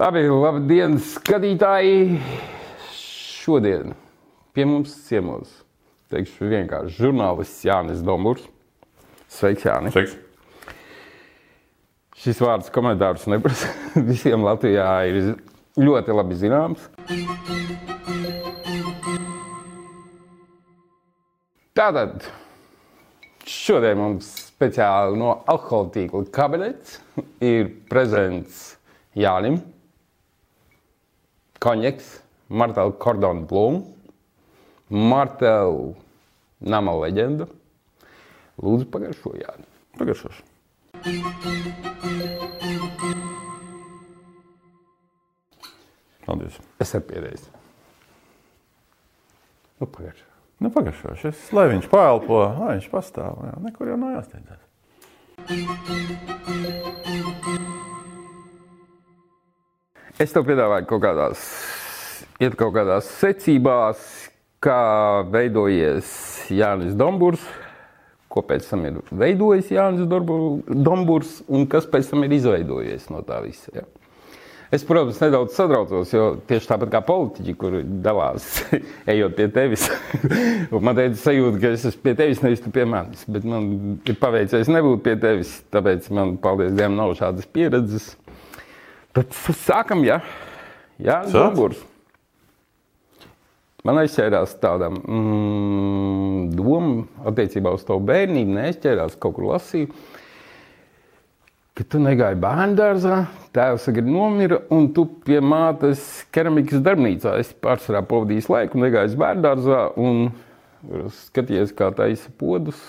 Labi, labdien, skatītāji! Šodien pie mums ciemos, teikšu vienkārši, žurnālists Jānis Domburs. Sveiks, Jānis! Sveiks. Šis vārds komentārs neprasa. Visiem Latvijā ir ļoti labi zināms. Tātad šodien mums speciāli no alkohola tīkla kabinets ir prezents Jānim. Konjaks, Martela Kordona Blūma, Martela nama leģenda. Lūdzu, pagaršo Jāni. Pagaršošu. Paldies. Es ar pieredzi. Nu, pagaršo. Nu, pagaršošu. Es, lai viņš paelpo, lai viņš pastāv. Jā, nekur jau nav jāsteidzās. Es tev piedāvāju kaut kādās, iet kaut kādās secībās, kā veidojies Jānis Domburs, ko pēc tam ir veidojis Jānis Domburs un kas pēc tam ir izveidojies no tā visa. Ja? Es, protams, nedaudz satraucos, jo tieši tāpat kā politiķi, kur dalās, ejot pie tevis, man teica sajūta, ka es esmu pie tevis, nevis tu pie manis. Bet man ir paveicies nebūt pie tevis, tāpēc man, paldies Dievam, nav šādas pieredzes. Tad sākam, ja? Jā, Sāc. Domburs. Man aizķērās tāda mm, doma attiecībā uz tavu bērnību. Neaizķērās, kaut kur lasīju, ka tu negāji bērnu dārzā, tēvs agri nomira, un tu pie mātes keramikas darbnīcā esi pārsvarā pavadījis laiku, negājis bērnu dārzā un skaties, kā taisa podus.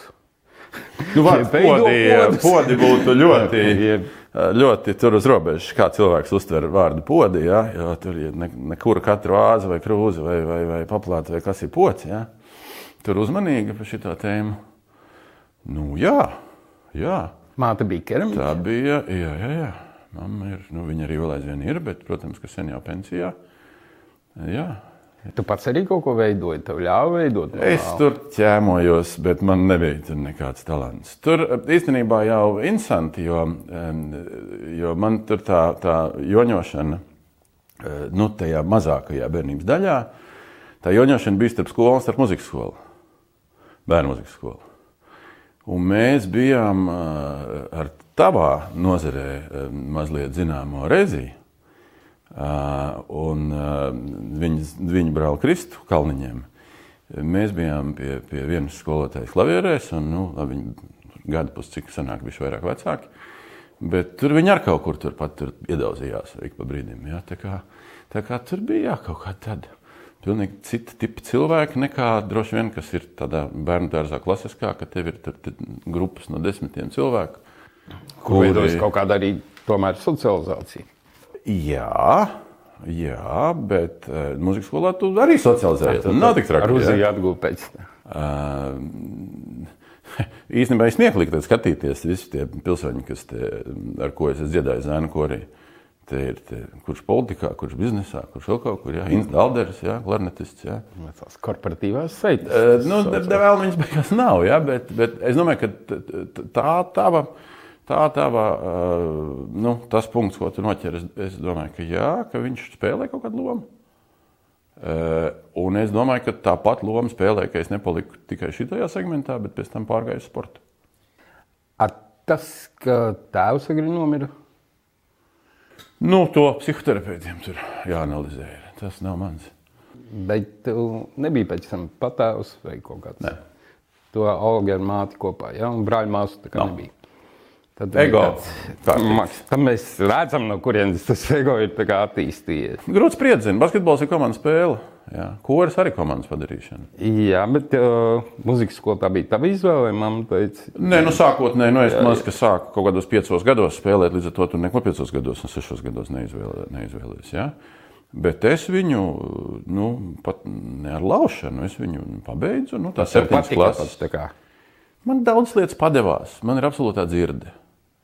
Nu, vārds podi, podi būtu ļoti, Jeb. Ļoti tur uz robežas, kā cilvēks uztver vārdu podi. Ja? Jo tur ir ne, nekura katra vāza vai krūze vai, vai, vai paplāta vai kas ir pods. Ja? Tur uzmanīgi par šito tēmu. Nu, jā, jā. Māte bija keramika. Tā bija. Jā, jā, jā. Mamma ir, nu, viņa arī vēl aizvien ir, bet, protams, ka sen jau pensijā. Jā. Tu pats arī kaut ko veidoji, tev ļāva veidot. Es tur ķēmojos, bet man nebija nekāds talants. Tur eh, īstenībā jau interesanti, jo, jo man tur tā, tā joņošana, eh, nu, tajā mazākajā bērnības daļā, tā joņošana bija starp skolu un starp muzikas skolu. Bērnu muzikas skolu. Un mēs bijām eh, ar tavā nozarē mazliet zināmo reziju. Uh, un uh, viņa, viņa brāli Kristu Kalniņiem. Mēs bijām pie, pie vienas skolotājas klavierēs, un nu, viņi gadu pus, cik senāk bija vairāk vecāki. Bet tur viņi ar kaut kur turpat tur iedaudzījās ik pa brīdim. Ja? Tā, kā, tā kā tur bija jā, kaut kā tāda. Pilnīgi cita tipa cilvēki nekā droši vien, kas ir tādā bērnu dārzā klasiskā, ka tev ir tur, tur grupas no desmitiem cilvēku. Kur veidojas kaut kāda arī tomēr socializācija. Jā, jā, bet uh, mūzikas skolā tu arī socializējies. Tas nav tik traki. Ar uzzīju atgūt pēc tam. Uh, īstenībā ir smieklīgi tad skatīties visi tie pilsoņi, kas te, ar ko es esmu dziedājis zēnu korī. Te ir te, kurš politikā, kurš biznesā, kurš vēl kaut kur, jā, Inns Dalderis, jā, klarnetists, jā. Tās korporatīvās saites. Uh, nu, vēl viņas beigās nav, jā, bet, bet es domāju, ka tā tava, tā tava, uh, nu, tas punkts, ko tu noķer, es, es domāju, ka jā, ka viņš spēlē kaut kādu lomu. Un es domāju, ka tāpat loma spēlē, ka es nepaliku tikai šajā segmentā, bet pēc tam pārgāju uz sportu. Ar tas, ka tēvs agri nomira, Nu, to psihoterapeitiem tur jāanalizē. Tas nav mans. bet tu nebija pēc tam patēvs vai kaut kāds. Nē. To auga ar māti kopā, ja? un brāļa māsu tā kā Nav. nebija. Tad Ego. tāds- Tam mēs redzam, no kurienes tas ego ir tā attīstījies. Grūti spriedzēt, zina, basketbols ir komandas spēle. Jā. Koris arī komandas padarīšana. Jā, bet uh, mūzikas skolā tā bija tava izvēle. Mamma teica, Nē, nu sākotnēji, nu, es maz, ka sāku kaut kādos piecos gados spēlēt, līdz ar to tur neko piecos gados un sešos gados neizvēlē, neizvēlējos. Ja? Bet es viņu, nu, pat ne ar laušanu, es viņu pabeidzu. Nu, tā tev septiņas klases. tā. Man daudz lietas padevās. Man ir absolūtā dzirde.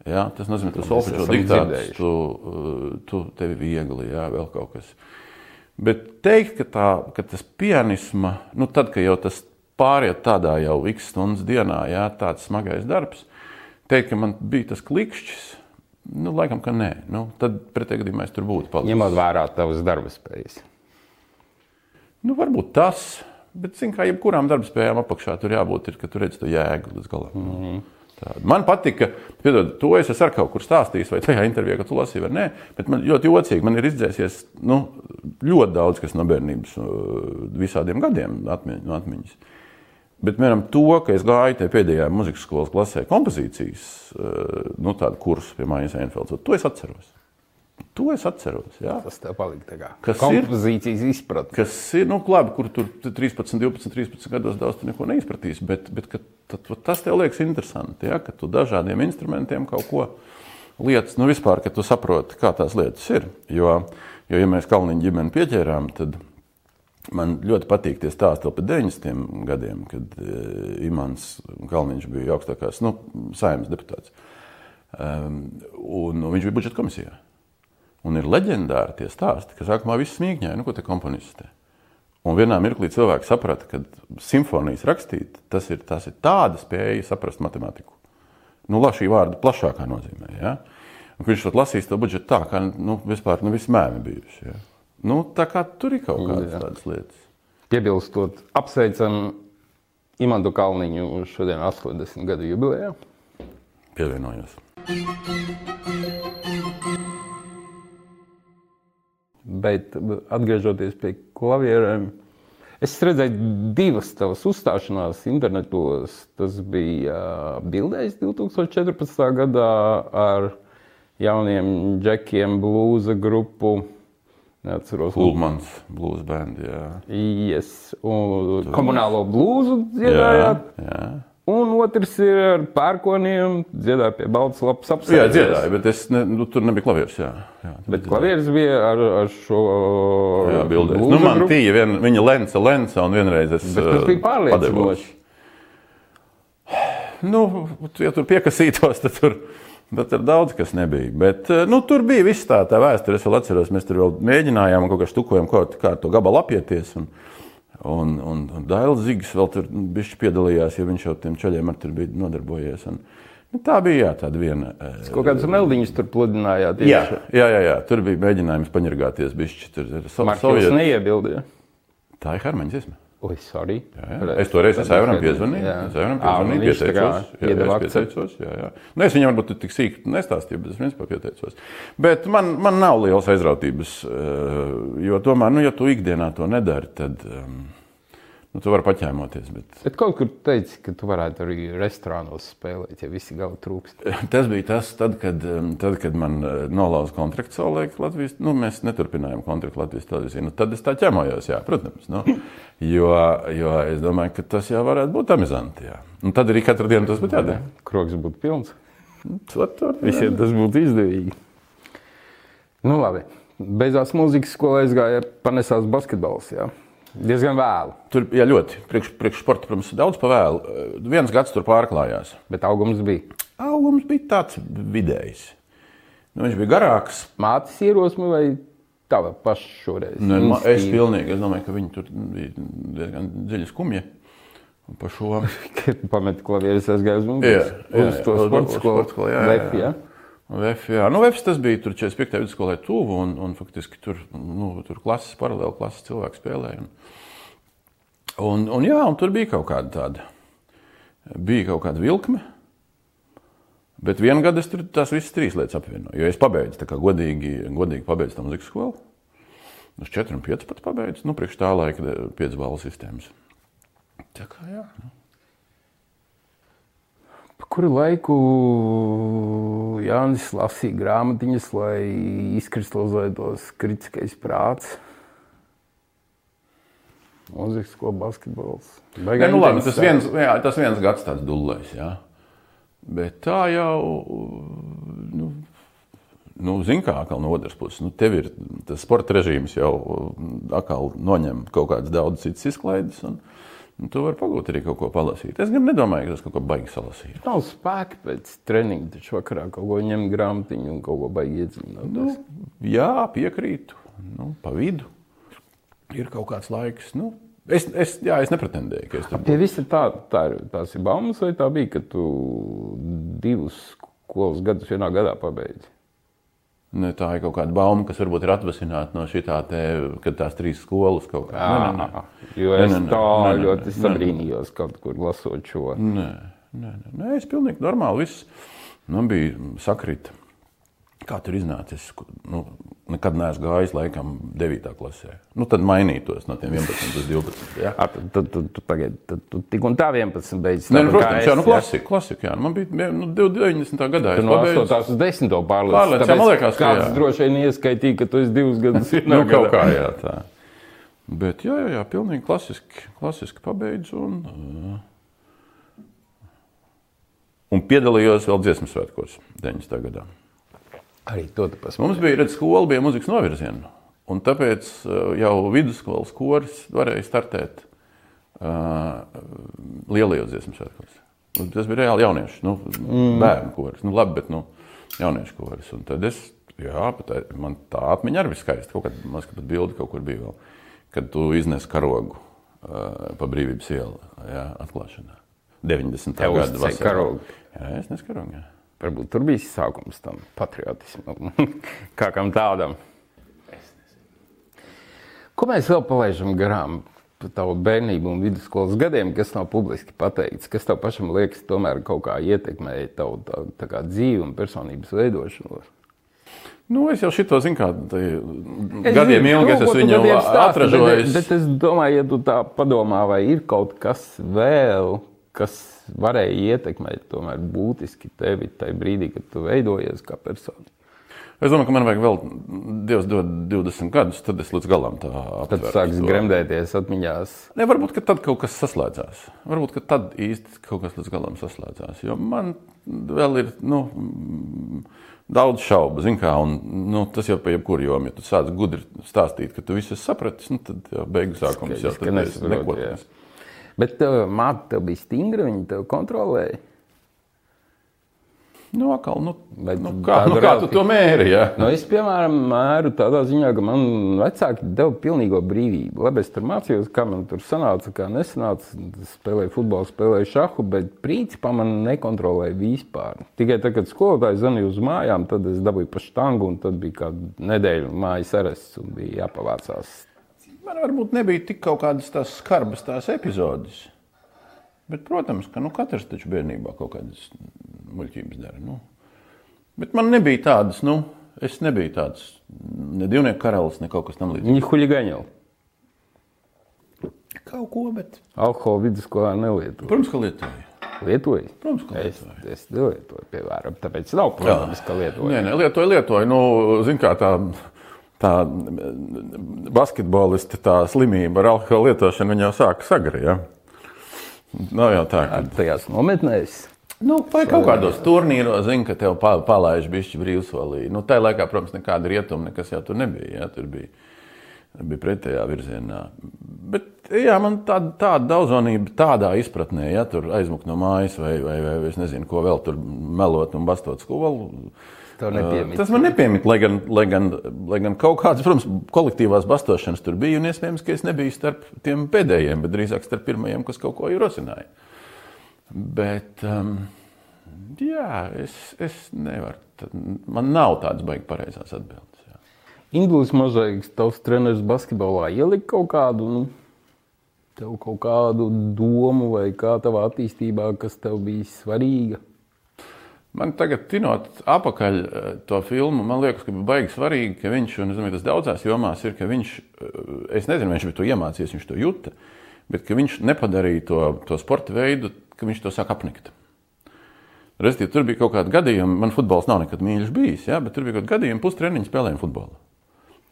Jā, tas nozīmē, ka tu solfeģo esam diktātus, dzirdējuši. tu, uh, tu tevi viegli, jā, vēl kaut kas. Bet teikt, ka, tā, ka tas pianisma, nu tad, kad jau tas pāriet tādā jau x stundas dienā, jā, tāds smagais darbs, teikt, ka man bija tas klikšķis, Nu, laikam, ka nē. Nu, tad pretējā gadījumā es tur būtu palicis. Ņemot vērā tavas darba spējas. Nu, varbūt tas, bet, zin, kā jebkurām darbspējām apakšā, tur jābūt, ir, ka tur redz to jēgu līdz galam. Mm -hmm. Tāda. Man patika, piedod, to es esmu kaut kur stāstījis, vai tajā intervijā, ka tu lasīji, vai nē. Bet man ļoti jocīgi, man ir izdzēsies nu, ļoti daudz kas no bērnības, visādiem gadiem atmiņ, no atmiņas. Bet, piemēram, to, ka es gāju tajā pēdējā muzikas skolas klasē, kompozīcijas nu, kursu pie Mājas Enfelds, to es atceros. To es atceros. Jā. Tas tev palika tā kā Kas kompozīcijas izpratne. Kas ir, nu, labi, kur tur 13, 12, 13 gados daudz neko neizpratīsi, bet, bet ka, tad, tas tev liekas interesanti, ja, ka tu dažādiem instrumentiem kaut ko lietas, nu, vispār, ka tu saproti, kā tās lietas ir. Jo, jo ja mēs Kalniņa ģimeni pieķērām, tad man ļoti patīk tie stāsti par 90. gadiem, kad e, Imants Kalniņš bija augstākās, nu, saimnes deputāts. Um, un, un viņš bija budžeta komisijā. Un ir leģendāri tie stāsti, ka sākumā viss smīkņāja, nu, ko te komponistē. Un vienā mirklī cilvēks saprata, ka simfonijas rakstīt, tas ir, tas ir tāda spēja saprast matemātiku. Nu, šī vārda plašākā nozīmē. Ja? Un viņš to lasīs to budžetu tā, kā nu, vispār nu, visi mēmi bijuši. Ja? Nu, tā kā tur ir kaut kādas Jā. tādas lietas. Piebilstot, apsveicam Imantu Kalniņu šodien 80 gadu jubilejā. Pievienojos. Bet atgriežoties pie klavierēm, es redzēju divas tavas uzstāšanās internetos. Tas bija bildējis 2014. gadā ar jauniem džekiem, blūza grupu. Neatceros, Lūmans, blūza band, jā. Yes, un komunālo blūzu dziedājāt. Jā, jā. Un otrs ir ar pērkoniem, dziedāja pie balts lapas apsēsties. Jā, dziedāja, bet es ne, nu, tur nebija klavieres. Jā, jā, bet klavieres bija ar, ar šo jā, bildēs. Nu, man tīja vien, viņa lenca, lenca, un vienreiz es bet tas bija pārliecinoši. Nu, ja tur piekasītos, tad tur, tad tur daudz kas nebija. Bet nu, tur bija viss tā, tā vēsture. Es vēl atceros, mēs tur vēl mēģinājām kaut kā štukojam, kā, kā to gabalu apieties. Un, Un, un, un Dailas Zigs vēl tur piedalījās, jo viņš jau tiem ceļiem ar tur bija nodarbojies. Un, nu, tā bija jā, tāda viena. Jūs kaut kādas meldiņas tur pludinājāt. Jā, jā, jā, jā, tur bija mēģinājums paņirgāties bišķi. Tur ir Marķis neiebildīja. Tā ir Harmaņas izme. Oi, sorry. Jā, jā. Es toreiz es Aivaram piezvanīju. Es Aivaram piezvanīju, pieteicos. Jā, jā, es pieteicos, jā, jā. Nu, es viņam varbūt tik sīki nestāstīju, bet es principā pieteicos. Bet man, man nav liels aizrautības, jo tomēr, nu, ja tu ikdienā to nedari, tad... Um, Nu, tu vari paķēmoties. Bet... bet kaut kur teici, ka tu varētu arī restorānos spēlēt, ja visi galvi trūkst. Tas bija tas, tad, kad, um, tad, kad man uh, nolauza kontrakts savulaik Latvijas. Nu, mēs neturpinājām kontraktu Latvijas televīzijā. Nu, tad es tā ķemojos, jā, protams. Nu, jo, jo es domāju, ka tas jau varētu būt amizanti. Jā. Un tad arī katru dienu tas būtu jādara. Krogs būtu pilns. To, to, Visiem tas būtu izdevīgi. Nu, labi. Beidzās mūzikas skolā aizgāja, panesās basketbols. Jā. Diezgan vēlu. Tur jā, ļoti priekš, priekš sporta, protams, daudz pa vēlu. Viens gads tur pārklājās. Bet augums bija. Augums bija tāds vidējs. Nu, viņš bija garāks. Mātes ierosme vai tava paša šoreiz? Ne, nu, es pilnīgi, es domāju, ka viņi tur bija diezgan dziļi skumji. Pa šo. Pamet klavieres aizgāja uz mums. Jā, jā, uz to sporta skolu. Jā, jā, jā. VF, jā. Nu, VF tas bija tur 45. vidusskolē tuvu, un, un faktiski tur, nu, tur klases, paralēli klases cilvēki spēlēja. Un, un, un, jā, un tur bija kaut kāda tāda, bija kaut kāda vilkme. Bet vienā gadā es tur tās visas trīs lietas apvienoju. Jo es pabeidzu, kā godīgi, godīgi pabeidzu tam muzikas skolu. Uz 4 un 5 pat pabeidzu, nu, priekš tā laika 5 balvu sistēmas. Tā kā jā. Nu. Kuru laiku Jānis lasīja grāmatiņas, lai izkristalizētos kritiskais prāts? Mūzikas, ko basketbols. Nē, nu, labi, tas, viens, jā, tas viens gads tāds dullēs. Jā. Bet tā jau, nu, nu zin kā, no otras puses, nu, tev ir tas sporta režīms jau atkal noņem kaut kādas daudz citas izklaides. Un, Nu, tu vari pagūt arī kaut ko palasīt. Es gan nedomāju, ka tas kaut ko baigi salasīt. Nav spēka pēc treniņa, taču vakarā kaut ko ņemt grāmatiņu un kaut ko baigi iedziļināt. Nu, jā, piekrītu. Nu, pa vidu ir kaut kāds laiks. Nu, es, es, jā, es nepretendēju, ka es tur biju. Visi tā, tā ir, tās ir baumas, vai tā bija, ka tu divus skolas gadus vienā gadā pabeidzi? Ne, tā ir kaut kāda bauma, kas varbūt ir atvasināta no šī tā, kad tās trīs skolas kaut kā. Nē, nē, nē. Jo es nē, nē, tā nē, nē, ļoti sabrīnījos kaut kur lasot šo. Nē, nē, nē, nē es pilnīgi normāli viss nu, bija sakrita. Kā tur iznācis? Nu, nekad neesmu gājis, laikam, 9. klasē. Nu, tad mainītos no tiem 11 līdz 12. Ja? A, tad, tad, tad, tad, pagaid, tad tu tik un tā 11 beidzas. Nē, nu, protams, jā, nu, klasika, ja? klasika, jā. Man bija nu, 90. gadā. Tu no 8. uz 10. pārliecis. Pārliecis, jā, man liekas, ka kāds droši vien ieskaitīja, ka tu esi divus gadus nu, kaut kā, jā, tā. Bet, jā, jā, jā, pilnīgi klasiski, klasiski pabeidzu un, uh, un piedalījos vēl dziesmu svētkos 90. gadā. Arī to tas mums bija. Redz, skola bija muzikas novirziena. Un tāpēc uh, jau vidusskolas koris varēja startēt uh, lielajos dziesmu svētkos. Nu, tas bija reāli jauniešu, nu, mm. bērnu koris. Nu, labi, bet nu, jauniešu koris. Un tad es, jā, bet man tā atmiņa arī bija skaista. Kaut kad man pat bildi kaut kur bija vēl, kad tu iznes karogu uh, pa brīvības ielu, jā, atklāšanā. 90. gada vasarā. Jā, es neskarogu, jā. Varbūt tur bija sākums tam patriotismam, kā kam tādam. Ko mēs vēl palaidām garām par tavu bērnību un vidusskolas gadiem, kas nav publiski pateikts? Kas tev pašam liekas, tomēr kaut kā ietekmēja tavu tā, tā kā dzīvi un personības veidošanu? Nu, es jau šito zinu, kā gadiem ilgi es esmu viņu atražojis. Bet, bet es domāju, ja tu tā padomā, vai ir kaut kas vēl, kas varēja ietekmēt tomēr būtiski tevi tajā brīdī, kad tu veidojies kā persona? Es domāju, ka man vajag vēl Dievs dod 20 gadus, tad es līdz galam tā aptveru. Tad sāks gremdēties atmiņās. Ne, varbūt, ka tad kaut kas saslēdzās. Varbūt, ka tad īsti kaut kas līdz galam saslēdzās. Jo man vēl ir, nu, daudz šaubu, zin kā, un nu, tas jau pa jebkuru jomu, ja tu sāc gudri stāstīt, ka tu visu esi sapratis, nu, tad jau beigu sākums jau neko. Jā. Bet uh, māte tev bija stingra, viņa tev kontrolēja. Nu, akal, nu, Bet nu, kā, nu, kā tu to mēri? Ja? Nu, es, piemēram, mēru tādā ziņā, ka man vecāki deva pilnīgo brīvību. Labi, es tur mācījos, kā man tur sanāca, kā nesanāca. Spēlēju futbolu, spēlēju šahu, bet principā man nekontrolēja vispār. Tikai tad, kad skolotājs zvanīja uz mājām, tad es dabūju pa štangu, un tad bija kāda nedēļa mājas arests un bija jāpavācās Man varbūt nebija tik kaut kādas tās skarbas tās epizodes. Bet, protams, ka nu, katrs taču bērnībā kaut kādas muļķības dara. Nu. Bet man nebija tādas, nu, es nebiju tāds ne divnieku karalis, ne kaut kas tamlīdzīgs. Viņi huligāņo. Kaut ko, bet. Alkohola vidusskolā nelietoja. Protams, ka lietoja. Lietoja? Protams, ka lietoja. Es, es nelietoju, piemēram, tāpēc nav problēmas, ka lietoju. Nē, nē, lietoju, lietoju. Nu, zin kā tā tā basketbolista tā slimība ar alkohola lietošanu jau sāka sagri. Ja? Nav jau tā, ka tajās nometnēs. Nu, vai kaut kādos turnīros, zina, ka tev palaiž bišķi brīvsolī. Nu, tā laikā, protams, nekāda rietuma nekas jau tur nebija. Ja? Tur bija, bija pretējā virzienā. Bet, jā, man tāda, tāda daudzonība tādā izpratnē, ja tur aizmukt no mājas vai, vai, vai, vai es nezinu, ko vēl tur melot un bastot skolu Tas man nepiemīt, lai gan, lai, gan, lai gan kaut kādas, protams, kolektīvās bastošanas tur bija. Un iespējams, ka es nebiju starp tiem pēdējiem, bet drīzāk starp pirmajiem, kas kaut ko ierosināja. Bet, um, jā, es, es nevaru. Man nav tādas baigas pareizās atbildes. Jā. Ingūns Mazaiks, tavs treneris basketbolā, ielika kaut kādu. Nu, tev kaut kādu domu vai kā tavā attīstībā, kas tev bija svarīga? Man tagad, tinot apakaļ eh, to filmu, man liekas, ka bija baigi svarīgi, ka viņš, un es domāju, tas daudzās jomās ir, ka viņš, eh, es nezinu, viņš to iemācījās, viņš to jūta, bet ka viņš nepadarīja to, to sporta veidu, ka viņš to sāk apnikt. Restīvi, tur bija kaut kādi gadījumi, man futbols nav nekad mīļš bijis, ja, bet tur bija kaut kādi gadījumi, pustreniņi spēlējām futbolu.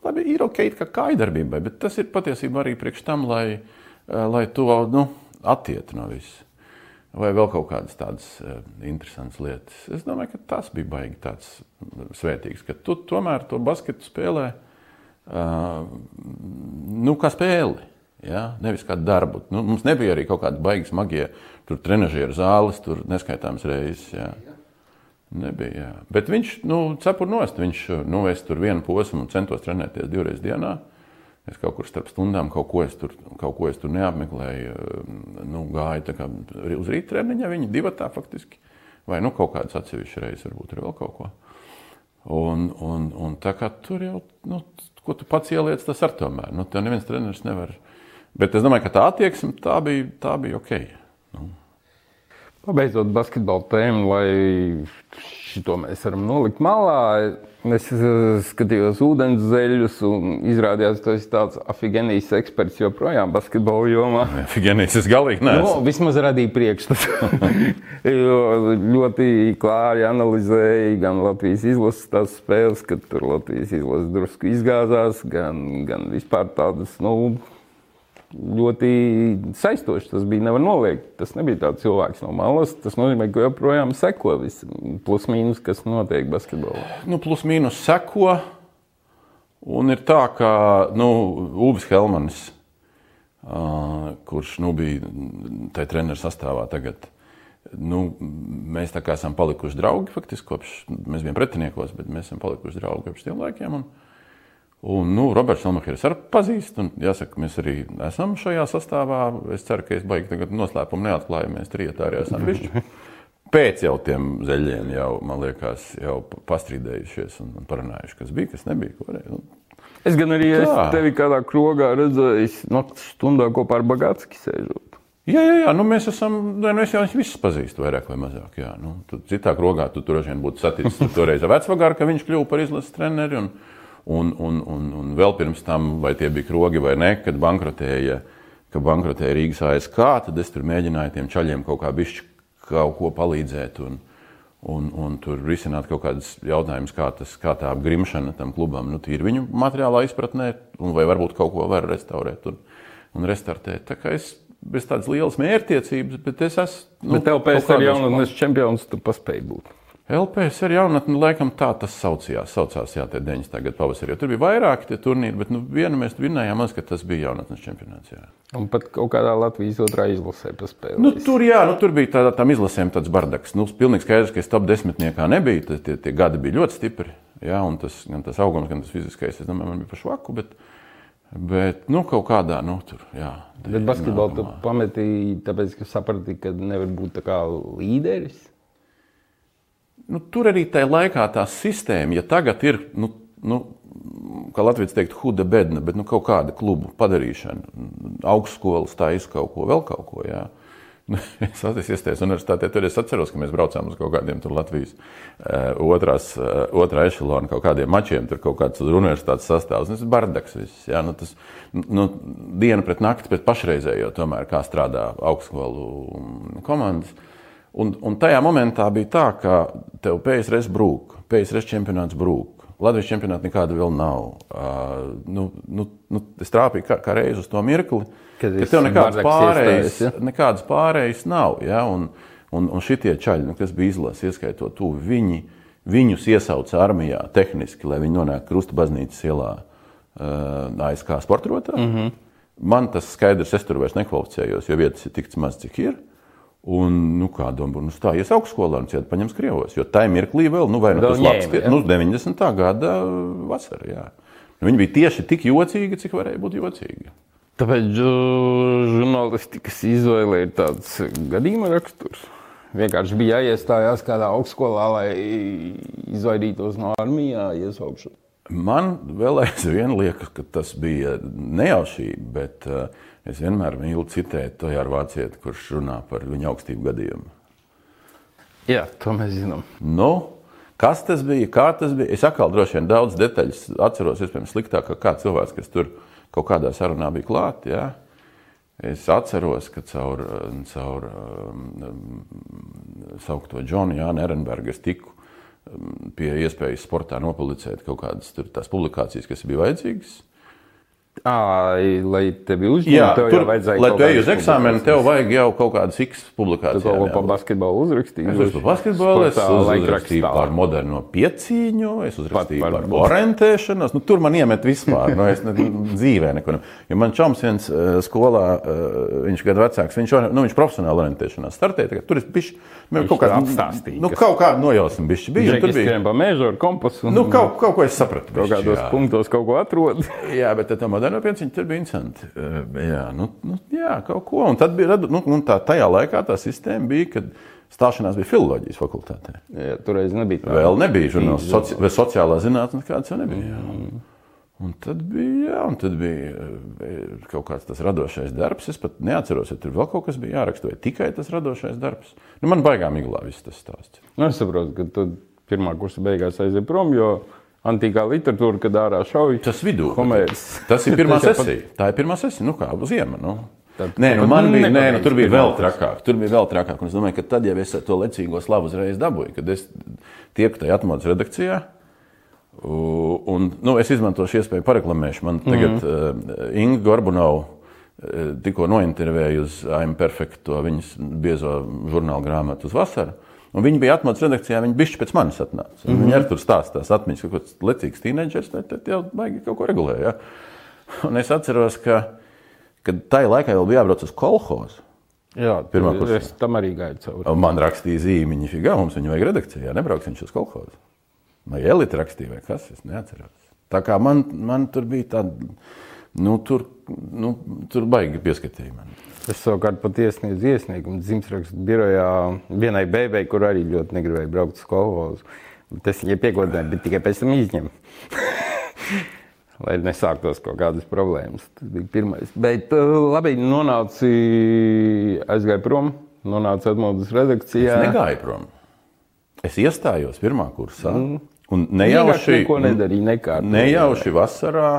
Labi, ir ok, kā kājdarbībai, bet tas ir patiesībā arī priekš tam, lai, eh, lai to nu, attietu no viss vai vēl kaut kādas tādas uh, interesantas lietas. Es domāju, ka tas bija baigi tāds svētīgs, ka tu tomēr to basketu spēlē uh, nu, kā spēli. Ja? Nevis kā darbu. Nu, mums nebija arī kaut kāda baigas magie trenižera zāles, tur neskaitāmas reizes. Ja? Nebija. Jā. Bet viņš nu, cepur nost. Viņš nu, tur vienu posmu un centos trenēties divreiz dienā. Uh, Es kaut kur starp stundām kaut ko es tur, kaut ko es tur neapmeklēju. Nu, gāju kā, uz rīta treniņa, viņa divi tā faktiski. Vai nu kaut kādas atsevišķas reizes, varbūt arī vēl kaut ko. Un, un, un tā kā tur jau, nu, ko tu pats ieliec, tas ar tomēr. Nu, tev neviens treneris nevar. Bet es domāju, ka tā attieksme tā bija, tā bija ok. Nu. Pabeidzot basketbalu tēmu, lai šo mēs varam nolikt malā. Es skatījos ūdens zeļus, un izrādījās, ka tas ir tāds afigenijas eksperts joprojām basketbola jomā. Afigenijas es galīgi neesmu. No, vismaz radīja priekšstatu. ļoti klāri analizēja gan Latvijas izlases tās spēles, kad tur Latvijas izlases drusku izgāzās, gan, gan vispār tādas, nu, ļoti saistošs. Tas bija nevar noliegt. Tas nebija tāds cilvēks no malas. Tas nozīmē, ka joprojām seko visam plus mīnus, kas notiek basketbolā. Nu, plus mīnus seko. Un ir tā, ka nu, Uvis Helmanis, uh, kurš nu, bija tajā treneru sastāvā tagad, nu, mēs tā kā esam palikuši draugi faktiski kopš mēs bijām pretiniekos, bet mēs esam palikuši draugi kopš tiem laikiem. Un, Un, nu, Roberts Elmachers arī pazīst, un jāsaka, mēs arī esam šajā sastāvā. Es ceru, ka es baigi tagad noslēpumu neatklāju, mēs trijotā arī esam bijuši. Pēc jau tiem zeļiem jau, man liekas, jau pastrīdējušies un parunājuši, kas bija, kas nebija. Varēja. Nu, es gan arī es tevi kādā krogā redzēju, naktas stundā kopā ar Bagātski sēžot. Jā, jā, jā. Nu, mēs esam, nu, es jau viņus visus pazīstu, vairāk vai mazāk. Jā. Nu, citā krogā tu tur droši vien būtu saticis toreiz ar vecvagāru, ka viņš kļuva par izlases treneri. Un, Un, un, un, un vēl pirms tam, vai tie bija krogi vai nē, kad bankrotēja, ka bankrotēja Rīgas ASK, tad es tur mēģināju tiem čaļiem kaut kā bišķi kaut ko palīdzēt. Un, un, un tur risināt kaut kādus jautājumus, kā, tas, kā tā apgrimšana tam klubam nu, ir viņu materiālā izpratnē, vai varbūt kaut ko var restaurēt un, un restartēt. Tā kā es bez tādas lielas mērķtiecības, bet es esmu. Nu, bet tev pēc tam jaunatnes čempions tu paspēji būt. LPS ir jaunatne, laikam tā tas saucījās. Saucās, jā, tie 90. gada pavasarī. Tur bija vairāki tie turnīri, bet nu, vienu mēs vinnējām, maz, ka tas bija jaunatnes čempionāts. Jā. Un pat kaut kādā Latvijas otrā izlasē paspēlēja. Nu, tur, jā, nu, tur bija tādā, tam izlasēm tāds bardaks. Nu, pilnīgi skaidrs, ka es top desmitniekā nebiju. Tas, tie, tie gadi bija ļoti stipri. Jā, un tas, gan tas augums, gan tas fiziskais, es domāju, man bija pa švaku. Bet, Bet, nu, kaut kādā, nu, tur, jā. Bet basketbolu tu pametīji, tāpēc, ka saprati, ka nevar būt tā kā līderis? Nu, tur arī tajā laikā tā sistēma, ja tagad ir, nu, nu, kā Latvijas teikt, huda bedna, bet nu, kaut kāda klubu padarīšana, augstskolas taisa kaut ko, vēl kaut ko. Jā. Nu, es iestājos universitātē, tur es atceros, ka mēs braucām uz kaut kādiem Latvijas uh, otrās, uh, otrā ešalona kaut kādiem mačiem, tur kaut kāds universitātes sastāvs. Tas ir bardaks viss. Jā, nu, tas, nu, diena pret nakti pret pašreizējo, tomēr, kā strādā augstskolu komandas. Uh, Un, un tajā momentā bija tā, ka tev PSRS brūk, PSRS čempionāts brūk. Latvijas čempionāta nekāda vēl nav. Uh, nu, nu, nu, es trāpīju kā, kā reizi uz to mirkli, kad ka tev nekādas pārējas, ja? nekādas pārējas nav. Ja? Un, un, un šitie čaļi, nu, kas bija izlases, ieskaitot to, viņi, viņus iesauca armijā tehniski, lai viņi nonāktu Krusta baznīcas ielā uh, ASK sportrotā. Mm -hmm. Man tas skaidrs, es tur vairs nekvalificējos, jo vietas ir tik maz, cik ir. Un, nu, kā domā, nu, stājies augstskolā un cieta paņems Krievos. Jo tā mirklī vēl, nu, vai nu tas labs, ja? nu, 90. gada vasara, jā. Nu, viņi bija tieši tik jocīgi, cik varēja būt jocīgi. Tāpēc žurnālistikas izvēle ir tāds gadījuma raksturs. Vienkārši bija jāiestājās kādā augstskolā, lai izvairītos no armijā iesaukšanas. Man vēl aizvien liekas, ka tas bija nejaušība, bet uh, Es vienmēr mīlu citēt to ar vācieti, kurš runā par viņa augstību gadījumu. Jā, to mēs zinām. Nu, kas tas bija, kā tas bija? Es atkal droši vien daudz detaļas atceros, iespējams, sliktāk kā cilvēks, kas tur kaut kādā sarunā bija klāt. Jā. Es atceros, ka caur, caur um, saukto Džonu Jānu Ehrenbergu es tiku um, pie iespējas sportā nopublicēt kaut kādas publikācijas, kas bija vajadzīgas. À, lai tevi uzņemtu, tev tur, vajadzēja. Lai tu ej uz eksāmenu, tev vajag jau kaut kādas X publikācijas. Tu kaut ko par basketbolu uzrakstīji. Es par basketbolu, es uzrakstīju par moderno pieciņu, es uzrakstīju par, par, par orientēšanos. Nu, tur man iemet vispār. Nu, es ne, dzīvē neko. Jo man čoms viens uh, skolā, uh, viņš gadu vecāks, viņš, nu, viņš profesionāli orientēšanās startēja. Tur es bišķi, man kaut kādā apstāstīja. Nu, kaut kāda nojausma bišķi bija. Tur bija pa mēžu ar kompasu. Nu, kaut, kaut ko es sapratu. Kaut kādos punktos kaut ko atrod. jā, bet tā moderno pieciņa tur bija interesanti. Jā, nu, nu, jā, kaut ko. Un bija, nu, un tā, tajā laikā tā sistēma bija, kad stāšanās bija filozofijas fakultātē. Jā, toreiz nebija tā. Vēl nebija žurnāls, soci, vai sociālā zinātnē, kāds jau nebija. Jā. Un tad bija, jā, un tad bija kaut kāds tas radošais darbs. Es pat neatceros, ja tur vēl kaut kas bija jāraksta, vai tikai tas radošais darbs. Nu, man baigā miglā viss tas stāsts. Nu, es saprotu, ka tu pirmā kursa beigās aiziet prom, jo antīkā literatūra, kad ārā šauj, Tas vidū. Homērs. Tas ir pirmā sesija. Tā ir pirmā sesija. Nu kā, ziema. Nu. Tad- Nē, nu man bija, nē, nu, tur bija vēl trakāk. Tur bija vēl trakāk. Un es domāju, ka tad jau es to lecīgo slavu uzreiz dabūju, kad es tieku tajā atmodas redakcijā. Un, nu, es izmantošu iespēju pareklamēšu. Man tagad mm -hmm. uh, Inga Gorbunova uh, tikko nointervēja uz I'm Perfect, to viņas biezo žurnālu grāmatu uz vasaru. Un viņi bija atmodas redakcijā, viņi bija pēc manis atnāca. Mm -hmm. Viņi arī tur stāsta tās atmiņas, ka kaut kāds lecīgs tīneģers, tad, jau baigi kaut ko regulēja. Ja? Un es atceros, ka, ka tajā laikā vēl bija jābrauc uz kolhozu. Jā, Pirmā kursā. es tam arī gāju cauri. Man rakstīja zīmiņu, figā, mums viņu vajag redakcijā. Nebrauks viņš uz kolhozu. Vai elite rakstīja, vai kas, es neatceros. Tā kā man, man tur bija tāda, nu, tur, nu, tur baigi pieskatīja man. Es savukārt pat iesniedzu iesniegumu dzimstrakstu birojā vienai beigai, kur arī ļoti negribēju braukt uz skolu. Es viņai piekodināju, bet tikai pēc tam izņemu. Lai nesāktos kaut kādas problēmas. Tas bija pirmais. Bet uh, labi, nonāci, aizgāju prom, nonācu atmodas redakcijā. Es negāju prom. Es iestājos pirmā kursā. Mm. Un nejauši, nekārtoju. nejauši vasarā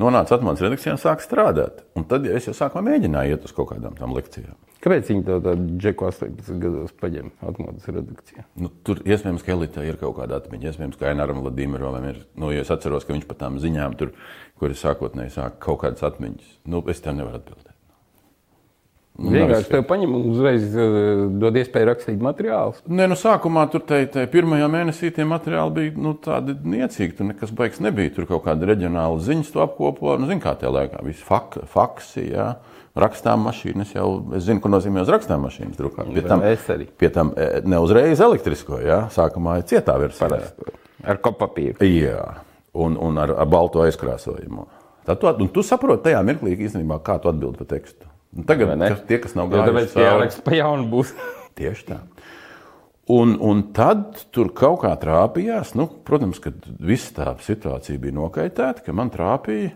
nonāca atmodas redakcijā un sāka strādāt. Un tad ja es jau sākumā mēģināju iet uz kaut kādām tam lekcijām. Kāpēc viņi to tādu džeku 18 gados paņem atmodas redakcijā? Nu, tur iespējams, ka elitē ir kaut kāda atmiņa. Iespējams, ka Aināram Vladimirovam ir. Nu, ja es atceros, ka viņš pat tām ziņām, tur, kur es sākotnēji sāku kaut kādas atmiņas. Nu, es tev nevaru atbildēt. Nu, Vienkārši izskatīt. tev paņem un uzreiz uh, dod iespēju rakstīt materiālus. Nē, nu, sākumā tur te, te pirmajā mēnesī tie materiāli bija nu, tādi niecīgi. Tur nekas baigs nebija. Tur kaut kāda reģionāla ziņas to apkopo. Nu, zin, kā tajā laikā viss fak, faksi, jā. rakstām mašīnas jau. Es zinu, ko nozīmē uz rakstām mašīnas drukāt. Pie tam, pie tam e, ne uzreiz elektrisko, jā. Sākumā ir cietā versijā. Ar kopapīru. Jā, un, un ar, ar balto aizkrāsojumu. Tad tu, un tu saproti tajā mirklī, īstenībā, kā tu atbildi par tekstu. Un tagad ne? kas, tie, kas nav gājuši cauri- jāraksta pa jaunu būs. Tieši tā. Un, un tad tur kaut kā trāpījās. Nu, protams, ka viss tā situācija bija nokaitēta, ka man trāpīja.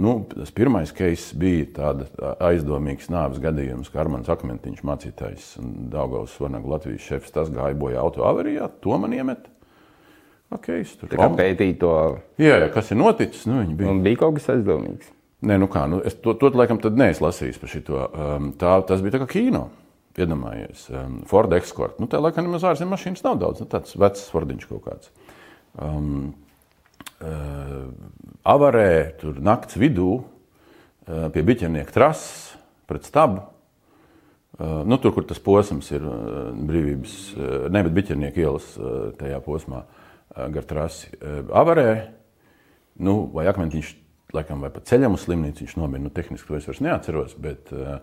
Nu, tas pirmais case bija tāds aizdomīgs nāves gadījums, ka Armāns Akmentiņš, mācītājs un Daugaus Svanaga Latvijas šefs, tas gāja bojā auto avarijā, to man iemet. Okay, tur Tā kā pētīt to, Jā, jā, kas ir noticis? Nu, bija un bija kaut kas aizdomīgs. Nē, nu kā, nu es to, to laikam tad neesmu lasījis par šo. Um, tā, tas bija tā kā kino. Iedomājies, um, Ford Escort. Nu, tā laikam nemaz ārzemju mašīnas nav daudz. Nu, tāds vecs Fordiņš kaut kāds. Um, uh, avarē tur nakts vidū uh, pie biķernieka trases pret stabu. Uh, nu, tur, kur tas posms ir uh, brīvības, uh, ne, bet biķernieka ielas uh, tajā posmā uh, gar trasi. Uh, avarē, nu, vai akmentiņš, laikam, vai pa ceļam uz slimnīcu viņš nomira. Nu, tehniski to es vairs neatceros, bet, uh,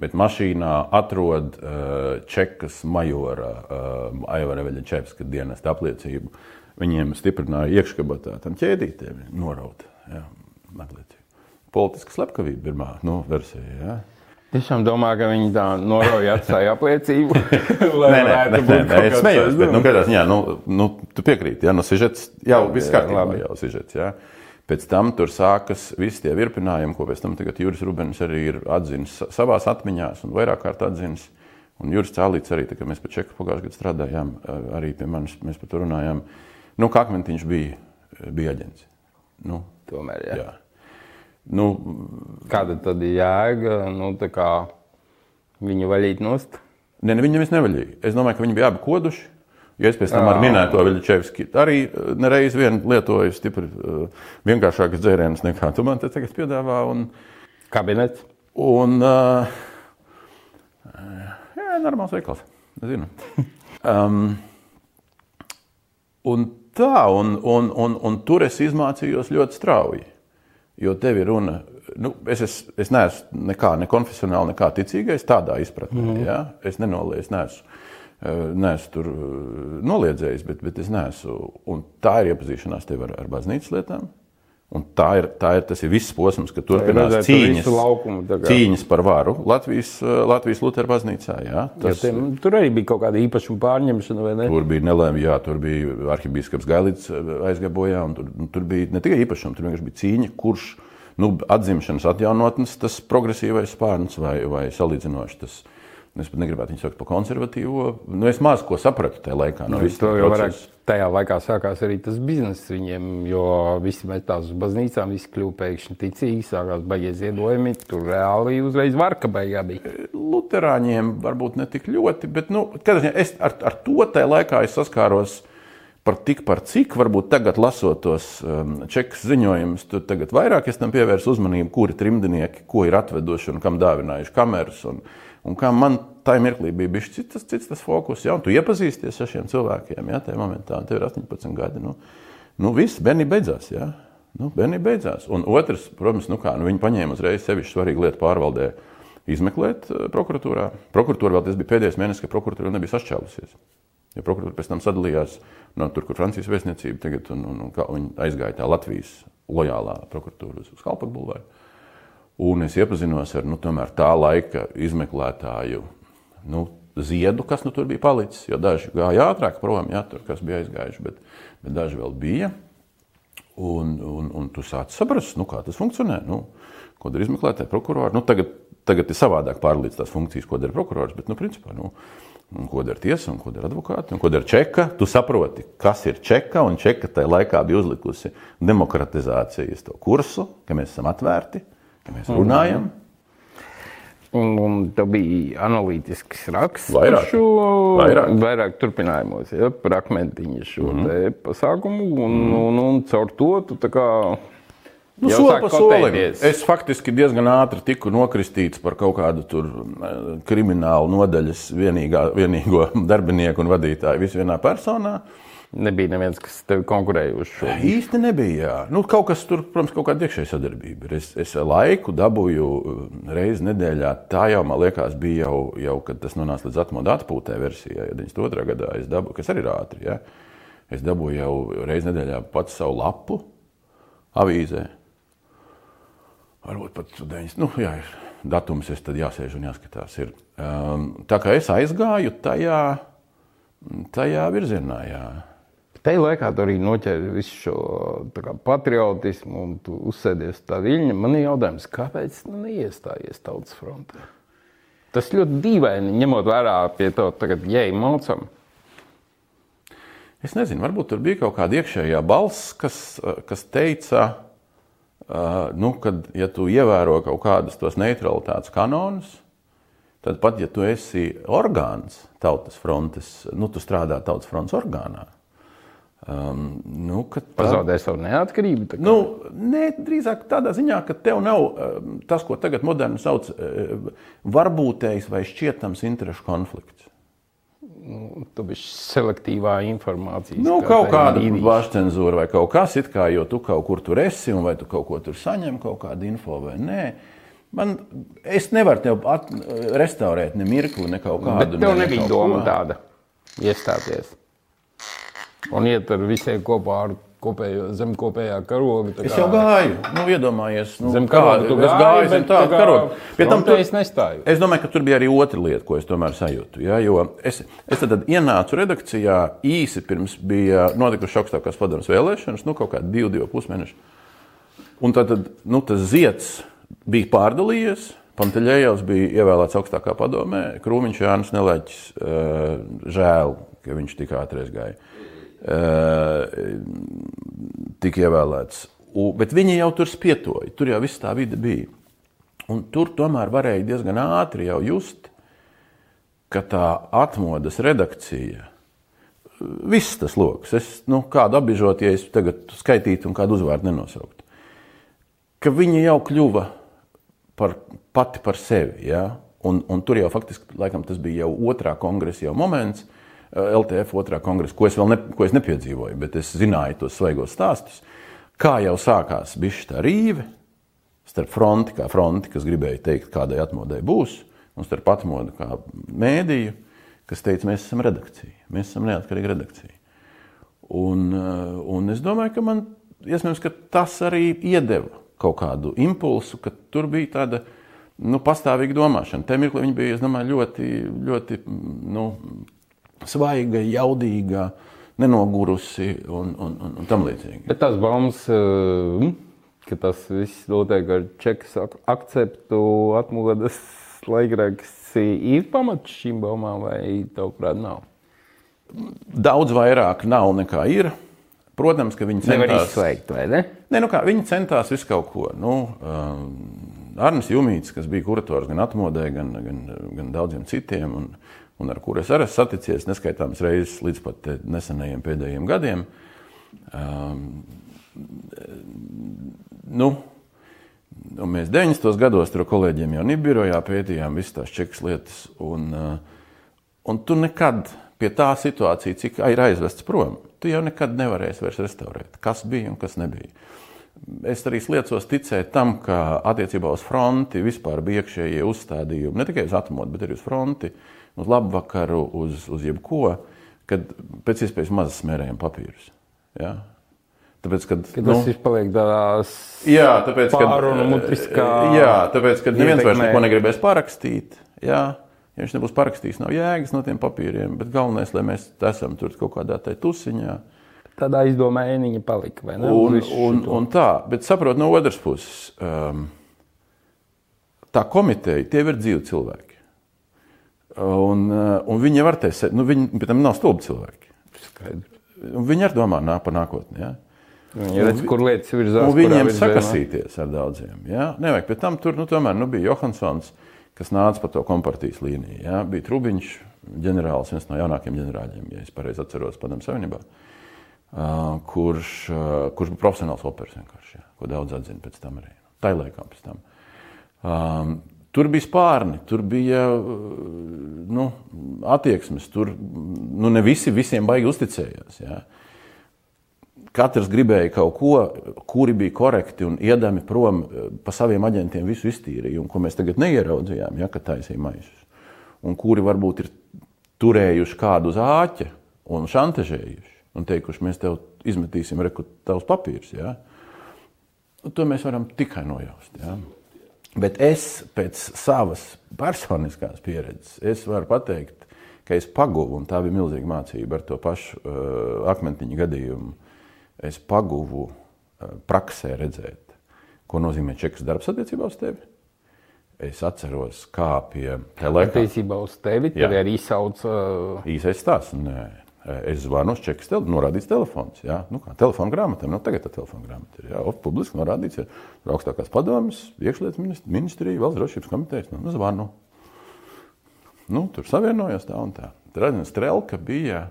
bet mašīnā atrod uh, čekas majora uh, Aivara Veļačevska dienesta apliecību. Viņiem stiprināja iekškabatā tam ķēdītēm, norauta jā. Politiska slepkavība pirmā nu, versija. Jā. Tiešām domā, ka viņi tā noroja atstāja apliecību. Nē, nē, nē, nē, nē es smējos, bet, nu, aizdevums. kādā ziņā, nu, nu, tu piekrīti, ja, nu, sižets jau viss jā, kārtībā, jau sižets, jā. Pēc tam tur sākas visi tie virpinājumi, ko pēc tam Juris Rubens arī ir atzinis sa- savās atmiņās un vairāk kārt atzinis. Un Juris Cālīts arī, tā kā mēs pie Čeku pagājušajā gadā strādājām, arī pie manis, mēs par to runājām. Nu, kā Akmentiņš bija, bija aģents. Nu, Tomēr, jā. jā. Nu, Kāda tad ir jēga? Nu, tā kā viņu vaļīt nost. Ne, ne, viņi nevis nevaļīja. Es domāju, ka viņi bija abi koduši. Ja es pēc tam ar minēto Viļņčevski arī eh, nereiz vien lietoju stipri uh, vienkāršākas dzērienus nekā tu man te tagad piedāvā. Un, Kabinets. un uh, jā, normāls veikals. Zinu. Um, un tā, un, un, un, un tur es izmācījos ļoti strauji. Jo tev ir runa, nu, es, es, es neesmu nekā, ne konfesionāli, nekā ticīgais tādā izpratnē. Mm. Ja? Es nenoliedzu, es neesmu, eh, neesmu tur noliedzējis, bet, bet es neesmu. Un tā ir iepazīšanās tev ar, ar baznīcas lietām, Un tā ir, tā ir, tas ir viss posms, kad turpinās redzēt cīņas, laukumu cīņas par varu Latvijas, Latvijas Lutera baznīcā. Jā, tas, tiem, tur arī bija kaut kāda īpašuma pārņemšana, vai ne? Tur bija nelēma, jā, tur bija arhibīskaps Gailīts aizgāja bojā, un tur, tur bija ne tikai īpašums, tur vienkārši bija cīņa, kurš nu, atzimšanas atjaunotnes, tas progresīvais spārns vai, vai salīdzinoši tas. Es pat negribētu viņu saukt par konservatīvo. Nu, es maz ko sapratu tajā laikā. No visa To vairāk tajā laikā sākās arī tas bizness viņiem, jo visi metās uz baznīcām, visi kļuva pēkšņi ticīgi, sākās baigies ziedojumi. Tur reāli uzreiz varka beigā bija. Lutāņiem varbūt ne tik ļoti, bet nu, es ar, ar to tajā laikā es saskāros par tik par cik. Varbūt tagad, lasot tos um, čekas ziņojumus, tur tagad vairāk es tam pievērsu uzmanību, kuri trimdnieki, ko ir atveduši un kam dāvinājuši kameras. Un, un kā man tajā mirklī bija bijis cits, cits tas fokus, ja tu iepazīsties ar šiem cilvēkiem, ja tajā momentā un tev ir 18 gadi. Nu, nu viss, bērnība beidzās. Ja? Nu, bērnība beidzās. Un otrs, protams, nu kā, nu, viņi paņēma uzreiz sevišķi svarīgu lietu pārvaldē izmeklēt eh, prokuratūrā. Prokuratūra vēl tas bija pēdējais mēnesis, kad prokuratūra vēl nebija sašķēlusies. Ja prokuratūra pēc tam sadalījās no tur, kur Francijas vēstniecība tagad, un, un, un viņi aizgāja tā Latvijas lojālā prokuratūra uz Kalpaka bulvāru. Un es iepazinos ar nu, tā laika izmeklētāju nu, ziedu, kas nu, tur bija palicis. Jo daži gāja ātrāk prom, jā, tur kas bija aizgājuši, bet, bet daži vēl bija. Un, un, un tu sāc saprast, nu, kā tas funkcionē. Nu, ko dara izmeklētāji, prokurori. Nu, tagad, tagad ir savādāk pārlīdz tās funkcijas, ko dara prokurors. Bet, nu, principā, nu, un ko dara tiesa, un ko dara advokāti, un ko dara čeka. Tu saproti, kas ir čeka, un čeka tajā laikā bija uzlikusi demokratizācijas kursu, ka mēs esam atvērti, ka mēs runājam. Un, un tā bija analītisks raksts Vairāk. par šo Vairāk. vairāk turpinājumos, ja, par akmentiņu šo mm -hmm. pasākumu. Un, mm. un, un caur to tu tā kā. Nu, soli pa solim. Es faktiski diezgan ātri tiku nokristīts par kaut kādu tur eh, kriminālu nodaļas vienīgā, vienīgo darbinieku un vadītāju visu vienā personā. Nebija neviens, kas tevi konkurēja uz šo. Īsti nebija. Jā. Nu, kaut kas tur, protams, kaut kāda iekšēja sadarbība. Es, es laiku dabūju uh, reizi nedēļā. Tā jau, man liekas, bija jau, jau kad tas nonāca līdz atmodu atpūtē versijai. Ja 92. gadā es dabūju, kas arī ir ātri. Ja? Es dabūju jau reizi nedēļā pats savu lapu avīzē. Varbūt pat 9. Nu, jā, ir datums, es tad jāsēž un jāskatās. Ir. Um, tā kā es aizgāju tajā, tajā virzienā. Jā. Tajā laikā tu arī noķēri visu šo kā, patriotismu, un tu uzsēdies tā viļņa. Man ir jautājums, kāpēc tu neiestājies tautas frontē? Tas ļoti dīvaini, ņemot vērā pie to tagad jēga mocam. Es nezinu, varbūt tur bija kaut kāda iekšējā balss, kas, kas teica, nu, ka, ja tu ievēro kaut kādus tos neutralitātes kanonus, tad pat ja tu esi orgāns tautas frontes, nu, tu strādā tautas frontes orgānā. Um, nu, tā- Pazaudēja savu neatkarību. tā kā. Nu, nē, drīzāk tādā ziņā, ka tev nav um, tas, ko tagad moderni sauc par varbūtējs vai šķietams interešu konflikts. Tu biji selektīvā informācija. Nu, kaut kāda pašcensūra vai kaut kas tāds, kā jo tu kaut kur tur esi, un vai tu kaut ko tur saņem, kaut kādu info vai nē. Man, es nevaru tev at, restaurēt ne mirkli, ne kaut Bet kādu. tev ne- ne nebija doma ko. tāda iestāties. Un iet ar visiem kopā ar kopējo, zem kopējā karoga. tā Es kā- jau gāju, nu, iedomājies, nu, Zem kā, karoga tu es gāju zem tāda tā kā karoga. Pie tam frontē tur es nestāju. Es domāju, ka tur bija arī otra lieta, ko es tomēr sajūtu. Ja, jo es, es tad ienācu redakcijā īsi pirms bija notikušas augstākās padomus vēlēšanas, nu, kaut kādi divi, divi pusmeneši. Un tad, tad nu, tas zieds bija pārdalījies. Panteļējos bija ievēlēts augstākā padomē, Krūmiņš Jānis Nelēķis. eh, Žēl, ka viņš tik ātri aizgāja. Tika ievēlēts. U, bet viņi jau tur spietoja, tur jau viss tā vide bija. Un tur tomēr varēja diezgan ātri jau just, ka tā atmodas redakcija, viss tas lokus, es nu, kādu apbižot, ja es tagad skaitītu un kādu uzvārdu nenosauktu, ka viņi jau kļuva par, pati par sevi. Ja? Un, un tur jau faktiski laikam, tas bija jau otrā kongresa jau moments, eh, LTF otrā kongresa, ko es vēl ne, ko es nepiedzīvoju, bet es zināju tos svaigos stāstus. Kā jau sākās tā rīve starp fronti, kā fronti, kas gribēja teikt, kādai atmodai būs, un starp atmodu kā mēdīju, kas teica, mēs esam redakcija, mēs esam neatkarīga redakcija. Un, eh, un es domāju, ka man iespējams, ka tas arī iedeva kaut kādu impulsu, ka tur bija tāda nu, pastāvīga domāšana. Tajā mirklī viņa bija domāju, ļoti, ļoti nu, svaiga, jaudīga, nenogurusi un, un, un, un tam līdzīgi. Bet tas baumas, uh, ka tas viss notiek ar čekas akceptu, atmodas laikraksts, ir pamats šīm baumām vai tavuprāt nav? Daudz vairāk nav nekā ir. Protams, ka viņi Nevar centās, izslēgt, vai ne? ne, nu kā, viņi centās visu kaut ko. Nu, um, Arnēs Junīts, kas bija kurators gan atmodē, gan, gan, gan daudziem citiem, un, un ar kuriem es arī esmu saticies neskaitāmas reizes līdz pat nesenajiem pēdējiem gadiem. Um, nu, Un mēs 90. gados tur kolēģiem jau Nībirojā pētījām visas tās čekas lietas. Un, uh, un tu nekad pie tā situācija, cik ir aizvests prom, tu jau nekad nevarēsi vairs restaurēt, kas bija un kas nebija. Es arī liecos ticēt tam, ka attiecībā uz fronti vispār bija iekšējie uzstādījumi, ne tikai uz atmodu, bet arī uz fronti, uz labvakaru, uz, uz jebko, kad pēc iespējas maz smērējam papīrus. Ja? Tāpēc, kad, Kad nu, tas ir paliek tādās Jā, tāpēc, pārunu mutiskā jā, tāpēc, kad neviens vairs neko negribēs parakstīt. Jā, ja viņš nebūs parakstījis, nav jēgas no tiem papīriem. Bet galvenais, lai mēs esam tur kaut kādā tai tusiņā. tādā izdomā ēniņa palika, vai ne? Un, un, šito. un tā, bet saprot no otras puses, um, tā komiteja, tie ir dzīvi cilvēki. Un, uh, un viņi var teikt, nu, viņi tam nav stulbi cilvēki. Skaidrs. Viņi arī domā nā, par nākotni. Ja? Viņi redz, kur lietas virzās. Un viņiem sakasīties ar daudziem. Ja? Nevajag, bet tam tur nu, tomēr nu, bija Johansons, kas nāca pa to kompartijas līniju. Ja? Bija Trubiņš, ģenerālis, viens no jaunākajiem ģenerāļiem, ja es pareizi atceros, Padomu Savienībā, kurš, kurš bija profesionāls operas vienkārši, ja? ko daudz atzina pēc tam arī. Tā ir laikam pēc tam. Um, tur bija spārni, tur bija uh, nu, attieksmes, tur nu, ne visi visiem baigi uzticējās. Ja? katrs gribēja kaut ko, kuri bija korekti un iedami prom eh, pa saviem aģentiem, visu iztīrīja, un ko mēs tagad neieraudzījām, ja, kad taisīja maisus. Un kuri varbūt ir turējuši kādu uz āķa un šantažējuši un teikuši, mēs tev izmetīsim rekut tavus papīrus. Ja. To mēs varam tikai nojaust. Ja. Bet es pēc savas personiskās pieredzes, es varu pateikt, ka es paguvu, un tā bija milzīga mācība ar to pašu uh, akmentiņu gadījumu. Es paguvu uh, praksē redzēt, ko nozīmē čekas darbs attiecībā uz tevi. Es atceros, kā pie telekā Attiecībā uz tevi arī sauc. Uh, īsais stāsts. Nē. Es zvanu uz čekas, tel norādīts telefons. Jā, nu kā telefona grāmatā. Nu, tagad tā telefona grāmata ir. Jā, Ot, publiski norādīts, ir augstākās padomas, iekšlietu minist- ministrija, valsts drošības komitejas. Nu, nu, zvanu. Nu, tur savienojās tā un tā. Radina Strelka bija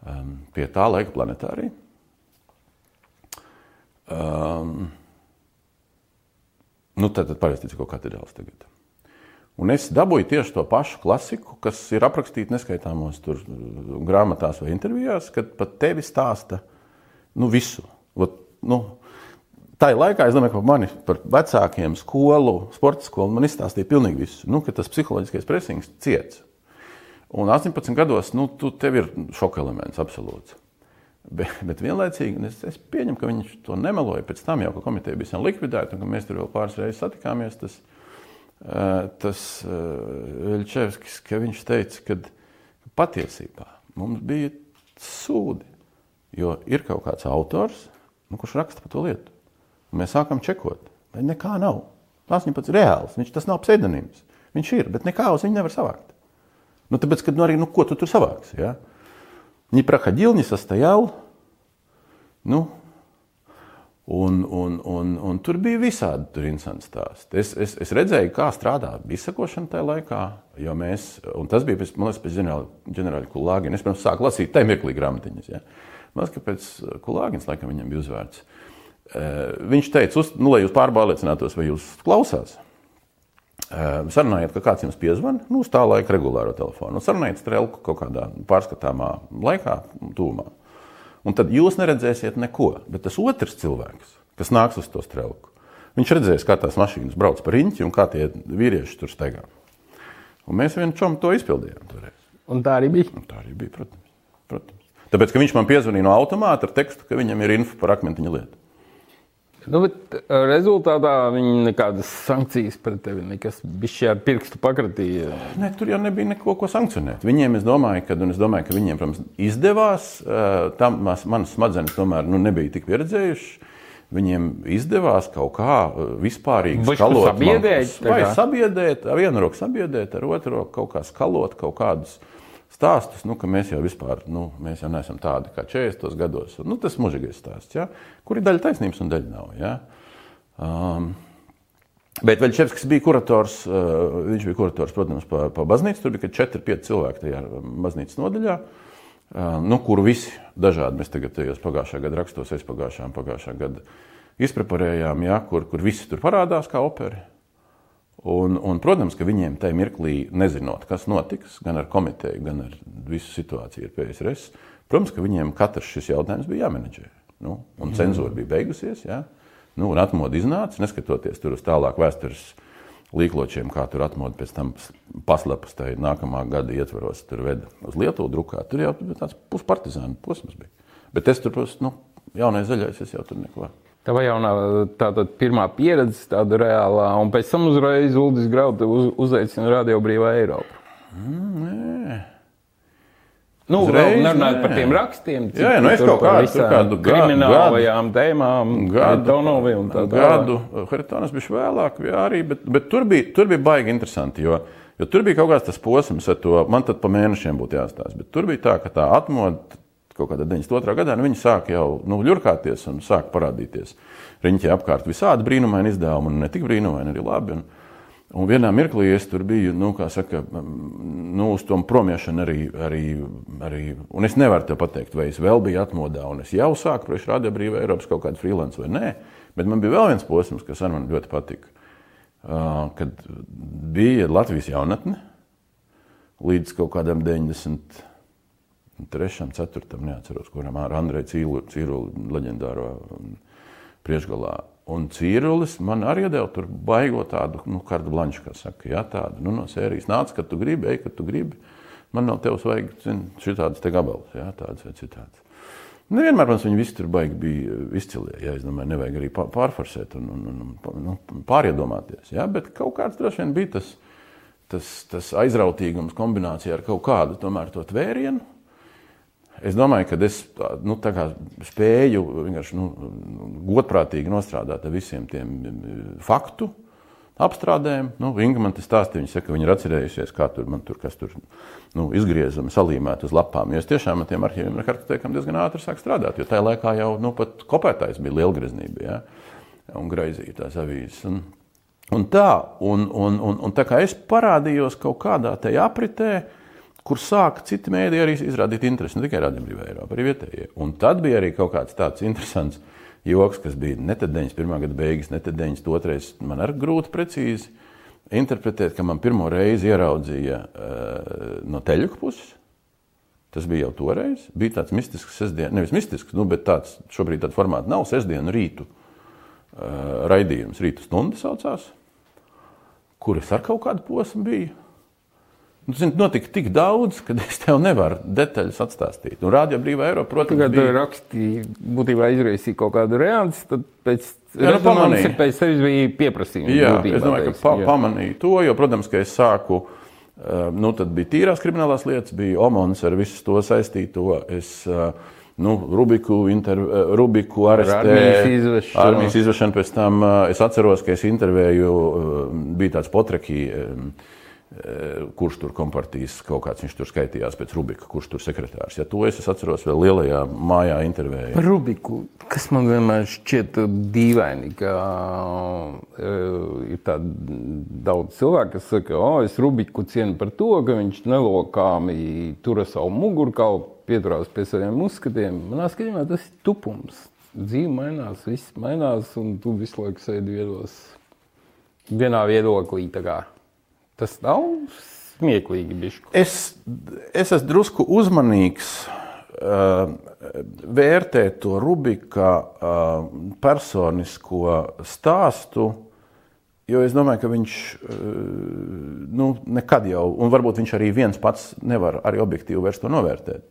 um, pie tā laika planetārija. Um, nu, tad, tad pavisam katedrāls tagad. Un es dabūju tieši to pašu klasiku, kas ir aprakstīta neskaitāmos tur, uh, grāmatās vai intervijās, kad pat tevi stāsta nu, visu. Ot, nu, tā ir laikā, es domāju, ka par mani, par vecākiem, skolu, sporta skolu, man izstāstīja pilnīgi visu. Nu, tas psiholoģiskais presings ciets. Un 18 gados nu, tu, tev ir šoka elements absolūts. Bet, bet vienlaicīgi es, es pieņemu, ka viņš to nemeloja. Pēc tam jau, ka komiteja bija likvidēta un ka mēs tur vēl pāris reizes satikāmies, tas, eh, tas Veļčevskis, ka viņš teica, ka patiesībā mums bija sūdi, jo ir kaut kāds autors, nu, kurš raksta par to lietu. Un mēs sākam čekot, bet nekā nav. Tas ir pats reāls, viņš tas nav pseidonīms. Viņš ir, bet nekā uz viņu nevar savākt. Ну, tāpēc, kad, nu, arī, nu, ko tu tur savāksi? Ja? Не проходил, не состоял. Nu, un, un, un, un tur bija visādi tur interesanti stāsti. Es, es, es redzēju, kā strādā izsakošana tajā laikā. Mēs, tas bija pēc, liekas, pēc ģenerāla, Kulāgina. Es pirms sāku lasīt tajā mirklī grāmatiņas. Ja? Man liekas, ka pēc Kulāginas laikam viņam bija uzvārds. Uh, viņš teica, uz, nu, lai jūs pārbaudītos, vai jūs klausāties. Uh, sarunājiet, ka kāds jums piezvanīja, nu, uz tā laika regulāro telefonu. Un sarunājiet strēlku kaut kādā pārskatāmā laikā, tūmā. Un tad jūs neredzēsiet neko. Bet tas otrs cilvēks, kas nāks uz to strēlku, viņš redzēs, kā tās mašīnas brauc pa riņķi un kā tie vīrieši tur steigā. Un mēs vienu čomu to izpildījām. Toreiz. un tā arī bija. Un tā arī bija, protams. protams. Tāpēc, ka viņš man piezvanīja no automāta ar tekstu, ka viņam ir info par akmentiņa lietu. Nu, bet rezultātā viņi nekādas sankcijas pret tevi, nekas bija ar pirkstu pakratīja. Ne, tur jau nebija neko ko sankcionēt. Viņiem, es domāju, ka, es domāju, ka viņiem, protams, izdevās. Tam manas smadzenes tomēr nu, nebija tik pieredzējušas. Viņiem izdevās kaut kā vispārīgi skalot, sabiedēt, vai sabiedēt, ar vienu roku sabiedēt, ar otru roku kaut kā skalot kaut kādus stāstus, nu, ka mēs jau vispār, nu, mēs jau neesam tādi kā 40 gados. Nu, tas mūžīgais stāsts, ja? kur ir daļa taisnības un daļa nav. Ja? Um, Bet Veļķevskis bija kurators. Uh, viņš bija kurators, protams, pa, pa baznīcu. Tur bija 4-5 cilvēki tajā baznīcas nodaļā, uh, nu, kuru visi dažādi mēs tagad tajos pagājušā gada rakstos, es pagājušā, pagājušā gada izpreparējām, ja, kur, kur visi tur parādās kā operi. Un, un, protams, ka viņiem tajā mirklī, nezinot, kas notiks, gan ar komiteju, gan ar visu situāciju ar PSRS, protams, ka viņiem katrs šis jautājums bija jāmenedžē. Nu, un cenzūra bija beigusies, ja? nu, un atmodu iznāca, neskatoties tur uz tālāk vēstures līkločiem, kā tur atmodu pēc tam paslapas tajā nākamā gada ietvaros, tur veda uz Lietuvu drukā. Tur jau tāds puspartizānu posms bija. Bet es tur, protams, nu, jaunais zaļais, es jau tur neko. Tā jau nav tāda pirmā pieredze, tāda reālā, un pēc tam uzreiz Uldis Grauta uz, uzaicina Radio Brīvā Eiropa. Mm, nē. Nu, nerunājot par tiem rakstiem, cik, jā, jā, nu es kaut kādu, kādu kriminālajām tēmām, gadu, un tā gadu. Haritonas bija vēlāk, jā, arī, bet, bet tur, bija, tur bija baigi interesanti, jo, jo tur bija kaut kāds tas posms, to, man tad pa mēnešiem būtu jāstāsta, bet tur bija tā, ka tā atmoda kaut kādā 92. gadā, nu, viņi sāk jau nu, ļurkāties un sāk parādīties riņķī apkārt visādi brīnumaini izdevumi, un ne tik brīnumaini, arī labi. Un, un vienā mirklī es tur biju, nu, kā saka, nu, uz tom promiešanu arī, arī, arī, un es nevaru te pateikt, vai es vēl biju atmodā, un es jau sāku priekš Radio Brīvā Eiropas kaut kādu freelance vai nē, bet man bija vēl viens posms, kas man ļoti patika, kad bija Latvijas jaunatne līdz kaut kādam 90 trešam, ceturtam, neatceros, kuram ar Andreju Cīruli leģendāro um, priekšgalā. Un Cīrulis man arī iedeva tur baigo tādu, nu, kardu blanšu, kā saka, jā, tādu, nu, no sērijas nāc, kad tu gribi, ej, kad tu gribi. Man nav tevs vajag, zin, šitādas te gabalas, jā, tādas vai citādas. Nevienmēr, protams, viņi visi tur baigi bija izcilie, jā, es domāju, nevajag arī pārforsēt un, un, un nu, pāriedomāties, jā, bet kaut kāds droši vien bija tas, tas, tas aizrautīgums kombinācijā ar kaut kādu tomēr to tvērienu, Es domāju, ka es nu, spēju nu, godprātīgi nostrādāt ar visiem tiem faktu apstrādēm. Nu, Inga man tas stāstīja, viņa saka, ka viņi ir atcerējušies, kā tur, tur, tur nu, izgriezumi salīmēti uz lapām. Jo es tiešām ar tiem arhīviem ar kartotēkam diezgan ātri sāku strādāt, jo tajā laikā jau nu, pat kopētājs bija lielgreznība ja? un graizīja tās avīzes. Un, un tā, un, un, un, un tā kā es parādījos kaut kādā tajā apritē, kur sāka citi mēdī arī izrādīt interesi. Ne tikai radiobrīvā Eiropā, arī vietējie. Un tad bija arī kaut kāds tāds interesants joks, kas bija ne tad 91. gada beigas, ne tad 92. Man arī grūti precīzi interpretēt, ka man pirmo reizi ieraudzīja uh, no teļuka puses. Tas bija jau toreiz. Bija tāds mistisks, sestdien, nevis mistisks, nu, bet tāds šobrīd tāds formāts nav sestdienu rītu uh, raidījums. Rītu stunda saucās, kuras ar kaut kādu posmu bija. Nu, zin, notika tik daudz, ka es tev nevaru detaļas atstāstīt. Nu, Rādio brīvā Eiropa, protams, Tagad bija... rakstīja, būtībā izraisīja kaut kādu reāli, tad pēc Jā, nu, pamanīja. pēc sevis bija pieprasījums. Jā, būtībā, es domāju, ka pa, pamanīju to, jo, protams, ka es sāku, nu, tad bija tīrās kriminālās lietas, bija Omons ar visu to saistīto. Es, nu, Rubiku, inter, Rubiku arestēju, armijas izvešanu. Pēc tam es atceros, ka es intervēju, bija tāds potreki Eh, kurš tur kompartijas kaut kāds viņš tur skaitījās pēc Rubika, kurš tur sekretārs. Ja to es, es atceros vēl lielajā mājā intervējā. Par Rubiku, kas man vienmēr šķiet dīvaini, ka uh, ir tādi daudz cilvēku, kas saka, o, es Rubiku cienu par to, ka viņš nelokāmi tura savu mugurkaulu, pieturās pie saviem uzskatiem. Manā skatījumā tas ir tupums. Dzīve mainās, viss mainās, un tu visu laiku sēdi viedos vienā viedoklī. Tas nav smieklīgi. Bišku. Es, es esmu drusku uzmanīgs uh, vērtēt to Rubika uh, personisko stāstu. Jo es domāju, ka viņš uh, nu, nekad jau, un varbūt viņš arī viens pats nevar arī objektīvi vairs to novērtēt.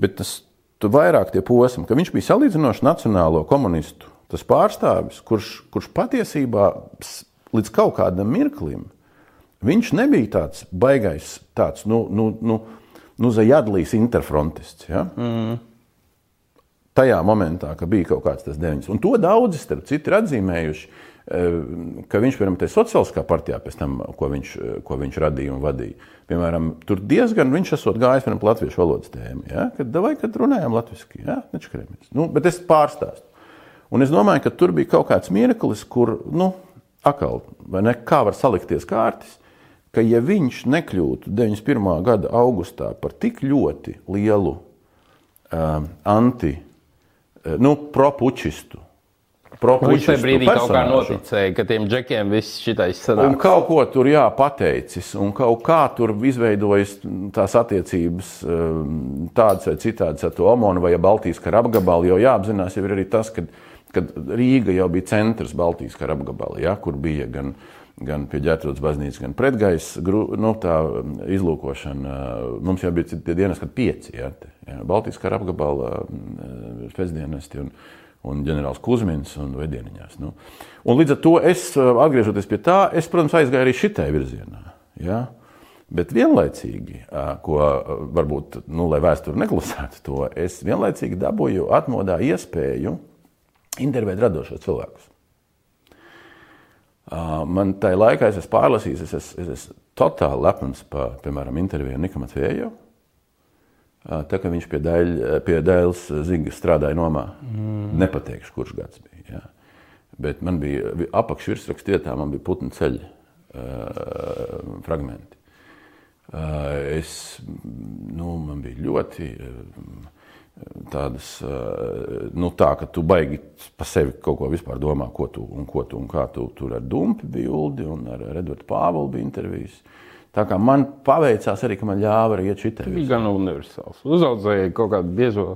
Bet tas vairāk tie posmi, ka viņš bija salīdzinoši nacionālo komunistu pārstāvis, kurš, kurš patiesībā līdz kaut kādam mirklim, viņš nebija tāds baigais, tāds, nu, nu, nu, nu Zajadlīs interfrontists. Ja? Mm. Tajā momentā, kad bija kaut kāds tas 9. Un to daudzi, starp citu, ir atzīmējuši, eh, ka viņš, piemēram, tajā sociāliskā partijā, tam, ko viņš, ko viņš radīja un vadīja, piemēram, tur diezgan viņš esot gājis, piemēram, latviešu valodas tēmu, ja? kad, vai, kad runājām latviski, ja? nečakarēmies. Nu, bet es pārstāstu. Un es domāju, ka tur bija kaut kāds mirklis, kur, nu, akal, vai ne, kā var salikties kārtas, ka ja viņš nekļūtu 91. gada augustā par tik ļoti lielu um, anti, uh, nu, propučistu, Viņš tajā brīdī personāžu. kaut kā noticēja, ka tiem džekiem viss šitais sanāk. Un kaut ko tur jāpateicis, un kaut kā tur izveidojas tās attiecības um, tādas vai citādas ar to Omonu vai Baltijas kara apgabalu, jo jāapzinās jau ir arī tas, ka kad Rīga jau bija centrs Baltijas kara apgabalā, ja, kur bija gan, gan pie ģērbtuves baznīcas, gan pretgaisa nu, izlūkošana. Mums jau bija tie dienas, kad pieci ja, ja, Baltijas kara apgabala spēcdienesti. Un, un ģenerālis Kusmins un Vedieniņās. Nu. Un līdz ar to es, atgriežoties pie tā, es, protams, aizgāju arī šitai virzienā. Ja? Bet vienlaicīgi, ko varbūt, nu, lai vēsture neklusētu to, es vienlaicīgi dabūju atmodā iespēju intervēt radošos cilvēkus. Man tajā laikā es esmu pārlasījis, es esmu, es esmu totāli lepns par, piemēram, interviju ar Niku Matvēju. Tā kā viņš pie, daļ, pie Dēls Zigas strādāja nomā, mm. nepateikšu, kurš gads bija. Jā. Bet man bija apakšvirsrakstu vietā, man bija putnu ceļa uh, fragmenti. Uh, es, nu, man bija ļoti uh, tādas, eh, nu, tā, ka tu baigi pa sevi kaut ko vispār domā, ko tu un, ko tu, un kā tu tur ar Dumpi bija Uldi un ar Edvardu Pāvelu bija intervijas. Tā kā man paveicās arī, ka man ļāva arī iet šitā. Tas bija gan universāls. Uzaudzēja kaut kādu biezo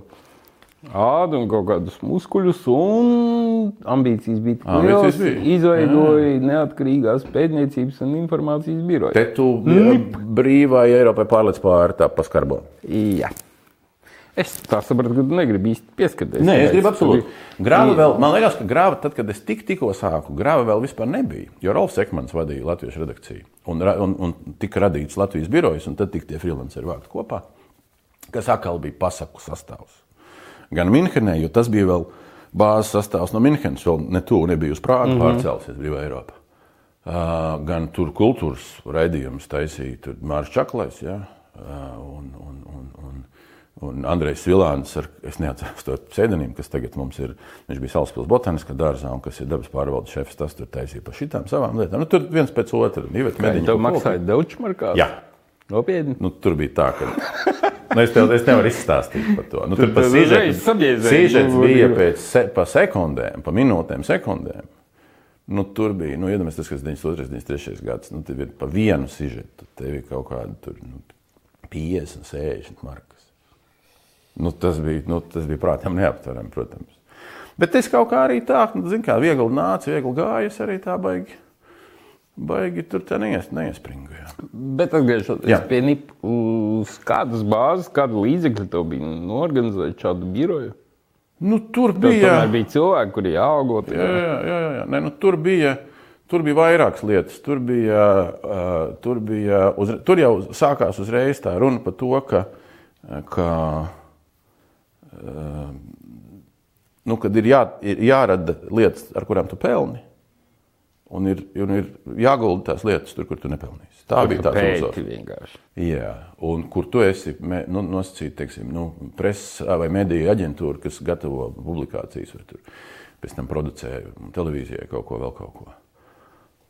ādu un kaut kādus muskuļus, un ambīcijas bija tik lielas. Izveidoja Jā. neatkarīgās pētniecības un informācijas biroju. Te tu brīvai Eiropai pārlec pāri tā paskarbo. Jā. Es tā sapratu, ka negribu īsti pieskarties. Nē, es gribu absolūti. Grāva vēl, man liekas, ka grāva, tad, kad es tik, tikko sāku, grāva vēl vispār nebija. Jo Rolfs Ekmans vadīja Latvijas redakciju un, un, un tika radīts Latvijas birojas, un tad tika tie freelanceri vākt kopā, kas atkal bija pasaku sastāvs. Gan Minhenē, jo tas bija vēl bāzes sastāvs no Minhenes, vēl ne tuvu nebija uz Prāgu mm -hmm. pārcēlusies brīvā Eiropā. Uh, gan tur kultūras raidījums taisīja Mārcis Čaklais, ja? uh, un, un, un, un Un Andrejs Vilāns, ar, es neatceros to pseidonīmu, kas tagad mums ir. Viņš bija Salaspils botaniskā dārzā, un kas ir dabas pārvaldes šefs. Tas tur taisīja par šitām savām lietām. Nu, tur viens pēc otra. Tev maksāja Deutschmarkā? Jā. Nopietni. Nu, tur bija tā, ka. Nu, es, tev, es nevaru izstāstīt par to. Nu, tur tur sižets bija pēc se, pa sekundēm, pa minūtēm, sekundēm. Nu, tur bija, nu, iedomājieties, tas, kas 92, 93 gads, nu, tev ir pa vienu sižetu, tev ir kaut kādi tur, nu, 50, 60 markas. Nu, tas, bija, nu, tas bija prātām neaptverami, protams. Bet es kaut kā arī tā, nu, zinu, kā viegli nācu, viegli gāju, es arī tā baigi. Baigi tur neies, neiespringu. Bet atgriežoties pie NIP, uz kādas bāzes, kāda līdzekļa tev bija norganizēt šādu biroju? Nu, tur bija. Tur bija cilvēki, kuri jāaugot. Jā, jā, jā. jā, jā. Ne, nu, tur bija. Tur bija vairākas lietas. Tur, bija, uh, tur, bija uz, tur jau sākās uzreiz tā runa par to, ka, ka Ehm, nu, kad ir, jā, ir jārada lietas, ar kurām tu pelni. Un ir, un ir jāgulda tās lietas, tur, kur tu nepelnīsi. Tā kur bija tā līnija. Jā, un kur tu esi nu, nosacīts, teiksim, nu, preses vai mediju aģentūra, kas gatavo publikācijas, vai tur pēc tam producē televīzijai kaut ko, vēl kaut ko.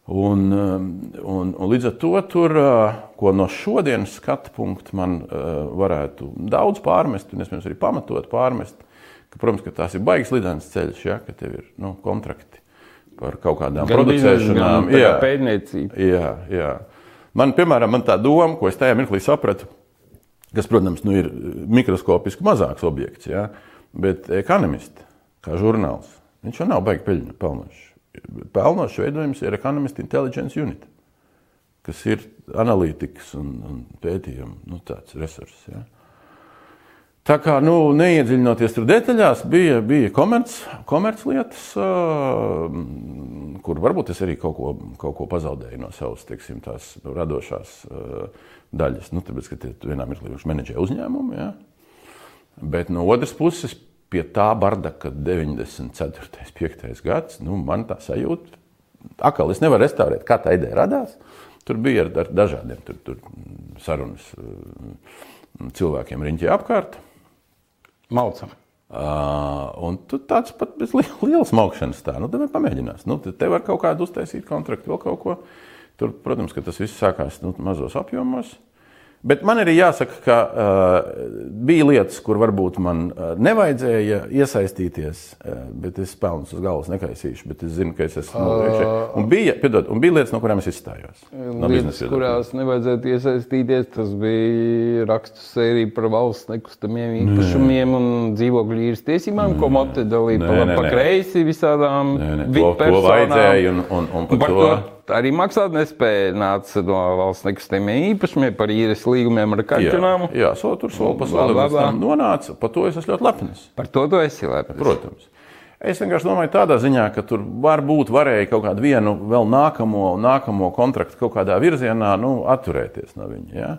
Un, um, un, un līdz ar to, tur, uh, ko no šodienas skatu punkta man uh, varētu daudz pārmest, un iespējams arī pamatot pārmest, ka, protams, ka tās ir baigas lidens ceļš, ja, ka tev ir nu, kontrakti par kaut kādām gan producēšanām. Gan jā, pētniecība. Jā, jā. Man, piemēram, man tā doma, ko es tajā mirklī sapratu, kas, protams, nu, ir mikroskopiski mazāks objekts, ja, bet ekonomists, kā žurnāls, viņš jau nav baigi pelnošs pelnošs veidojums ir Economist Intelligence Unit, kas ir analītikas un, un pētījuma nu, resurss. Ja. Tā kā nu, neiedziļinoties tur detaļās, bija, bija komerc, komerclietas, kur varbūt es arī kaut ko, kaut ko pazaudēju no savas teiksim, tās, nu, radošās daļas. Nu, tāpēc, ka tie vienā mirklī viņš menedžē uzņēmumu. Ja? Bet no otras puses, pie tā bardaka 94. 5. gads, nu, man tā sajūta, atkal es nevaru restaurēt, kā tā ideja radās. Tur bija ar, ar dažādiem tur, tur sarunas cilvēkiem riņķī apkārt. Maucam. Uh, un tu tāds pat bez li lielas maukšanas tā, nu, tad pamēģinās. Nu, te var kaut kādu uztaisīt kontraktu, vēl kaut ko. Tur, protams, ka tas viss sākās nu, mazos apjomos. Bet man arī jāsaka, ka uh, bija lietas, kur varbūt man uh, nevajadzēja iesaistīties, uh, bet es pelnu uz galvas nekaisīšu. Bet es zinu, ka es esmu noteikti. Un bija, piedod, un bija lietas, no kurām es izstājos. No lietas, kurās nevajadzētu iesaistīties, tas bija rakstu sērija par valsts nekustamiem īpašumiem un dzīvokļu īres tiesībām, ko Mote dalīja pa, pa kreisi visādām viduspersonām. To vajadzēja un, un, un par, par to. to arī maksāt nespēja nāca no valsts nekustamiem īpašumiem par īres līgumiem ar kaķenām. Jā, jā so, tur soli pa solim nonāca. Par to es esmu ļoti lepns. Par to tu esi lepns. Protams. Es vienkārši domāju, tādā ziņā, ka tur varbūt varēja kaut kādu vienu vēl nākamo, nākamo kontraktu kaut kādā virzienā nu, atturēties no viņa. Ja?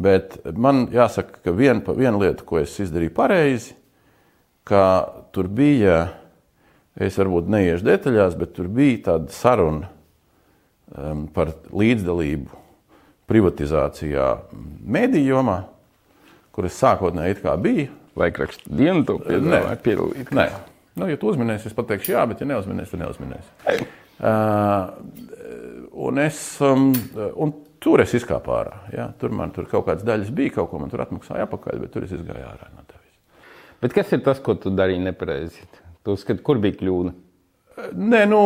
Bet man jāsaka, ka vien, viena lieta, ko es izdarīju pareizi, ka tur bija, es varbūt neiešu detaļās, bet tur bija tāda saruna par līdzdalību privatizācijā mediju jomā, kuras sākotnēji it kā bija. Laikraksta dienu to piedalīt? Nē. Nu, ja tu uzminēsi, es pateikšu jā, bet ja neuzminēsi, tad neuzminēsi. Uh, un es, um, un tur es izkāpu ārā. Ja? Tur man tur kaut kādas daļas bija, kaut ko man tur atmaksāja atpakaļ, bet tur es izgāju ārā no tevis. Bet kas ir tas, ko tu darīji nepareizi? Tu skati, kur bija kļūda? Nē, nu,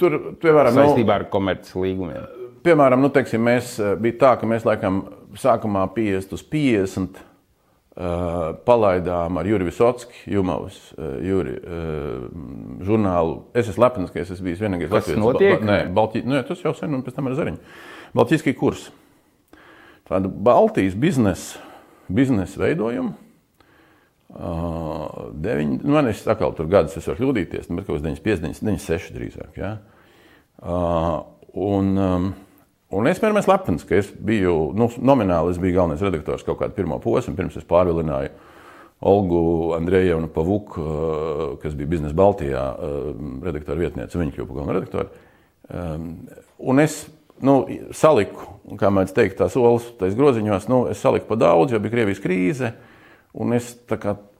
tur piemēram, saistībā nu, ar komerces līgumiem. Piemēram, nu, teiksim, mēs eh, bija tā, ka mēs laikam sākumā 50 uz 50 uh, palaidām ar Juriju Visotski, Jumavas uh, Juri, uh, žurnālu. Es esmu lepns, ka es esmu bijis vienīgais Latvijas notiek? Ba, nē, Baltī, nē, tas jau sen un pēc tam ar Zariņu. Baltijskī kurs. Tāda Baltijas biznesa biznes veidojumu Uh, deviņ, nu, man ir atkal tur gadus, es varu kļūdīties, bet kaut kas 95, 96 drīzāk. Ja? Uh, un, um, un es vienmēr esmu lepns, ka es biju, nu, nomināli es biju galvenais redaktors kaut kādu pirmo posmu, pirms es pārvilināju Olgu Andrejevnu Pavuku, uh, kas bija biznesa Baltijā uh, redaktora vietniece, viņa kļuva par galveno redaktoru. Um, un es nu, saliku, kā mēdz teikt, tās olas, tais groziņos, nu, es saliku pa daudz, jo bija Krievijas krīze. Un es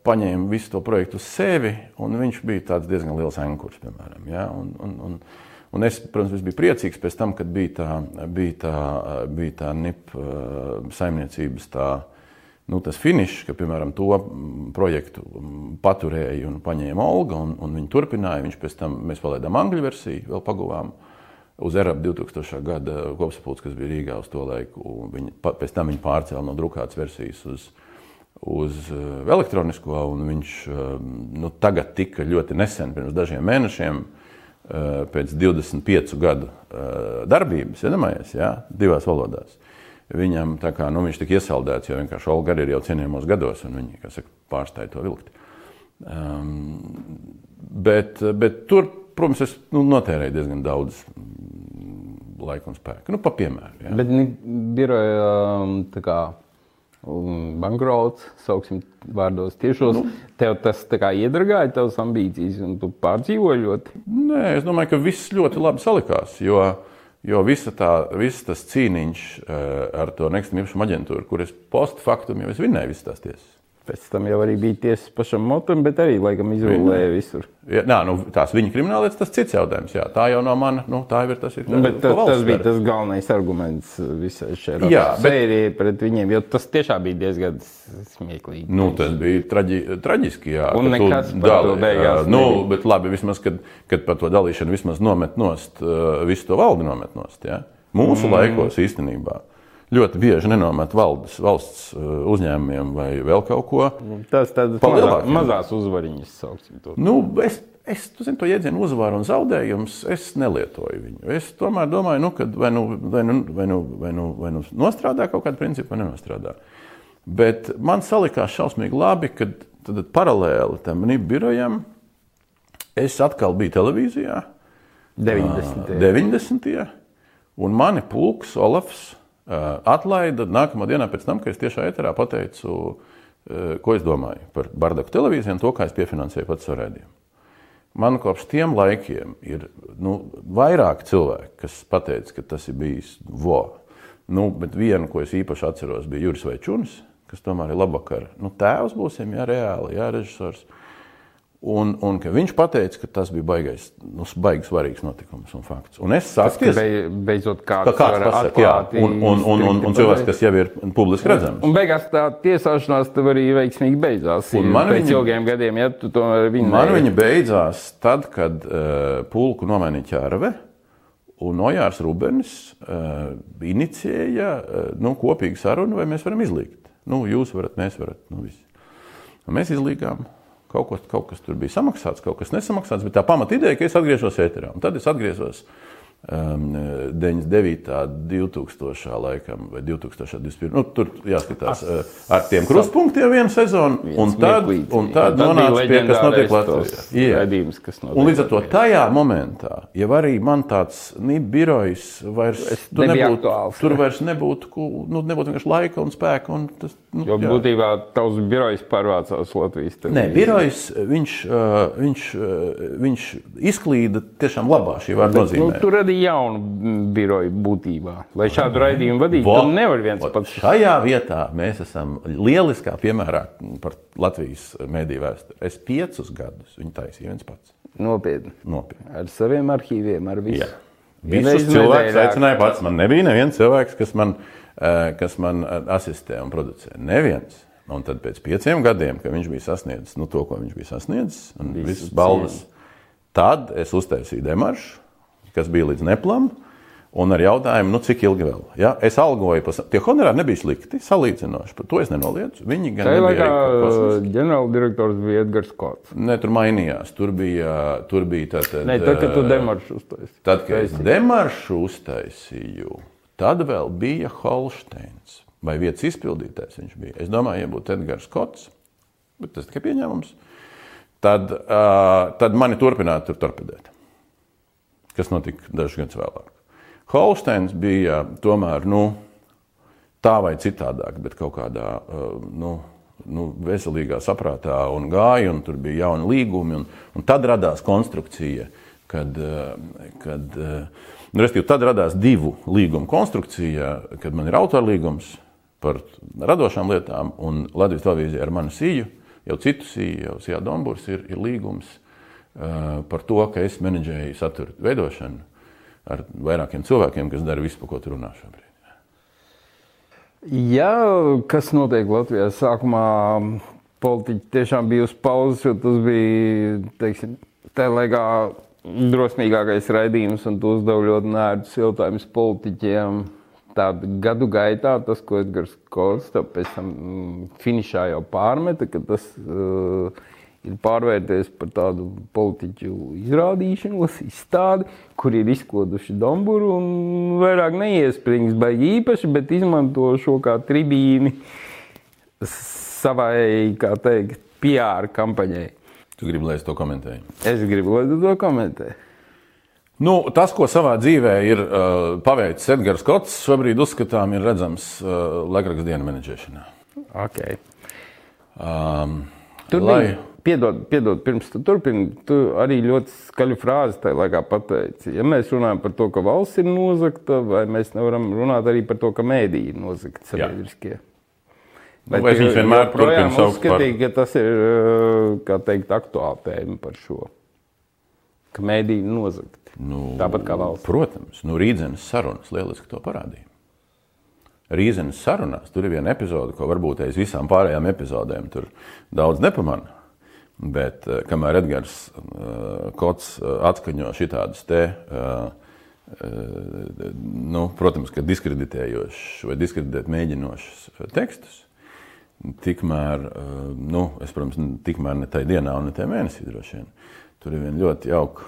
paņēmu visu to projektu uz sevi, un viņš bija diezgan liels ankurs, piemēram. Ja? Un, un, un, un es, protams, biju priecīgs pēc tam, kad bija tā, bija tā, bija tā NIP saimniecības tā, nu, finišs, ka, piemēram, to projektu paturēja un paņēma Olga, un, un viņi turpināja. Viņš pēc tam, mēs palaidām angļu versiju, vēl paguvām uz ERAP 2000. gada kopsapulces, kas bija Rīgā uz to laiku. Viņi, pēc tam viņi pārcēla no drukātas versijas uz, uz eh, elektronisko, un viņš eh, nu, tagad tika ļoti nesen, pirms dažiem mēnešiem, eh, pēc 25 gadu darbības, iedomājies, ja, divās valodās. Viņam tā kā nu, viņš tika iesaldēts, jo vienkārši Olga ir jau cienījamos gados, un viņi saka, pārstāja to vilkt. Um, bet, bet tur, protams, es nu, notērēju diezgan daudz mm, laika un spēka. Nu, pa piemēru. Ja. Bet biroja um, tā kā bankrots, sauksim, vārdos tiešos. Nu, tev tas iedragāja tavas ambīcijas, un tu pārdzīvoji ļoti? Nē, es domāju, ka viss ļoti labi salikās. Jo, jo visa tā, viss tas cīniņš eh, ar to nekustamību aģentūru, kur es post faktum jau es vinēju visas tās tiesas. Pēc tam jau arī bija tiesas pašam motam, bet arī laikam izrullēja visur. Ja, nā, nu, tās viņa krimināllietas, tas cits jautājums. Jā, tā jau no mana, nu, tā ir tas, ir, tā, bet, tas, tas bija tas galvenais arguments visai šai sērijai pret viņiem, jo tas tiešām bija diezgan smieklīgi. Nu, tas bija traģi, traģiski, jā. Un nekas par to beigās. Nu, bet labi, vismaz, kad, kad par to dalīšanu vismaz nomet nost, visu to valdi nomet nost, jā. Mūsu mm. laikos īstenībā ļoti bieži nenomet valdes, valsts uh, uzņēmumiem vai vēl kaut ko. Tas tādas mazā, mazās uzvariņas, sauksim to. Nu, es, es tu zini, to jēdzienu uzvaru un zaudējums, es nelietoju viņu. Es tomēr domāju, nu, ka vai nu, vai, nu, vai, nu, vai, nu, vai nu nostrādā kaut kāda principa, vai nenostrādā. Bet man salikās šausmīgi labi, ka tad paralēli tam NIB birojam es atkal biju televīzijā. 90. 90. Un mani pulks Olafs atlaida nākamā dienā pēc tam, kad es tiešā eterā pateicu, uh, ko es domāju par Bardaku televīziju un to, kā es piefinansēju pats savu redzējumu. Man kopš tiem laikiem ir nu, vairāk cilvēki, kas pateica, ka tas ir bijis vo. Nu, bet vienu, ko es īpaši atceros, bija Juris Večunis, kas tomēr ir labvakar. Nu, tēvs būsim, jā, reāli, jā, režisors. Un, un viņš teica, ka tas bija baigais, nu, baigs svarīgs notikums un fakts. Un es saku, ka beidzot kāds, kā kāds pasaka, jā, un, un, un, un, un cilvēks, kas jau ir publiski redzams. Un beigās tā tiesāšanās tev arī veiksmīgi beidzās. Man pēc viņa, ilgiem gadiem, ja tu to viņu. Man viņa beidzās tad, kad uh, pulku nomainīja ķērve. Un Nojārs Rubenis uh, inicijēja uh, nu, kopīgu sarunu, vai mēs varam izlīgt. Nu, jūs varat, mēs varat. Nu, visi. un mēs izlīgām. Kaut, ko, kaut kas tur bija samaksāts, kaut kas nesamaksāts, bet tā pamata ideja, ka es atgriežos ēterā. Un tad es atgriezos um, 99. 2000. laikam, vai 2021. Nu, tur jāskatās uh, ar tiem krustpunktiem vienu sezonu, un tad, un tad nonāca pie, kas notiek Latvijā. Redījums, kas notiek un līdz ar to tajā momentā, ja arī man tāds NIB birojs vairs tur nebūtu, aktuāls, tur vairs nebūtu, nu, nebūtu vienkārši laika un spēka. Un tas, nu, jo jā. būtībā tavs birojs pārvācās Latvijas. Nē, birojs, viņš, uh, viņš, uh, viņš izklīda tiešām labā šī vārda nozīmē. Nu, tur radīja jaunu biroju būtībā. Lai šādu raidījumu vadītu, tad nevar viens Vo, pats. Šajā vietā mēs esam lieliskā piemērā par Latvijas mediju vēsturi. Es piecus gadus viņu taisīju viens pats. Nopietni. Nopietni. Ar saviem arhīviem, ar visu. Jā. Visus cilvēkus aicināja pats. Man nebija neviens cilvēks, kas man, eh, kas man asistē un producē. Neviens. Un tad pēc pieciem gadiem, kad viņš bija sasniedzis nu, to, ko viņš bija sasniedzis, un visas balvas, tad es uztaisīju demaršu kas bija līdz neplam. Un ar jautājumu, nu, cik ilgi vēl? Ja? Es algoju, pas... tie honorāri nebija slikti, salīdzinoši. Par to es nenoliedzu. Viņi gan bija. Tā kā ģenerāldirektors bija Edgars Kots. Nē, tur mainījās. Tur bija, tur bija tā, tad, Nē, tad, kad tu demaršu uztaisīji. Tad, kad es demaršu uztaisīju, tad vēl bija Holsteins. Vai vietas izpildītājs viņš bija? Es domāju, ja būtu Edgars Kots, bet tas tikai pieņēmums, tad, uh, tad mani turpinātu tur torpedēt kas notika dažus gadus vēlāk. Holsteins bija tomēr nu, tā vai citādāk, bet kaut kādā nu, nu, veselīgā saprātā un gāja, un tur bija jauni līgumi. Un, un tad radās konstrukcija, kad, kad nu, restīvi, tad radās divu līgumu konstrukcija, kad man ir autorlīgums par radošām lietām, un Latvijas televīzija ar manu sīju, jau citu sīju, jau Sijā Dombūrs ir, ir līgums Eh, par to, ka es menedžēju satura veidošanu ar vairākiem cilvēkiem, kas dara visu, par ko tu runā šobrīd. Jā, kas notiek Latvijā? Sākumā politiķi tiešām bija uz pauzes, jo tas bija teiksim, tā laikā drosmīgākais raidījums, un tu uzdevi ļoti nērdus jautājumus politiķiem. Tāda gadu gaitā tas, ko Edgars Kols pēc tam mm, finišā jau pārmeta, ka tas uh, ir pārvērties par tādu politiķu izrādīšanos, izstādi, kur ir izkoduši Domburu un vairāk neiesprings baigi īpaši, bet izmanto šo kā tribīni savai, kā teikt, PR kampaņai. Tu gribi, lai es to komentēju? Es gribu, lai tu to komentē. Nu, tas, ko savā dzīvē ir uh, paveicis Edgars Kots, šobrīd uzskatām, ir redzams uh, laikraksta dienas menedžēšanā. Okay. Um, Tur lai... bija Piedod, piedod pirms tu turpini, tu arī ļoti skaļu frāzi tajā laikā pateici. Ja mēs runājam par to, ka valsts ir nozagta, vai mēs nevaram runāt arī par to, ka mēdīji ir nozagti sabiedriskie? Nu, viņš vienmēr projām uzskatīja, par... ka tas ir, kā teikt, aktuāla tēma par šo. Ka mēdīji ir nozagti. Nu, Tāpat kā valsts. Protams, nu Rīdzenes sarunas lieliski to parādīja. Rīzenes sarunās tur ir viena epizode, ko varbūt aiz visām pārējām epizodēm tur daudz nepamana. Bet eh, kamēr Edgars uh, Kots uh, atskaņo šitādus te, nu, protams, ka diskreditējošus vai diskreditēt mēģinošus tekstus, tikmēr, nu, es, protams, tikmēr ne tajā dienā un ne tajā mēnesī droši vien. Tur ir viena ļoti jauka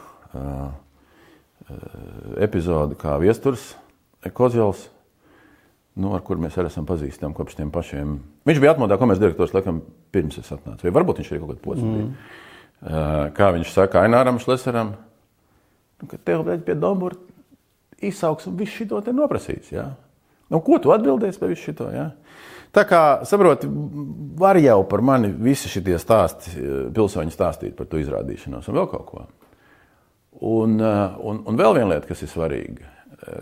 epizode, kā viesturs Kozjals nu, ar kuriem mēs arī esam pazīstami kopš tiem pašiem. Viņš bija atmodā komerces direktors, laikam, pirms es atnācu. Vai varbūt viņš arī kaut kādā posmā bija. Mm. Kā viņš saka, Aināram Šlesaram, nu, ka tev vajag pie Dombora izsauks un viss šito te noprasīs. Ja? Nu, ko tu atbildēsi par visu šito? Ja? Tā kā, saproti, var jau par mani visi šie stāsti, pilsoņi stāstīt par to izrādīšanos un vēl kaut ko. Un, un, un vēl viena lieta, kas ir svarīga,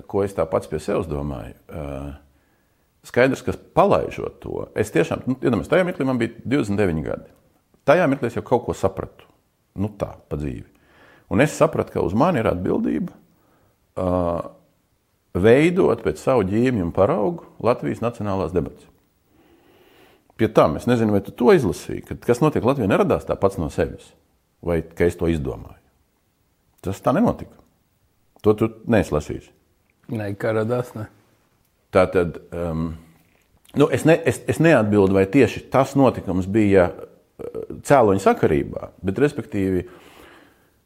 ko es tā pats pie sevis domāju. Skaidrs, ka palaižot to, es tiešām, nu, iedomājos, tajā mirklī man bija 29 gadi. Tajā mirklī es jau kaut ko sapratu. Nu tā, pa dzīvi. Un es sapratu, ka uz mani ir atbildība uh, veidot pēc savu ģīmju un paraugu Latvijas nacionālās debatas. Pie tam es nezinu, vai tu to izlasīji, ka kas notiek Latvijā neradās tā pats no sevis, vai ka es to izdomāju. Tas tā nenotika. To tu neizlasīsi. Nē, kā radās. Ne. Tā tad um, nu, es, ne, es, es neatbildu, vai tieši tas notikums bija cēloņa sakarībā, bet respektīvi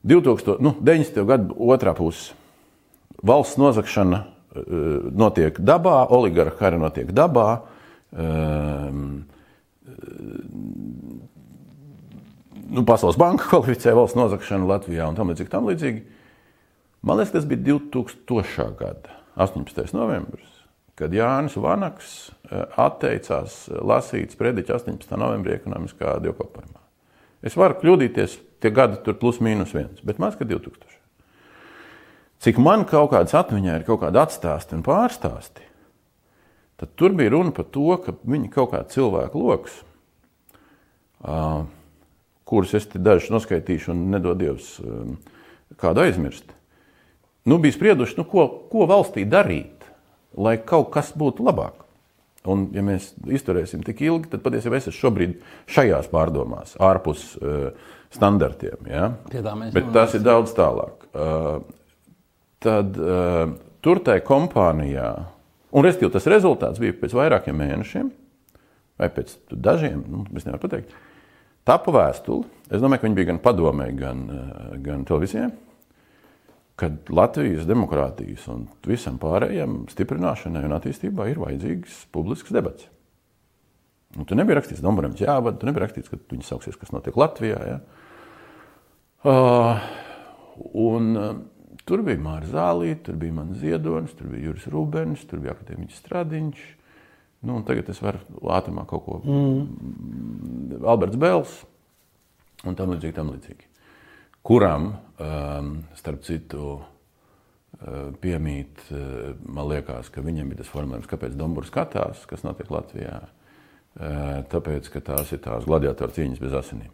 2000, nu, 90. gadu otrā puse valsts nozagšana notiek dabā, oligarha arī notiek dabā. Um, nu, Pasaules banka kvalificē valsts nozagšanu Latvijā un tam līdzīgi. Tam līdzīgi. Man liekas, tas bija 2000. gada 18. novembris, kad Jānis Vanaks eh, atteicās lasīt sprediķi 18. novembrī ekonomiskā dievkalpojumā. Es varu kļūdīties, tie gadi tur plus mīnus viens, bet maz ka 2000. Cik man kaut kādas atmiņā ir kaut kāda atstāsti un pārstāsti, tad tur bija runa par to, ka viņi kaut kādā cilvēku lokus, kurus es te dažus noskaitīšu un nedod Dievs um, kādu aizmirst, nu, bija sprieduši, nu, ko, ko valstī darīt, lai kaut kas būtu labāk. Un, ja mēs izturēsim tik ilgi, tad patiesībā es esmu šobrīd šajās pārdomās, ārpus uh, standartiem. Ja? Bet tas ir daudz tālāk. Uh, tad uh, tur tajā kompānijā Un restīvi tas rezultāts bija pēc vairākiem mēnešiem, vai pēc dažiem, nu, es nevaru pateikt. Tapu vēstuli, es domāju, ka viņi bija gan padomē, gan, gan televīzijā, kad Latvijas demokrātijas un visam pārējiem stiprināšanai un attīstībai ir vajadzīgs publisks debats. Un tur nebija rakstīts, ir jāvada, tur nebija rakstīts, ka viņi sauksies, kas notiek Latvijā. Ja? Uh, un, uh, Tur bija Mārcis Zālīte, tur bija mans ziedonis, tur bija Juris Rubens, tur bija akadēmiķis Stradiņš. Nu, tagad es varu ātrumā kaut ko. Mm. Alberts Bēls un tam līdzīgi, tam līdzīgi. Kuram, um, starp citu, uh, piemīt, uh, man liekas, ka viņam ir tas formulējums, kāpēc Dombūrs skatās, kas notiek Latvijā. Tāpēc, ka tās ir tās gladiatoru cīņas bez asinīm.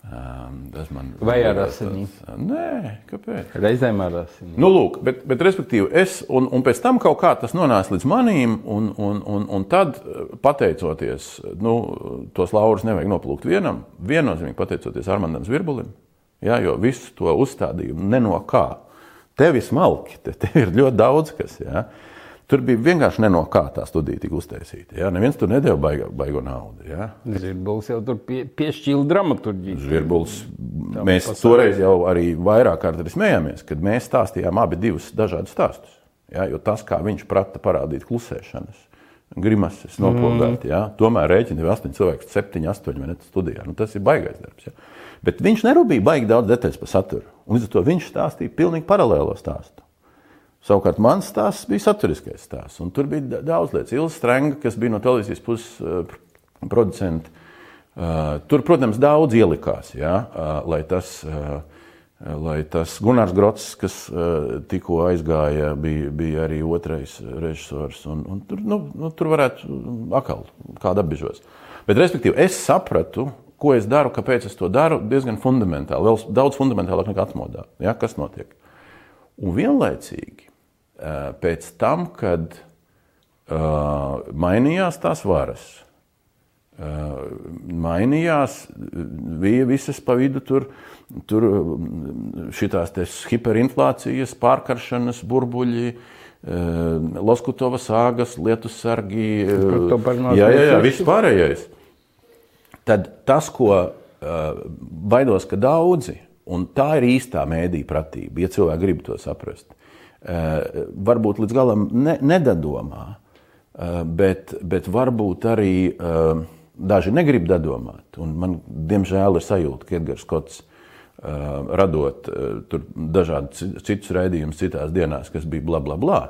Tas man Vai ar asinīm? Nē, kāpēc? Reizēm ar asinīm. Nu, lūk, bet, bet respektīvi, es, un, un pēc tam kaut kā tas nonāca līdz manīm, un, un, un, un tad, pateicoties, nu, tos laurus nevajag noplūkt vienam, viennozīmīgi pateicoties Armandam Zvirbulim, jā, jo visu to uzstādījumu ne no kā. Tev ir smalki, te, tev ir ļoti daudz kas, jā. Tur bija vienkārši no kā tā studija tika uztaisīta. Ja? Neviens tur nedēļa baigo, baigo naudu. Ja? Zvirbulis jau tur pie, piešķīla dramaturģiju. Zvirbulis, mēs pasaulē. toreiz jau arī vairāk kārt smējāmies, kad mēs stāstījām abi divus dažādus stāstus. Ja? Jo tas, kā viņš prata parādīt klusēšanas, grimases, nopogāt, mm. tomēr rēķina jau 8 cilvēku, 7, 8 vai ne studijā. Nu, tas ir baigais darbs. Ja? Bet viņš nerūpīgi baigi daudz detaļas par saturu. Un līdz ar to viņš stāstīja pilnīgi paralēlo stāstu. Savukārt mans stāsts bija saturiskais stāsts. Tur bija daudz lietas. Ilza Strenga, kas bija no televīzijas puses uh, producents, uh, tur, protams, daudz ielikās, ja, uh, lai tas. Lai tas Gunārs Grots, kas tikko aizgāja, bija, bija arī otrais režisors. Un, un tur, nu, nu, tur varētu atkal kāda apbežos. Bet, respektīvi, es sapratu, ko es daru, kāpēc es to daru, diezgan fundamentāli. Vēl daudz fundamentālāk nekā atmodā. Ja, kas notiek? Un vienlaicīgi Eh, pēc tam, kad uh, mainījās tās varas, uh, mainījās, bija visas pa vidu tur, tur šitās hiperinflācijas, pārkaršanas burbuļi, Loskutova sāgas, lietus sargi, jā, jā, jā, viss pārējais. Tad tas, ko baidos, ka daudzi, un tā ir īstā mēdī pratība, ja cilvēki grib to saprast, varbūt līdz galam ne, nedadomā, bet, bet varbūt arī daži negrib dadomāt. Un man, diemžēl, ir sajūta, ka Edgars Kots radot dažādus citus raidījumus citās dienās, kas bija bla bla bla.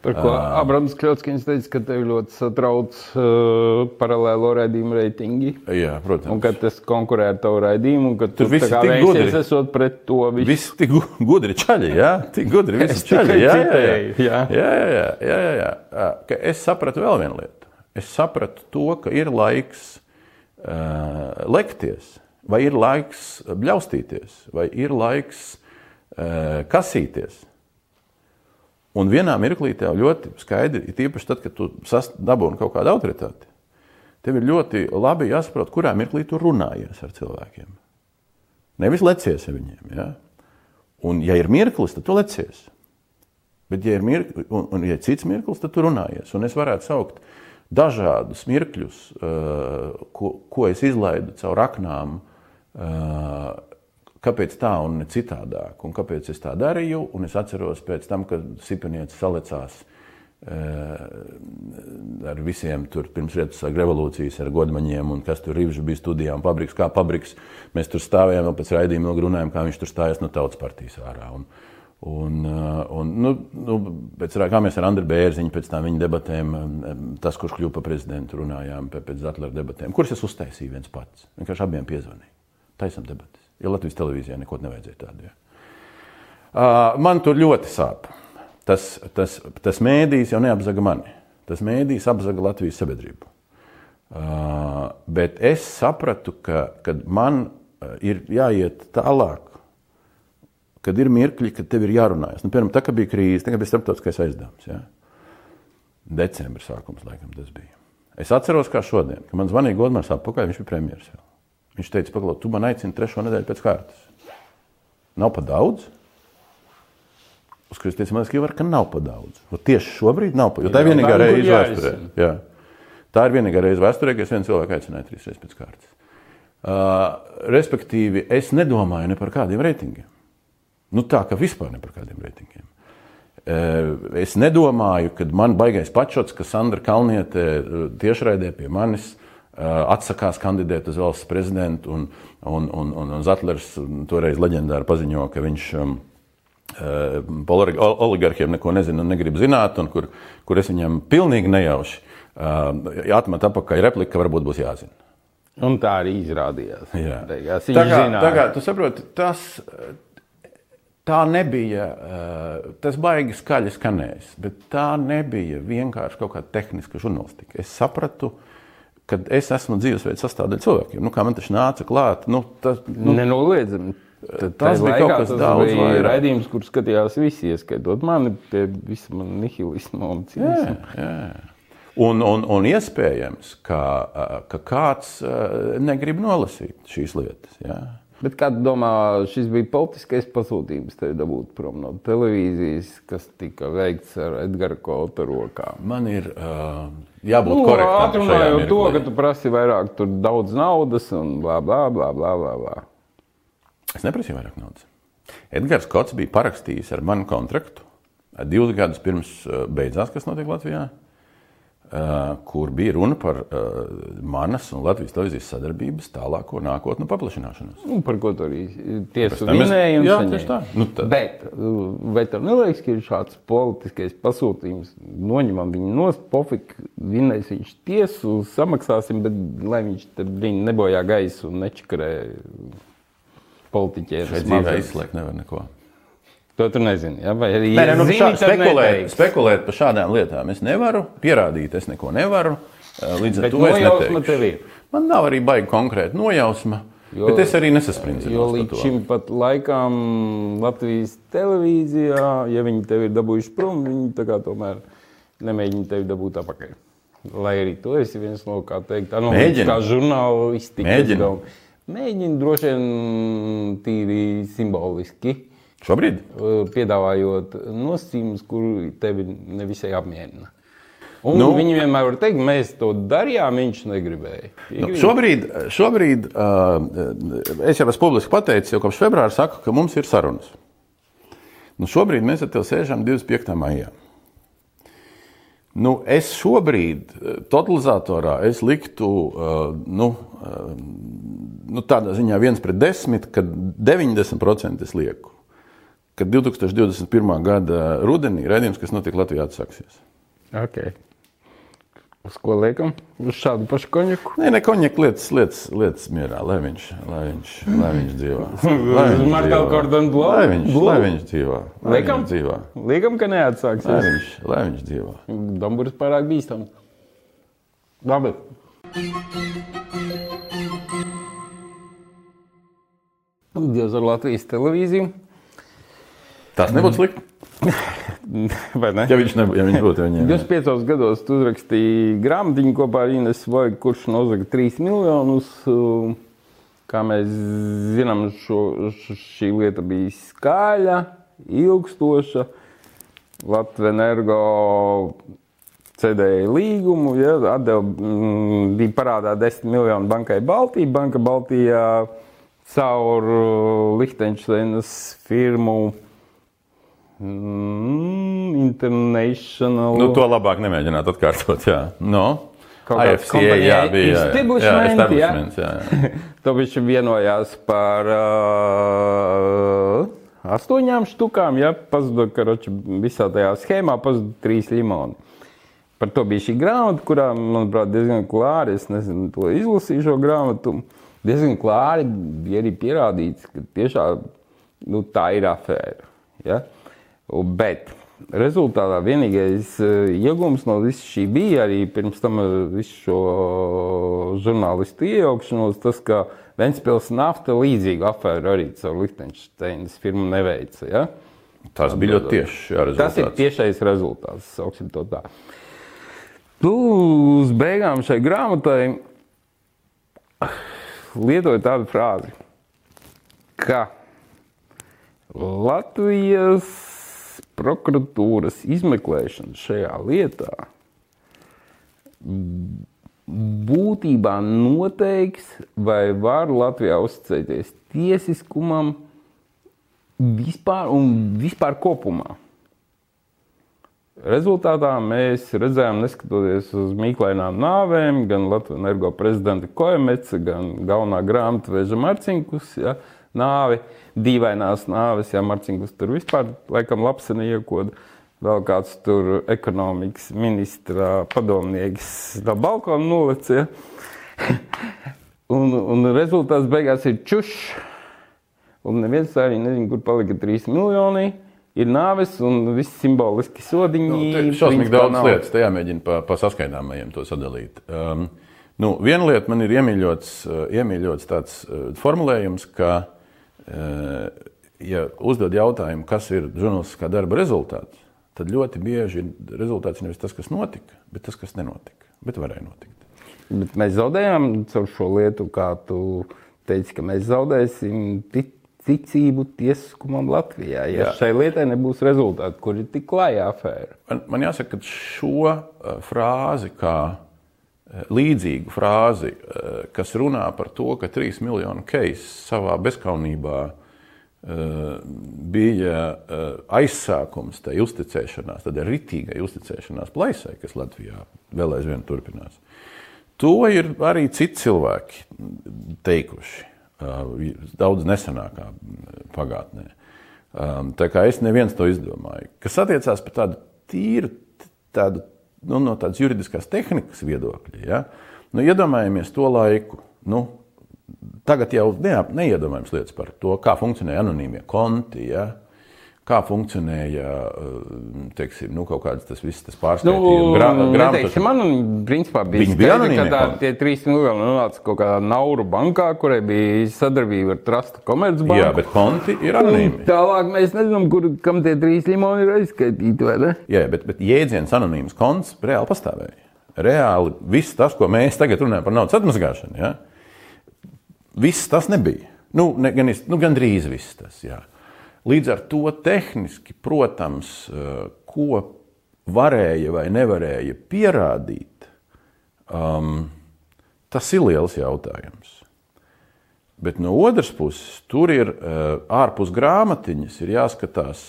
Par ko Abrams Kļotskins teica, ka tevi ļoti satrauc uh, paralēlo raidījumu reitingi. Jā, protams. Un ka tas konkurē ar tavu raidījumu, un ka Tur tu tā kā tik gudri. esot pret to visu. Visi tik gu- gudri čaļi, jā, tik gudri visi čaļi. Jā, jā, jā. jā. Jā, jā, jā, jā. Ā, Ka es sapratu vēl vienu lietu. Es sapratu to, ka ir laiks uh, lekties, vai ir laiks bļaustīties, vai ir laiks uh, kasīties. Un vienā mirklī tev ļoti skaidri, ir tīpaši tad, kad tu dabūni kaut kādu autoritāti, tev ir ļoti labi jāsaprot, kurā mirklī tu runājies ar cilvēkiem. Nevis lecies ar viņiem. Ja? Un, ja ir mirklis, tad tu lecies. Bet, ja ir mirklis, un, un ja cits mirklis, tad tu runājies. Un es varētu saukt dažādus mirkļus, uh, ko, ko es izlaidu caur aknām, uh, kāpēc tā un ne citādāk, un kāpēc es tā darīju. Un es atceros pēc tam, kad Sipenietis salecās uh, ar visiem tur pirms Rietussāga revolūcijas, ar godmaņiem, un kas tur rīvži bija studijā un pabriks, kā pabriks. Mēs tur stāvējām, vēl pēc raidījuma ilgi runājām, kā viņš tur stājas no tautas partijas ārā. Un, Un, uh, un, nu, nu, pēc, kā mēs ar Andriu Bērziņu pēc tam viņa debatēm, um, tas, kurš kļuva par prezidentu, runājām pēc Zetlera debatēm, kuras es uztaisīju viens pats. Vienkārši abiem piezvanīju. Taisam debatas. Ja Latvijas televīzijā neko nevajadzēja tādu. Ja. Man tur ļoti sāp. Tas, tas, tas mēdījis jau neapzaga mani. Tas mēdījis apzaga Latvijas sabiedrību. Bet es sapratu, ka kad man ir jāiet tālāk, kad ir mirkļi, kad tev ir jārunājas. Nu, piemēram, tā kā bija krīze, tagad bija starptautiskais aizdevums. Ja? Decembris sākums, laikam, tas bija. Es atceros, kā šodien, kad man zvanīja Godmārs apakaļ, viņš bija premjeras. Viņš teica, pagaidi, tu man aicini trešo nedēļu pēc kārtas. Nav pa daudz. Uz kuras teica, man liekas, ka nav pa daudz. Un tieši šobrīd nav pa, jo tā ir vienīgā reize vēsturē. Jā. Tā ir vienīgā reize vēsturē, kad es vienu cilvēku aicināju trīs reizes pēc kārtas. Uh, respektīvi, es nedomāju ne par kādiem reitingiem. Nu, tā kā vispār ne par kādiem reitingiem. Uh, Es nedomāju, ka man baigais pačots, ka Sandra Kalniete tiešraidē pie manis uh, atsakās kandidēt uz valsts prezidentu, un, un, un, un, un Zetlers toreiz leģendāri paziņo, ka viņš um, uh, olig- ol- oligarkiem neko nezina un negrib zināt, un kur, kur es viņam pilnīgi nejauši uh, atmetu atpakaļ repliku, ka varbūt būs jāzina. Un tā arī izrādījās. Jā. Beigās Tā kā, zināja. tā kā tu saproti, tas tā nebija, eh, tas baigi skaļi skanējis, bet tā nebija vienkārši kaut kāda tehniska žurnālistika. Es sapratu, ka es esmu dzīvesveids sastāvdaļa cilvēkiem. Nu, kā man tas nāca klāt, nu, tas, nu, Nenoliedzami. Tad tas bija kaut kas daudz vairāk. Raidījums, kur skatījās visi, ieskaitot mani, pie visa man nihilisma un cinisma. Un, un, un iespējams, ka, ka kāds eh, negrib nolasīt šīs lietas. Jā. Bet kā tu domā, šis bija politiskais pasūtījums tevi dabūt prom no televīzijas, kas tika veikts ar Edgara Kota rokām? Man ir uh, jābūt Nu, korektam. Atrunājot to, ka tu prasi vairāk, tur daudz naudas un bla bla bla bla bla. bla. Es neprasīju vairāk naudas. Edgars Kots bija parakstījis ar manu kontraktu divus gadus pirms uh, beidzās, kas notiek Latvijā, kur bija runa par manas un Latvijas televīzijas sadarbības tālāko nākotnu paplašināšanos. Nu, par ko tu arī tiesu minēji. un Jā, tieši tā. Nu, tad- Bet uh, vai tev neliekas, ka ir šāds politiskais pasūtījums? Noņemam viņu no pofika, vinnēs viņš tiesu, samaksāsim, bet lai viņš te brīni nebojā gaisu un nečakarē politiķiem. Šai dzīvē izslēgt nevar neko. To tu nezini. Ja? Vai arī Nē, nē, nu, zini, šā, spekulēt, neteiksi. spekulēt par šādām lietām es nevaru, pierādīt es neko nevaru. Līdz ar Bet to es neteikšu. Man nav arī baigi konkrēta nojausma, Jo- bet es arī nesaspringstu. Jo līdz šim pat laikam Latvijas televīzijā, ja viņi tevi ir dabūjuši prom, viņi tomēr nemēģina tevi dabūt atpakaļ. Lai arī tu esi viens no, kā teikt, Mēģina. kā žurnālisti. Mēģina. Mēģina droši vien tīri simboliski, Šobrīd? piedāvājot nosacījumus, kuri tevi nevisai apmierina. Un Nu. viņi vienmēr var teikt, mēs to darījām, viņš negribēja. Nu, šobrīd, šobrīd uh, es jau esmu publiski pateicis, jau kopš februāra saku, ka mums ir sarunas. Nu, šobrīd mēs ar tevi sēžam 25. maijā. Nu, es šobrīd totalizatorā es liktu uh, nu, uh, nu, tādā ziņā viens pret desmit, kad 90% es lieku. Kad 2021. gada rudenī raidījums, kas notiek Latvijā, atsāksies. Okay. Uz ko liekam? Uz šādu pašu konjaku? Nē, ne konjaku lietas, lietas, lietas mierā, lai viņš, lai viņš, lai viņš dzīvo. Lai Uz Markela Gordona Blow? Lai viņš, lai viņš dzīvo. Lai Liekam? viņš dzīvo. Liekam, ka Lai neatsāksies. viņš, lai viņš dzīvo. Damburs pārāk bīstams. Labi. Dievs ar Latvijas televīziju. Tas nebūtu slikti. Vai ne? Ja viņš, nebūtu, ja viņš būtu viņiem. 25 gados tu uzrakstīji grāmatiņu kopā ar Inesu Vojgu, kurš nozaga 3 miljonus. Uh, Kā mēs zinām, šo, šī lieta bija skaļa, ilgstoša. Latvijas energo cedēja līgumu, ja, atdeva, mm, bija parādā 10 miljonu bankai Baltijā. Banka Baltijā caur uh, Liechtensteinas firmu mm, International. Nu, to labāk nemēģināt atkārtot. Jā. No. AFCA, kompānija, jā, bija. Jā, establishment, jā, jā. jā. To viņš vienojās par uh, astoņām štukām. Ja? Pazuda, karoči, visā tajā schēmā pazuda trīs limoni. Par to bija šī grāmata, kurā, manuprāt, diezgan klāri, es nezinu, to izlasīju šo grāmatu. Diezgan klāri bija arī pierādīts, ka tiešām nu, tā ir afēra. Ja? Un- Bet rezultātā vienīgais eh, iegūms no visa šī bija arī pirms tam ar visu šo žurnālistu iejaukšanos, tas, ka Ventspils nafta līdzīgu afēru arī caur Liechtensteinas firmu neveica. Ja? Tas bija ļoti tieši. Jā, Tas ir rezultāts. tiešais rezultāts, sauksim to tā. Tu uz beigām šai grāmatai lietoji tādu frāzi, ka Latvijas prokuratūras izmeklēšana šajā lietā būtībā noteiks, vai var Latvijā uzticēties tiesiskumam vispār un vispār kopumā. Rezultātā mēs redzējām, neskatoties uz mīklainām nāvēm, gan Latvijas energo prezidenta Koemeca, gan galvenā grāmatveža Marcinkus ja, nāvi, dīvainās nāves, ja Marcinkus tur vispār laikam lapseni iekoda. Vēl kāds tur ekonomikas ministra padomnieks no balkona nolicis. Ja. un, un rezultāts beigās ir čušs. Un neviens arī nezina, kur palika 3 miljoni. Ir nāves un viss simboliski sodiņi. Nu, šausmīgi daudz nav. lietas, te jāmēģina pa, pa saskaidāmajiem to sadalīt. Um, nu, viena lieta man ir iemīļots, uh, iemīļots tāds uh, formulējums, ka, uh, ja uzdod jautājumu, kas ir žurnālistiskā darba rezultāts, tad ļoti bieži ir rezultāts nevis tas, kas notika, bet tas, kas nenotika, bet varēja notikt. Bet mēs zaudējām caur šo lietu, kā tu teici, ka mēs zaudēsim tic- ticību tiesiskumam Latvijā. Ja Jā. šai lietai nebūs rezultāti, kur ir tik klajā afēra. Man, man jāsaka, ka šo frāzi, kā līdzīgu frāzi, uh, kas runā par to, ka trīs miljonu keisi savā bezskaunībā uh, bija uh, aizsākums tai uzticēšanās, tad ritīgai uzticēšanās plaisai, kas Latvijā vēl aizvien turpinās. To ir arī citi cilvēki teikuši daudz nesenākā pagātnē. Tā kā es neviens to izdomāju. Kas attiecās par tādu tīru, tādu, nu, no tādas juridiskās tehnikas viedokļa, ja? nu, iedomājamies to laiku. Nu, tagad jau ne, neiedomājams lietas par to, kā funkcionēja anonīmie konti. Ja? Kā funkcionēja uh, teiksim, nu, kaut kāds tas viss, tas Nu, pārsteigums, neteiksim, man principā bija Viņi bija anonīmie ka tā, tie trīs miljoni nonāca kaut kādā Nauru bankā, kurai bija sadarbība ar Trusta Komercbanku. Jā, bet konti ir Un anonīmi. Tālāk mēs nezinām, kur, kam tie trīs limoni ir aizskaitīti. vai ne? Jā, bet, bet jēdziens anonīms konts reāli pastāvēja. Reāli viss tas, ko mēs tagad runājam par naudas atmazgāšanu, ja, viss tas nebija. Nu, ne, gan, nu, gan drīz viss tas. Jā. Līdz ar to tehniski, protams, eh, ko varēja vai nevarēja pierādīt, um, tas ir liels jautājums. Bet no otras puses, tur ir uh, ārpus grāmatiņas, ir jāskatās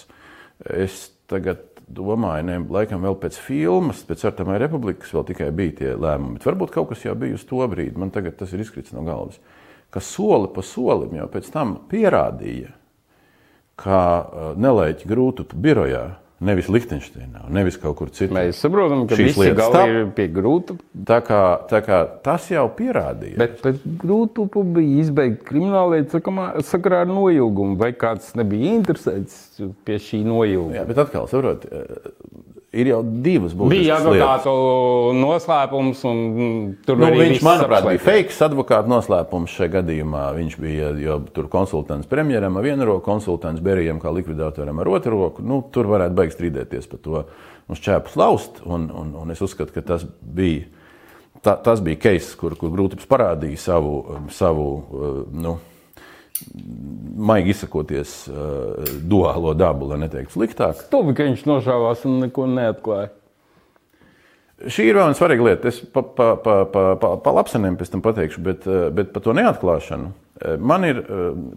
Es tagad domāju, ne, laikam vēl pēc filmas, pēc Artamai Republikas vēl tikai bija tie lēmumi. Bet varbūt kaut kas jau bija uz to brīdi, man tagad tas ir izkritis no galvas. Ka soli pa solim jau pēc tam pierādīja, ka uh, nelaiķi grūtu birojā Nevis Liechtensteinā, nevis kaut kur citur. Mēs saprotam, ka Šīs lietas stāv. ir pie grūta. Tā kā, tā kā tas jau pierādīja. Bet pēc grūtu bija izbeigta krimināllietu sakamā- sakarā ar noilgumu. Vai kāds nebija interesēts pie šī noilguma? Jā, bet atkal, saprot, ir jau divas būtiskas Bija lietas. advokātu noslēpums, un tur Nu, arī viņš, manuprāt, bija fake advokāta noslēpums šajā gadījumā. Viņš bija jo tur konsultants premjeram ar vienu roku, konsultants Berijam kā likvidatoram ar otru roku. Nu, tur varētu beigt strīdēties par to uz ķēpus laust, un, un, un es uzskatu, ka tas bija. Ta, tas bija case, kur, kur Grūtips parādīja savu, savu uh, nu, maigi izsakoties, uh, duālo dabu, lai neteiktu sliktāk. Tuvi, ka viņš nošāvās un neko neatklāja. Šī ir viena svarīga lieta. Es pa, pa, pa, pa, pa, pa lapseniem pēc tam pateikšu, bet, eh, bet par to neatklāšanu. Eh, Man ir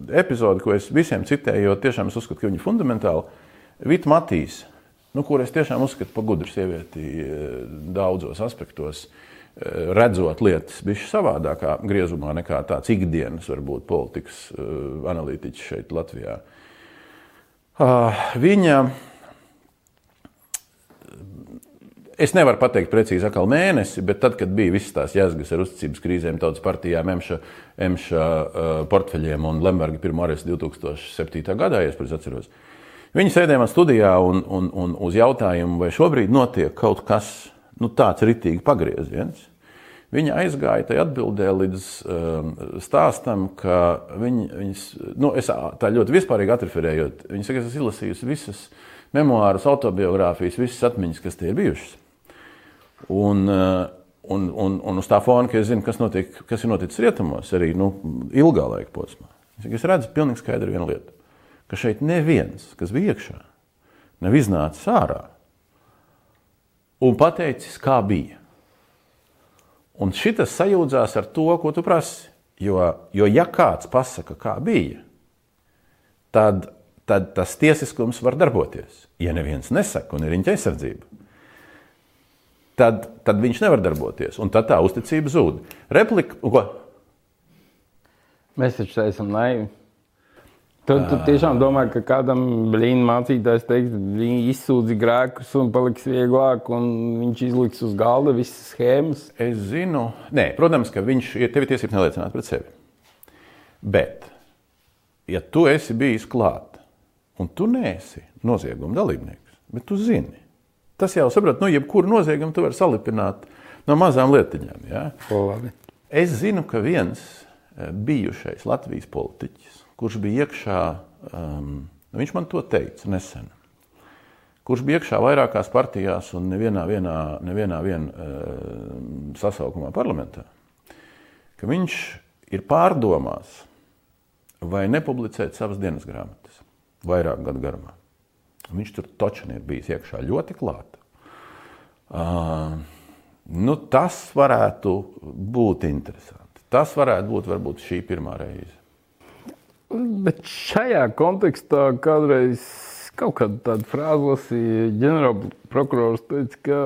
epizode, ko es visiem citēju, jo tiešām es uzskatu, ka viņi ir fundamentāli. Vita Matīs, nu, kur es tiešām uzskatu par gudru sievieti daudzos aspektos, eh, redzot lietas bija savādākā griezumā nekā tāds ikdienas, varbūt, politikas eh, analītiķis šeit Latvijā. Ah, Viņa Es nevaru pateikt precīzi atkal mēnesi, bet tad, kad bija visas tās jēzgas ar uzticības krīzēm, tautas partijām, emša, emša uh, portfeļiem un Lemberga pirmo arestu 2007. gadā, ja es pareizi atceros, viņi sēdēja man studijā un, un, un uz jautājumu, vai šobrīd notiek kaut kas nu, tāds ritīgi pagrieziens. Viņa aizgāja tajā atbildē līdz um, stāstam, ka viņa, viņas, nu, es tā ļoti vispārīgi atreferējot, viņa saka, es esmu izlasījusi visas memoārus, autobiogrāfijas, visas atmiņas, kas tie ir bijušas. Un, uh, un, un, un uz tā fona, ka es zinu, kas, notiek, kas ir noticis rietumos, arī nu, ilgā laika posmā. Es, es redzu pilnīgi skaidru vienu lietu, ka šeit neviens, kas bija iekšā, nav iznācis ārā un pateicis, kā bija. Un šis sajūdzās ar to, ko tu prasi. Jo, jo ja kāds pasaka, kā bija, tad, tad tas tiesiskums var darboties. Ja neviens nesaka, un ir viņa aizsardzība, tad, tad viņš nevar darboties. Un tad tā uzticība zūd. Replika, ko? Mēs taču esam naivi. Tu, tu tiešām domā, ka kādam blīņa mācītājs teiks, viņi izsūdzi grēkus un paliks vieglāk, un viņš izliks uz galda visas schēmas. Es zinu, Nē, protams, ka viņš ir tev ir tiesības neliecināt pret sevi. Bet, ja tu esi bijis klāt, un tu neesi nozieguma dalībnieks, bet tu zini, tas jau saprot, nu, jebkuru noziegumu tu vari salipināt no mazām lietiņām. Ja? Labi. Es zinu, ka viens eh, bijušais Latvijas politiķis, kurš bija iekšā, um, nu, viņš man to teica nesen, kurš bija iekšā vairākās partijās un nevienā, vienā, nevienā vien, uh, sasaukumā parlamentā, ka viņš ir pārdomās, vai nepublicēt savas dienas grāmatas vairāk gadu garumā. Viņš tur taču ir bijis iekšā ļoti klāta. Uh, nu, tas varētu būt interesanti. Tas varētu būt varbūt šī pirmā reize. Bet šajā kontekstā kādreiz kaut kāda tāda frāze lasīja ģenerālprokurors, teica, ka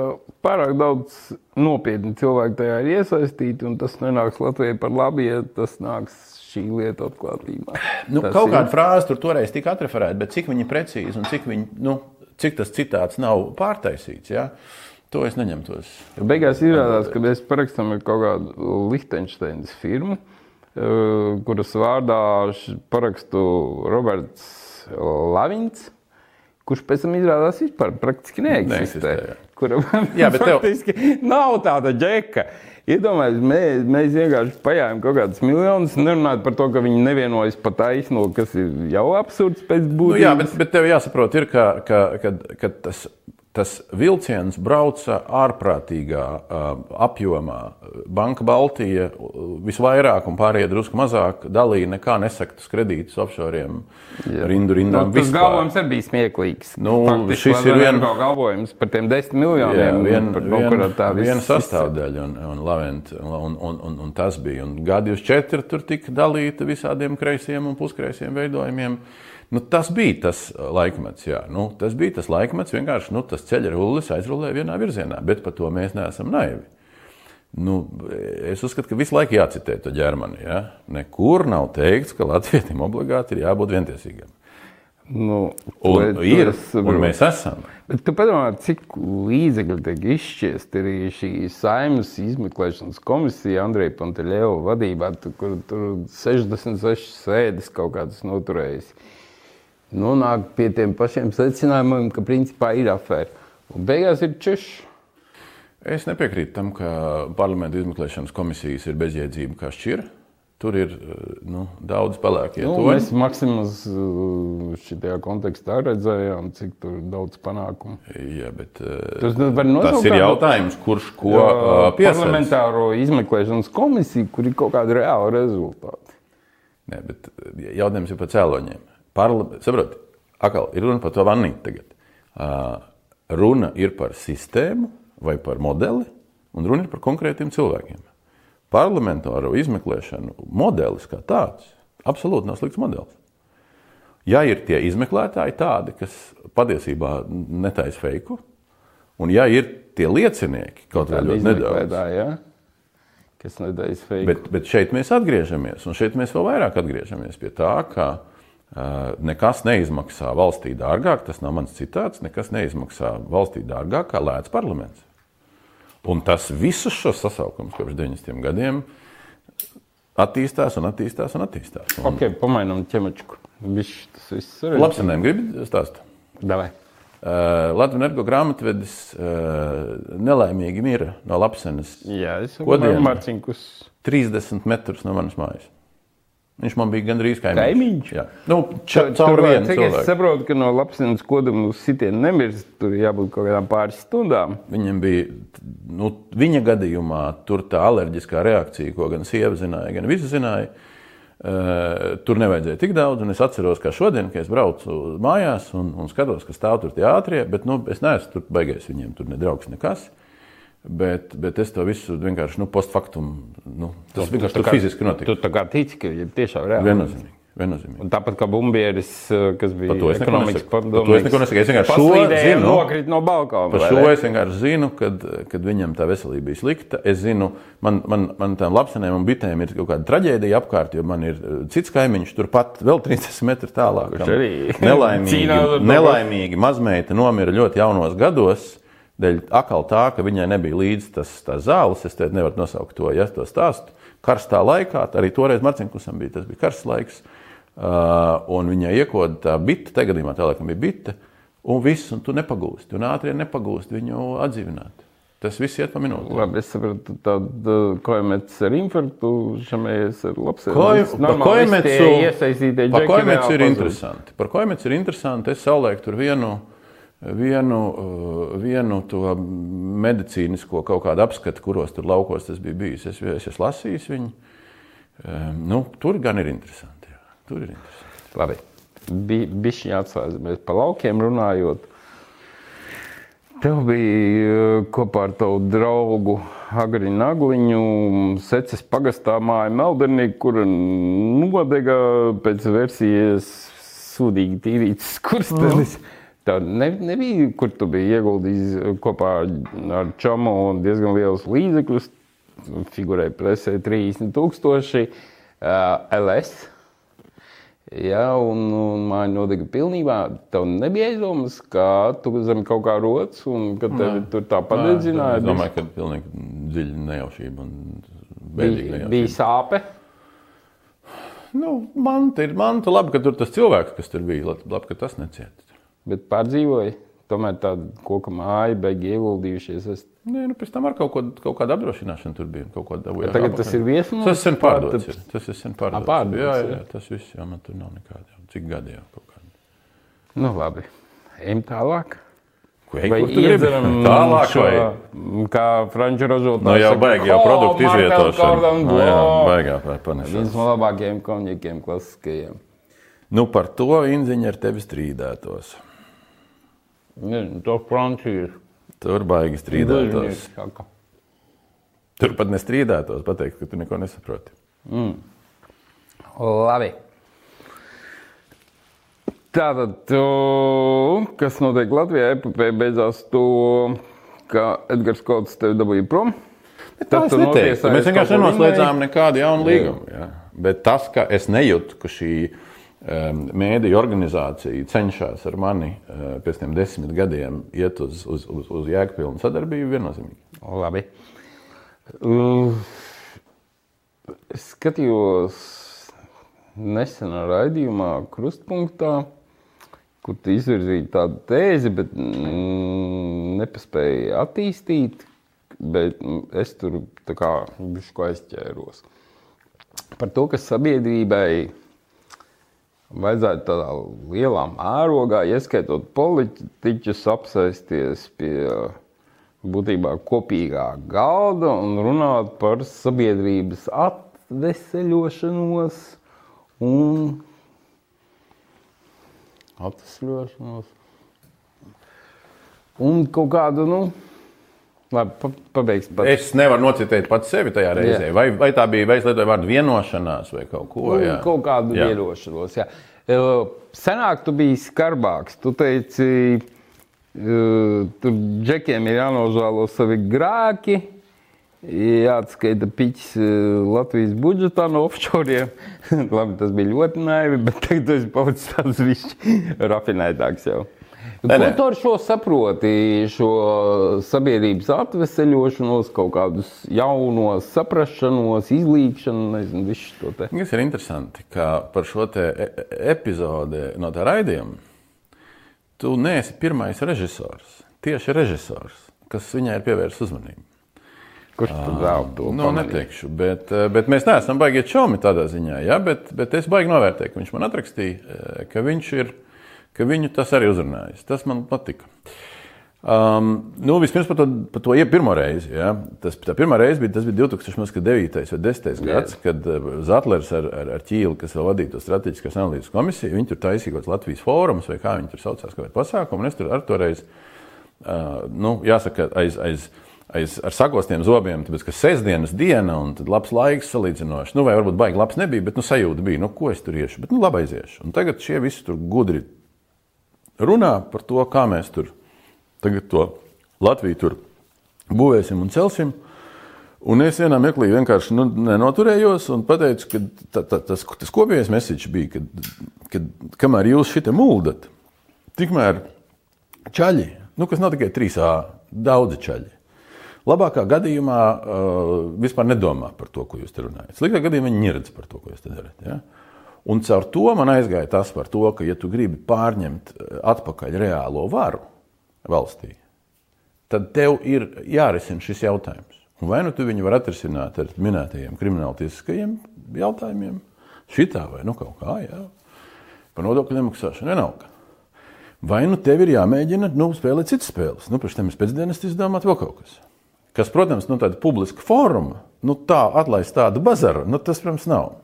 pārāk daudz nopietni cilvēki tajā ir iesaistīti, un tas nenāks Latvijai par labu, ja tas nāks šī lieta atklātībā. Nu, Tas kaut ir- kāda frāze tur toreiz tika atreferēta, bet cik viņa ir precīza un cik, viņa, nu, cik tas citāts nav pārtaisīts, ja? to es neņemtos. Beigās izrādās, ka mēs parakstām ar kaut kādu Liechtensteinas firmu, eh, kuras vārdā parakstu Roberts Lavins, kurš pēc tam izrādās vispār praktiski neeksistē. Neeksistē, jā. Kuram Jā, bet tev- faktiski nav tāda džeka. Iedomājieties, mēs, mēs vienkārši paņēmām kaut kādus miljonus, nerunājot par to, ka viņi nevienojas pa taisno, kas ir jau absurds pēc Nu, būtības. jā, bet, bet tev jāsaprot, ir, ka, ka, kad, kad tas, tas vilciens brauca ārprātīgā apjomā. Banka Baltija visvairāk un pārējie drusku mazāk dalīja nekā nesaktas kredītus offshoriem, rindu Nu, rindām. tas vispār. galvojums arī bija smieklīgs. Nu, šis Faktiski, ir vien- vien... galvojums par tiem desmit Jā, miljoniem. vien, kaut vien, tā viena sastāvdaļa, un, un, Lavent, un, un, un, un tas bija. Un G24 tur tika dalīta visādiem kreisiem un puskreisiem veidojumiem. Nu, tas bija tas laikmets, jā. Nu, tas bija tas laikmets, vienkārši nu, tas ceļa rullis aizrullēja vienā virzienā, bet par to mēs neesam naivi. Nu, es uzskatu, ka visu laiku jācitē to ģermani. Ja? Nekur nav teikts, ka latvietim obligāti ir jābūt vientiesīgam. Nu, un, ir, un mēs esam. Bet tu padomā, cik līdzekļu tiek izšķiest arī šī saimnes izmeklēšanas komisija Andreja Panteļeva vadībā, tu, kur tur 66 sēdes kaut kādas noturējas. Nonāk pie tiem pašiem secinājumiem, ka principā ir afēra. Un beigās ir čuši. Es nepiekrītu tam, ka parlamentu izmeklēšanas komisijas ir bezjēdzība kā šķira. Tur ir nu, daudz pelēkie nu, toņi. Mēs Maksimus šajā kontekstā redzējām, cik daudz panākumu. Jā, bet tas, tas ir jautājums, kurš ko piesaistīs. Parlamentāro izmeklēšanas komisiju, kur ir kaut kāda reāla rezultāta. Nē, bet jautājums ir par cēloņiem. Parla... Saprot, akal, ir runa par to vannīti tagad. Uh, runa ir par sistēmu, vai par modeli, un runa ir par konkrētiem cilvēkiem. Parlamentāro izmeklēšanu modelis kā tāds absolūti nav slikts modelis. Ja ir tie izmeklētāji tādi, kas patiesībā netaisa feiku, un ja ir tie liecinieki, kaut kā ļoti nedaudz, ja? kas netaisa feiku. Bet, bet šeit mēs atgriežamies, un šeit mēs vēl vairāk atgriežamies pie tā, ka uh, nekas neizmaksā valstī dārgāk, tas nav mans citāts, nekas neizmaksā valstī dārgāk kā lēts parlaments. Un tas visus šos sasaukumus kopš 90 gadiem attīstās un attīstās un attīstās. Un... Ok, pamainām ķemačku. Viņš tas viss ir. Labsinēm gribi stāstīt? Davai. Uh, Latvijas energo grāmatvedis uh, nelaimīgi mira no Lapsenes. Jā, es domāju, Marcinkus. 30 metrus no manas mājas. Viņš man bija gandrīz kaimiņš. kaimiņš? Jā, nu, ča, caur vienu cilvēku. Es saprotu, ka no lapsenes koduma uz sitienu nemirst. Tur jābūt kaut kādām pāris stundām. Viņam bija, nu, viņa gadījumā tur tā alerģiskā reakcija, ko gan sieva zināja, gan visi zināja. Uh, tur nevajadzēja tik daudz, un es atceros, ka šodien, kad es braucu mājās un, un skatos, kas stāv tur teātrī, bet nu, es neesmu tur baigājis viņiem, tur nedraugs nekas. Bet, bet es to visu vienkārši nu, postfaktum. Nu, tas vienkārši tur fiziski notika. Tu tā kā tici, ka ir tiešām reāli. Viennozīmīgi. Viennozīmīgi. Un tāpat kā bumbieris, eh, kas bija ekonomikas padomnieks. Es. Es vienkārši šo zinu. Nokrīt no balkona. Par šo es vienkārši zinu, kad, kad viņam tā veselība bija slikta. Es zinu, man, man, man tām lapsenēm un bitēm ir kaut kāda traģēdija apkārt, jo man ir eh, cits kaimiņš turpat vēl 30 metru tālāk. Nelaimīgi, nelaimīgi mazmeita nomira ļoti jaunos gados dēļ atkal tā, ka viņai nebija līdzi tas, tas zāles, es te nevaru nosaukt to, ja to stāstu. Karstā laikā, arī toreiz Marcinkusam bija, tas bija karsts laiks, un viņai iekoda tā bita, tajā gadījumā tā laikam bija bita, un viss, un tu nepagūsti, un ātrie nepagūsti viņu atdzīvināt. Tas viss iet pa minūti. Labi, es saprotu, tādu kojamets ar infarktu, šamējies ar iesaistītie Par kojametsu ir interesanti. Par kojametsu ir interesanti. Es savulaik tur vienu vienu, eh, vienu to medicīnisko kaut kādu apskatu, kuros tur laukos tas bija bijis. Es, es esmu lasījis viņu. Nu, tur gan ir interesanti. Jā. Tur ir interesanti. Labi. Bišķiņā atslēdzamies pa laukiem runājot. Tev bija eh, kopā ar tavu draugu Agri Nagliņu seces pagastā māja Meldernī, kura nodega pēc versijas sūdīgi tīrītas skurstenis. Mm. Tā ne, nebija, kur tu biji ieguldījis kopā ar Čomu diezgan lielus līdzekļus. Figurēja presē 30,000 uh, LS. Ja, un, un māja nodega pilnībā. Tev nebija aizdomas, ka tu zem kaut kā rodas un ka tev tur tā padedzināja. Es domāju, ka pilnīgi dziļa nejaušība un bēdīga nejaušība. Bija sāpe. Nu, man te ir man te labi, ka tur tas cilvēks, kas tur bija, labi, ka tas necieta bet pārdzīvoju. Tomēr tāda koka māja, beigi ieguldījušies. Es... Nē, nu, pēc tam ar kaut, ko, kaut kādu apdrošināšanu tur bija. Dabūjā, tagad apakaļ. tas ir viesmīlis. Tas sen pārdots. Pār, tas ir sen pārdots. pārdots jā, jā, jā, tas viss, jā, man tur nav nekāda. Jau. Cik gadi jau kaut kādi. Nu, labi. Ejam tālāk. Vai iedzeram tālāk, šo, vai? kā franču ražotājs. No jau baigi, jau produktu izvietošana. No, jā, baigā panesās. Viens no labākajiem konjakiem klasiskajiem. Nu, par to Inziņa ar tevi strīdētos. Nezinu, to Francijas. Tur baigi strīdētos. Tur pat nestrīdētos, pateikt, ka tu neko nesaproti. Mm. Labi. Tātad, to, kas notiek Latvijā, epopē beidzās to, ka Edgars Kots tevi dabūja prom. Tā tu es neteiktu. notiesājies Mēs vienkārši nenoslēdzām nekādu jaunu līgumu. Bet tas, ka es nejūtu, ka šī um, mēdīņu organizācija cenšas ar mani uh, pēc tiem desmit gadiem iet uz, uz, uz, uz jēgpilnu sadarbību, viennozīmīgi. Labi. Skatījos nesenā raidījumā, Krustpunktā, kur tu izvirzīji tādu tēzi, bet mm, nepaspēji attīstīt. Bet mm, es tur kā bišku aizķēros. Par to, ka sabiedrībai vajadzētu tādā lielā mērogā, ieskaitot politiķus, apsēsties pie būtībā kopīgā galda un runāt par sabiedrības atveseļošanos un atvesļošanos. Un kaut kādu, nu, labi, pa, pabeigsim. Pat. Es nevaru nocitēt pats sevi tajā reizē. Jā. Vai, vai tā bija, vai es lietoju vārdu vienošanās vai kaut ko Nu, tādu? kaut kādu Jā. vienošanos. Jā. E, Senāk tu biji skarbāks. Tu teici, e, tur džekiem ir jānožēlo savi grēki. Jāatskaita piķis e, Latvijas budžetā no offshore. Labi, tas bija ļoti naivi, bet tagad tu esi palicis tāds višķi rafinētāks jau. Nē, nē. tu ar šo saproti? Šo sabiedrības atveseļošanos, kaut kādus jaunos saprašanos, izlīkšanu, nezinu, visu to te. Tas ir interesanti, ka par šo te e- e- epizodi no tā raidījuma tu neesi pirmais režisors, tieši režisors, kas viņai ir pievērsis uzmanību. Kurš tad vēl to Nu, neteikšu, bet, eh, bet mēs neesam baigi čomi tādā ziņā. Ja? Bet, bet es baigi novērtēju, ka viņš man atrakstīja, ka, viņš ir, ka viņu tas arī uzrunājis. Tas man patika. Um, nu, vispirms par to, par to ie- pirmo reizi. Ja? Tas, tā pirmā reize bija, tas bija 2009. vai 2010. gads, kad eh, Zetlers ar, ar, ar Ķīlu, kas vēl vadīja to strateģiskās analīzes komisiju, viņi tur taisīja kaut kāds Latvijas fórums vai kā viņi tur saucās, kāda pasākuma. Un es tur ar to reizi, uh, nu, jāsaka, aiz. aiz aiz, ar sagostiem zobiem, tāpēc, ka sestdienas diena un tad labs laiks salīdzinoši. Nu, vai varbūt baigi labs nebija, bet nu, sajūta bija, nu, ko es tur iešu. Bet nu, labi aiziešu. Un tagad šie visi tur gudri runā par to, kā mēs tur tagad to Latviju tur būvēsim un celsim. Un es vienā mirklī vienkārši nu, nenoturējos un pateicu, ka ta, ta, tas, tas kopējais message bija, ka, ka kamēr jūs šitā mūldat, tikmēr čaļi, nu, kas nav tikai 3A, daudzi čaļi. Labākā gadījumā uh, vispār nedomā par to, ko jūs te runājat. Sliktā gadījumā viņi neredz par to, ko jūs te darat. Ja? Un caur to man aizgāja tas par to, ka, ja tu gribi pārņemt uh, atpakaļ reālo varu valstī, tad tev ir jārisina šis jautājums. Un vai nu tu viņu vari atrisināt ar minētajiem krimināltiesiskajiem jautājumiem, šitā vai nu kaut kā, jā, par nodokļu nemaksāšanu, vienalga. Vai nu tev ir jāmēģina nu, spēlēt citas spēles, nu, pirms tam pēcdienas izdomāt vēl kaut kas. Kas, protams, nu, tāda publiska fóruma, nu, tā atlaist tādu bazaru, nu, tas, protams, nav.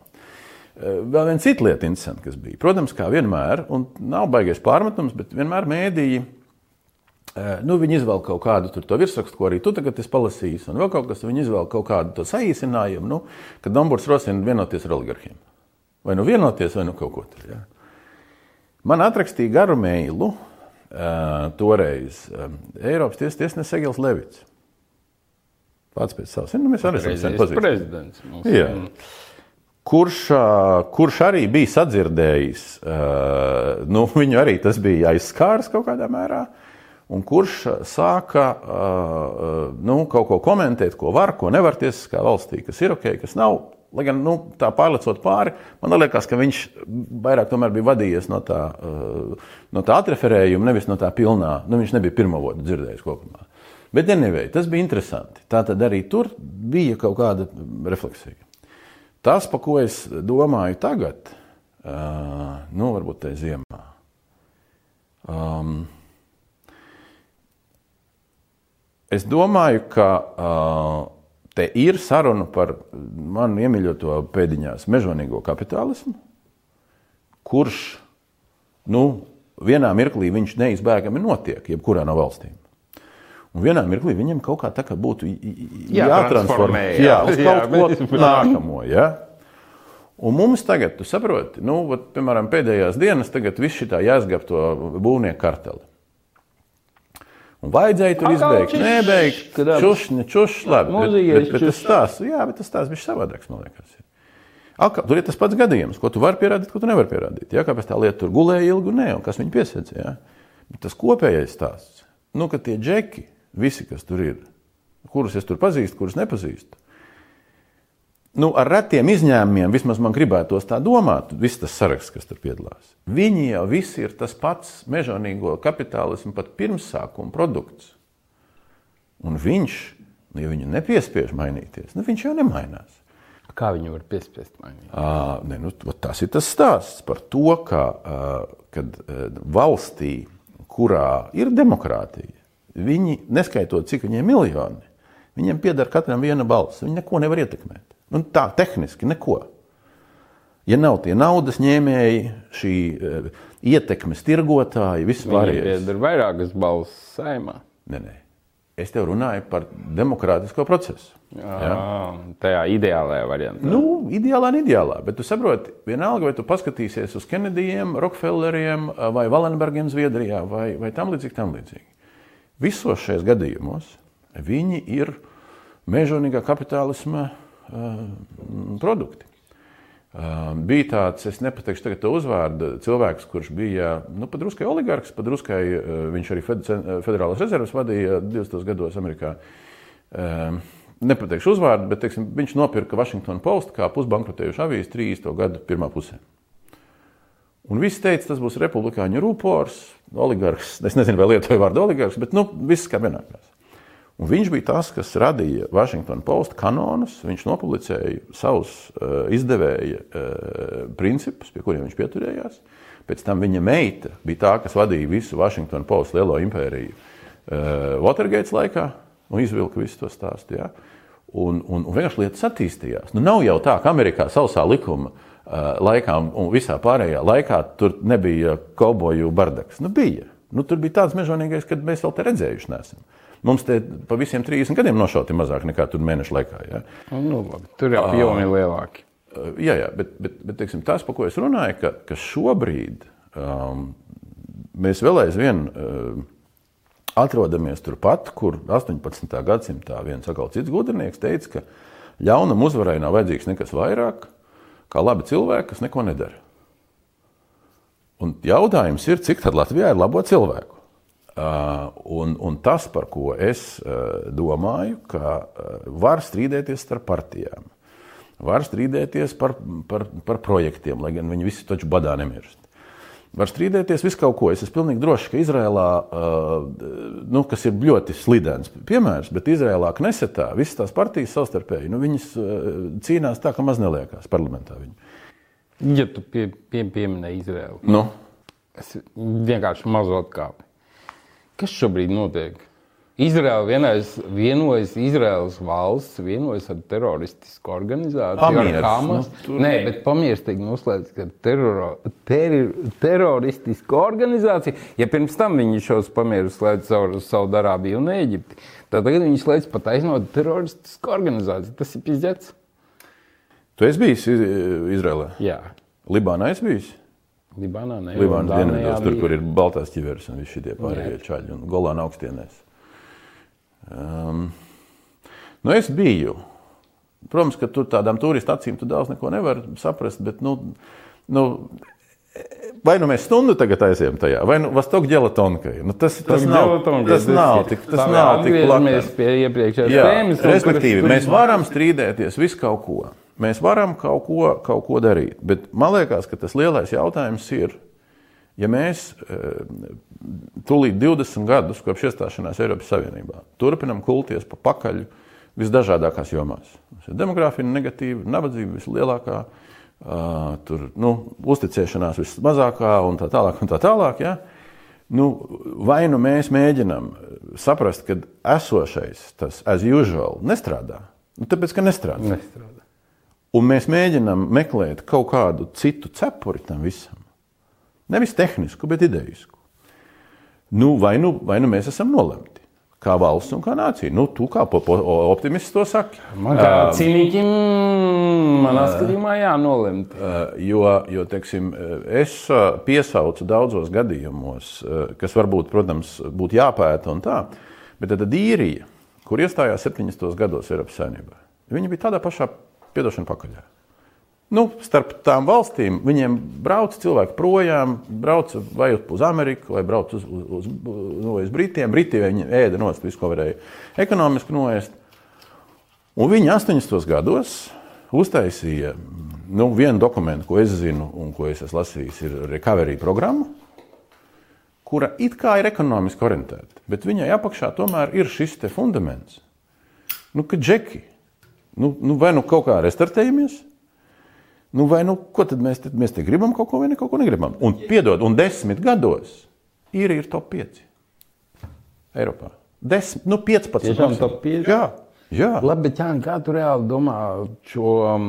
Eh, Vēl viena cita lieta, kas bija. Protams, kā vienmēr, un nav baigais pārmetums, bet vienmēr mēdīji Eh, Nu, izvēl kaut kādu to virsrakstu, ko arī tu tagad esi palasījis, un vēl kaut kas, viņi izvēl kaut kādu to saīsinājumu, nu, kad Dombors rosina vienoties ar oligarhiem. Vai nu vienoties, vai nu kaut ko tur. Ja. Man atrakstīja garu meilu uh, toreiz Eiropas tiesas tiesnesis Egils Levits. Pats pēc savas, nu, mēs arī esam sen pazīstami. prezidents. Mums. Jā. Kurš, kurš arī bija sadzirdējis, nu, viņu arī tas bija aizskārs kaut kādā mērā, un kurš sāka nu, kaut ko komentēt, ko var, ko nevar tiesiskā valstī, kas ir ok, kas nav. Lai gan nu, tā pārlecot pāri, man liekas, ka viņš vairāk bija vadījies no tā, no tā atreferējuma, nevis no tā pilnā. Nu, viņš nebija pirmā vodu dzirdējis kopumā. Bet, anyway, tas bija interesanti. Tā tad arī tur bija kaut kāda refleksija. Tas, pa ko es domāju tagad, uh, nu, varbūt tā ziemā. Um, es domāju, ka uh, te ir saruna par manu iemīļoto pēdiņās mežonīgo kapitālismu, kurš nu, vienā mirklī viņš neizbēgami notiek, jebkurā no valstīm. Un vienā mirklī viņam kaut kā tā kā būtu Jātransformē, jā. uz kaut ko bet- nākamo. Ja? Un mums tagad, tu saproti, nu, vat, piemēram, pēdējās dienas, tagad viss šī jāsgab to būvnieku karteli. Un vajadzēja tur izbeigt, nebeigt, čušņi, čušņi, labi. Bet, bet, bet tas stāsts, jā, bet tas stāsts bija savādāks, man liekas. Atkal, tur ir tas pats gadījums, ko tu vari pierādīt, ko tu nevari pierādīt. Jā, kāpēc tā lieta tur gulēja ilgi, nē, un kas viņu piesaistīja. Tas kopējais stāsts, nu, ka tie džeki, visi, kas tur ir, kurus es tur pazīstu, kurus nepazīstu, nu, ar retiem izņēmumiem, vismaz man gribētos tā domāt, viss tas saraksts, kas tur piedalās. Viņi jau visi ir tas pats mežonīgo kapitālismu, pat pirmsākuma produkts. Un viņš, nu, ja viņu nepiespiež mainīties, nu, viņš jau nemainās. Kā viņi var piespiest mainīt? À, ne, nu, tas ir tas stāsts par to, ka kad valstī, kurā ir demokrātija, viņi, neskaitot cik viņiem miljoni, viņiem pieder katram viena balss. Viņi neko nevar ietekmēt. Nu, tā tehniski neko. Ja nav tie naudas ņēmēji, šī uh, ietekmes tirgotāji, vispār ir vairākas balss saimā. Nē, nē. Es tev runāju par demokrātisko procesu. Jā, ja? Tajā ideālajā variantā. Nu, ideālā, neideālā. Bet tu saproti, vienalga, vai tu paskatīsies uz Kenedijiem, Rockefelleriem vai Valenbergiem Zviedrijā vai, vai tam līdzīgi, tam līdzīgi. Visos šajos gadījumos viņi ir mežonīgā kapitālisma uh, produkti. Uh, bija tāds, es nepateikšu tagad to uzvārdu, cilvēks, kurš bija nu, padruskai oligarks, padruskai uh, viņš arī Federālās rezerves vadīja 20. gados Amerikā. Nepateikšu uzvārdu, bet teiksim, viņš nopirka Washington Post kā pusbankrotējušu avīzi 30. gada pirmā pusē. Un viss teica, tas būs republikāņu rūpors, oligarks. Es nezinu, vai lietoju vārdu oligarks, bet nu, viss kā vienādās. Un viņš bija tas, kas radīja Washington Post kanonus. Viņš nopublicēja savus uh, izdevēja uh, principus, pie kuriem viņš pieturējās. Pēc tam viņa meita bija tā, kas vadīja visu Washington Post lielo impēriju uh, Watergate laikā un izvilka visu to stāstu. Ja? Un, un, un vienkārši lietas attīstījās. Nu, nav jau tā, ka Amerikā sausā likuma uh, laikā un visā pārējā laikā tur nebija kauboju bardaks. Nu, bija. Nu, tur bija tāds mežonīgais, kad mēs vēl te redzējuši nesam. Mums te pa visiem 30 gadiem nošauti mazāk nekā tur mēnešu laikā. Ja? Nu, labi, tur jau apjomi ir lielāki. Jā, jā, bet, bet, bet teiksim, tas, par ko es runāju, ka, ka šobrīd um, mēs vēl aizvien uh, atrodamies turpat, kur 18. gadsimtā viens atkal cits gudrinieks teica, ka ļaunam uzvarai nav vajadzīgs nekas vairāk kā labi cilvēki, kas neko nedara. Un jautājums ir, cik tad Latvijā ir labo cilvēku? Uh, un, un tas, par ko es uh, domāju, ka uh, var strīdēties starp partijām, var strīdēties par, par, par projektiem, lai gan viņi visi taču badā nemirst. Var strīdēties visu kaut ko. Es esmu pilnīgi drošs, ka Izrēlā, nu, kas ir ļoti slidens piemērs, bet Izrēlā Knesetā visas tās partijas savstarpēji, nu, viņas cīnās tā, ka maz neliekās parlamentā. Viņi. Ja tu pie, pie, pieminēji Izrēlu, nu? es vienkārši mazu atkāpu. Kas šobrīd notiek? Izraela vienais, vienojas, Izraels valsts vienojas ar teroristisku organizāciju, Pamieris, ar Hamas. nu, tur- Nē, bet pamierstīgi noslēdz, ka teroro, teri, teroristiska organizācija, ja pirms tam viņi šos pamierus slēdz caur Saudarābiju un Ēģipti, tad tagad viņi slēdz pat aiznot teroristisku organizāciju. Tas ir pizdzēts. Tu esi bijis Iz- Izrēlā? Jā. Libānā esi bijis? Libānā, ne, Jordānijā dienvidos, tur, kur ir baltās ķiveres un visi šie pārējie čaļi un Golāna augstienēs. Um, nu es biju. Protams, ka tur tādām turistu acīm tu daudz neko nevar saprast, bet, nu, nu vai nu mēs stundu tagad aizējām tajā, vai nu vastok ģelatonkai. Nu, tas, tas, nav, tas nav tik, tas nav tik plakani. pie iepriekšējās Jā, tēmas. respektīvi, mēs varam strīdēties visu kaut ko. Mēs varam kaut ko, kaut ko darīt. Bet man liekas, ka tas lielais jautājums ir, ja mēs eh, tūlīt 20 gadus kopš iestāšanās Eiropas Savienībā turpinam kulties pa pakaļ visdažādākās jomās. Demogrāfija negatīva, nabadzība vislielākā, tur, nu, uzticēšanās vismazākā un tā tālāk. Un tā tālāk ja? nu, vai nu mēs mēģinām saprast, ka esošais, tas as usual, nestrādā? Nu, tāpēc, ka nestrādā. Nestrādā. Un mēs mēģinām meklēt kaut kādu citu cepuri tam visam. Nevis tehnisku, bet idejisku. Nu, vai, nu, vai nu mēs esam nolemti, kā valsts un kā nācija. Nu, tu kā optimists to saki. Man kā uh, cīnīkim, manā skatījumā jānolemt. Uh, jo, jo teiksim, es piesaucu daudzos gadījumos, kas varbūt, protams, būtu jāpēta un tā, bet tad īrija, kur iestājās 70. gados Eiropas saimnībā, viņi bija tādā pašā piedošana pakaļā. Nu, starp tām valstīm viņiem brauc cilvēki projām, brauc vai uz Ameriku, vai brauc uz, uz, uz, nu, uz Britiem. Briti viņi ēda nost visu, ko varēja ekonomiski noēst. Un viņi 80. gados uztaisīja nu, vienu dokumentu, ko es zinu un ko es esmu lasījis, ir recovery programma, kura it kā ir ekonomiski orientēta, bet viņai apakšā tomēr ir šis fundaments, nu, ka džeki, nu, nu, vai nu kaut kā restartējamies, Nu, vai nu, ko tad mēs, tad mēs te gribam kaut ko vai ne, kaut ko negribam? Un, piedod, un desmit gados ir, ir top 5 Eiropā. Desmit, nu, 15. Tiešām top 5? Jā. Jā. Labi, bet Jāni, kā tu reāli domā šo um,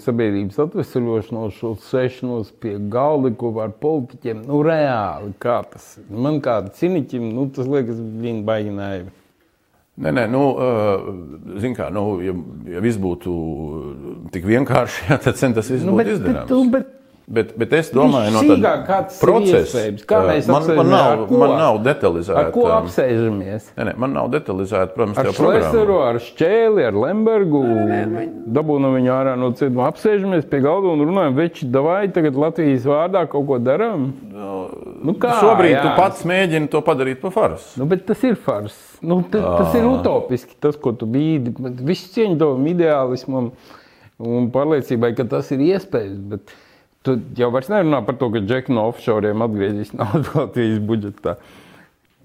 sabiedrības atvesaļošanos, šo sešanos pie galda, ko var politiķiem? Nu, reāli, kā tas ir? Man kā ciniķim, nu, tas liekas viņa baigi naivi. Nē, nē, nu, kā, nu, ja, ja viss būtu tik vienkārši, jā, tad tas viss nu, būtu izdarāms. Bet, bet, Bet, bet es domāju, no tādas procesa, kā mēs man, man, nav, man nav detalizēta. Ar ko apsēžamies? Nē, nē, man nav detalizēta, protams, ar Šlēseru, ar Šķēli, ar Lembergu. Dabūnu viņu ārā no cietuma. Apsēžamies pie galda un runājam, veči, davai tagad Latvijas vārdā kaut ko darām. Nu, nu kā, Šobrīd jā. tu pats mēģini to padarīt par farsu. Nu, bet tas ir fars. Nu, tas ir utopiski, tas, ko tu bīdi. Viss cieņu tavam ideālismam un pārliecībai, ka tas ir iespējams. Bet... Tu jau vairs nerunā par to, ka džeki no offshoriem atgriezīs naudu Latvijas budžetā.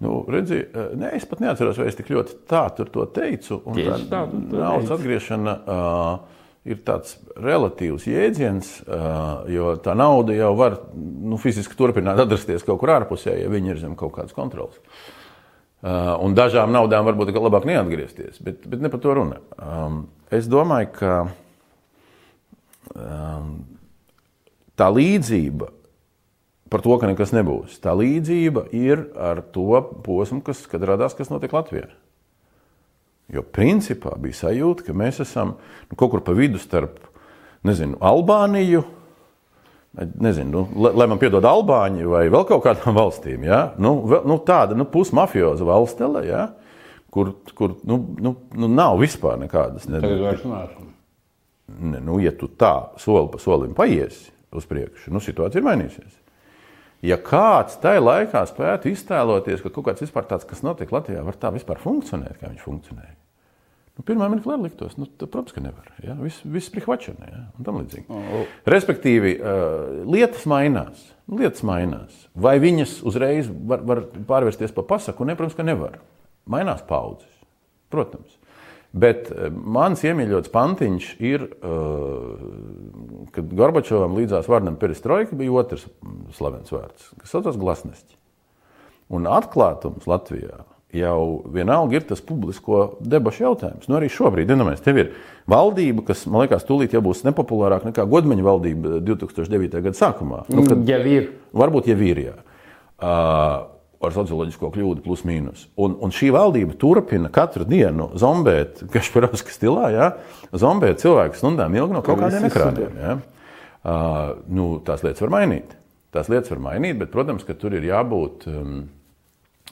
Nu, redzi, eh, ne, es pat neatceros, vai es tik ļoti tā to teicu. Tieši tā, naudas atgriešana uh, ir tāds relatīvs jēdziens, uh, jo tā nauda jau var nu, fiziski turpināt atrasties kaut kur ārpusē, ja viņi ir zem kaut kādas kontrolas. Uh, un dažām naudām varbūt labāk neatgriezties, bet, bet ne par to runa. Um, es domāju, ka um, tā līdzība par to, ka nekas nebūs, tā līdzība ir ar to posmu, kas, kad radās, kas notiek Latvijā. Jo principā bija sajūta, ka mēs esam nu, kaut kur pa vidu starp nezinu, Albāniju, nezinu, nu, lai man piedod Albāņi vai vēl kaut kādām valstīm. Ja? Nu, vēl, nu, tāda nu, pusmafioza valstele, ja? kur, kur nu, nu, nu, nav vispār nekādas. Ne, ne, nu, ja tu tā soli pa solim paiesi, uz priekšu. Nu, situācija ir mainījusies. Ja kāds tajā laikā spētu iztēloties, ka kaut kāds vispār tāds, kas notiek Latvijā, var tā vispār funkcionēt, kā viņš funkcionēja. Nu, pirmā mirklī liktos, nu, tad, protams, ka nevar. Ja? Viss, viss prihvačana ja? un tam līdzīgi. Oh. Respektīvi, uh, lietas mainās. Lietas mainās. Vai viņas uzreiz var, var pārvērsties par pasaku? Ne, protams, ka nevar. Mainās paudzes. Protams. Bet eh, mans iemīļots pantiņš ir, eh, kad Gorbačovam līdzās vārdam perestroika bija otrs slavens vārds, kas saucas glasnests. Un atklātums Latvijā jau vienalga ir tas publisko debašu jautājums. Nu, arī šobrīd, iedomājieties, tev ir valdība, kas, man liekas, tūlīt jau būs nepopulārāka nekā godmeņa valdība 2009. gada sākumā. Nu, kad, jau ir. Varbūt jau ir, jā. Uh, ar socioloģisko kļūdu, plus mīnus. Un, un šī valdība turpina katru dienu zombēt, Kašparovska stilā, ja? zombēt cilvēku stundām ilgi no kaut kādiem ekrāniem. Ja? Uh, nu, tās lietas var mainīt. Tās lietas var mainīt, bet, protams, ka tur ir jābūt, um,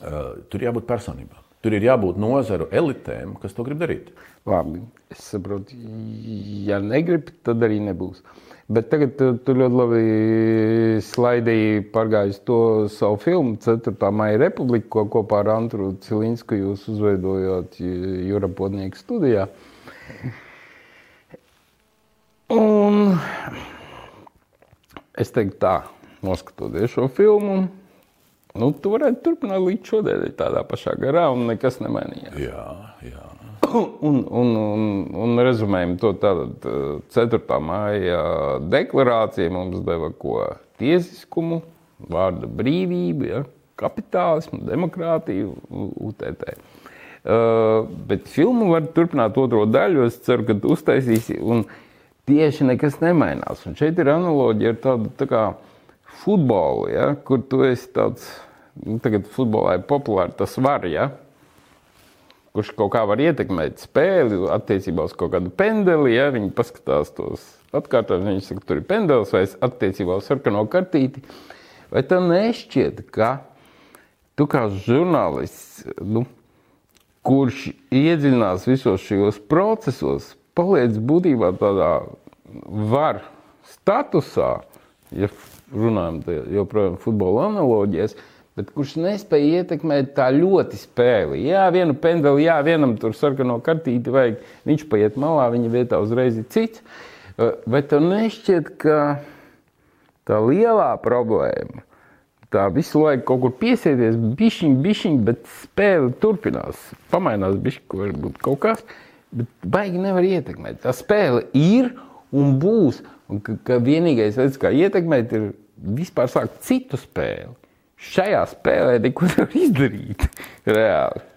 uh, tur jābūt personībām. Tur ir jābūt nozaru elitēm, kas to grib darīt. Labi, es saprotu, ja negrib, tad arī nebūs. Uh, Bet tagad tu, tu ļoti labi slaidīji pārgājis to savu filmu 4. maija republiku, ko kopā ar Antru Cilinsku jūs uzveidojot Jūra Podnieku studijā. Un es teiktu tā, noskatoties šo filmu, nu, tu varētu turpināt līdz šodienai tādā pašā garā un nekas nemainījās. Jā, jā. Un, un, un, un rezumējam to tātad 4. māja deklarācija mums deva ko tiesiskumu, vārda brīvību, ja, kapitālismu, demokrātiju, UTT. Uh, bet filmu var turpināt otro daļu. Es ceru, ka tu uztaisīsi. Tieši nekas nemainās. Un šeit ir analoģija ar tādu tā kā futbolu, ja, kur tu esi tāds, nu, tagad futbolā ir populāri tas var, ja, kurš kaut kā var ietekmēt spēli attiecībā uz kaut kādu pendeli. Ja viņi paskatās tos atkārtojumus, viņi saka, tur ir pendelis vai attiecībā uz sarkano kartīti. Vai tev nešķiet, ka tu kā žurnālists, nu, kurš iedziļinās visos šajos procesos, paliec būtībā tādā var statusā, ja runājam joprojām futbola analoģijas, bet kurš nespēja ietekmēt tā ļoti spēli. Jā, vienu pendeli, jā, vienam tur sarkano kartīti vajag, viņš paiet malā, viņa vietā uzreiz ir cits. Vai tev nešķiet, ka tā lielā problēma, tā visu laiku kaut kur piesieties, bišķiņ, bišķiņ, bet spēle turpinās, pamainās bišķi, varbūt kaut kas, bet baigi nevar ietekmēt. Tā spēle ir un būs, un ka, ka vienīgais veids, kā ietekmēt, ir vispār sākt citu spēli šajā spēlē neko nevar izdarīt reāli.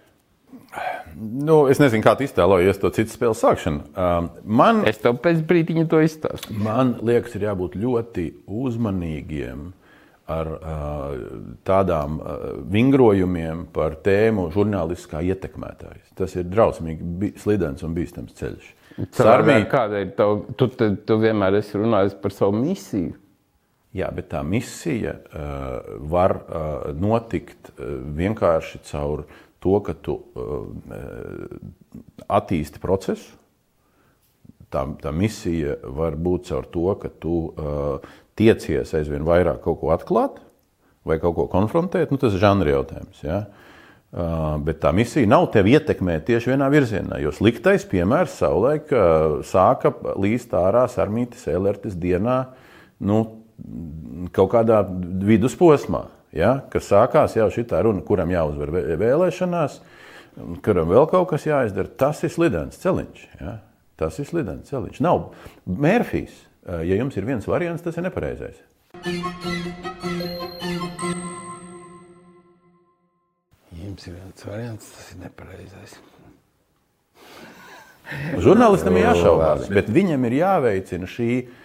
Nu, es nezinu, kā tu iztēlojies to citu spēļu sākšanu. Um, man, es tev pēc brīdiņa to izstāstu. Man liekas, ir jābūt ļoti uzmanīgiem ar uh, tādām uh, vingrojumiem par tēmu žurnālistiskā ietekmētājs. Tas ir drausmīgi slidens un bīstams ceļš. Sarmīgi, kādēļ tev, tu, tu, tu vienmēr esi runājis par savu misiju? Jā, bet tā misija uh, var uh, notikt uh, vienkārši caur to, ka tu uh, attīsti procesu. Tā, tā misija var būt caur to, ka tu uh, tiecies aizvien vairāk kaut ko atklāt vai kaut ko konfrontēt. Nu, tas ir žanri jautājums. Ja? Uh, bet tā misija nav tevi ietekmēt tieši vienā virzienā. Jo sliktais piemērs savulaik uh, sāka līst ārā Armītas Elertes dienā. Nu, kaut kādā vidusposmā, ja, kas sākās jau šī runa, kuram jāuzvar vēlēšanās, kuram vēl kaut kas jāizdara. Tas ir slidens celiņš. Ja. Tas ir slidens celiņš. Nav mērfijas. Ja jums ir viens variants, tas ir nepareizais. Jums ir viens variants, tas ir nepareizais. Žurnālistam ir jāšaubās, bet viņam ir jāveicina šī Eh,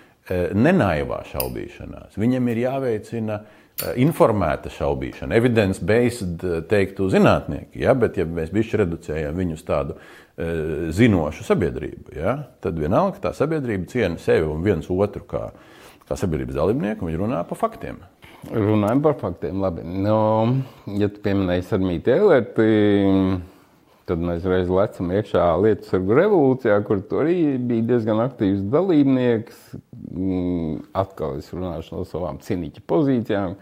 nenaivā šaubīšanās. Viņam ir jāveicina eh, informēta šaubīšana, evidence-based, eh, teiktu zinātnieki. Ja? Bet, ja mēs bišķi reducējam viņu uz tādu zinošu sabiedrību, ja? tad vienalga tā sabiedrība ciena sevi un viens otru kā, kā sabiedrības dalībnieku, un viņi runā par faktiem. Runājam par faktiem, labi. No, ja tu pieminēji Sarmīti Elēti, Tad mēs reiz lecam iekšā Lietu sargu revolūcijā, kur tur arī bija diezgan aktīvs dalībnieks. Mm, atkal es runāšu no savām cīniķa pozīcijām,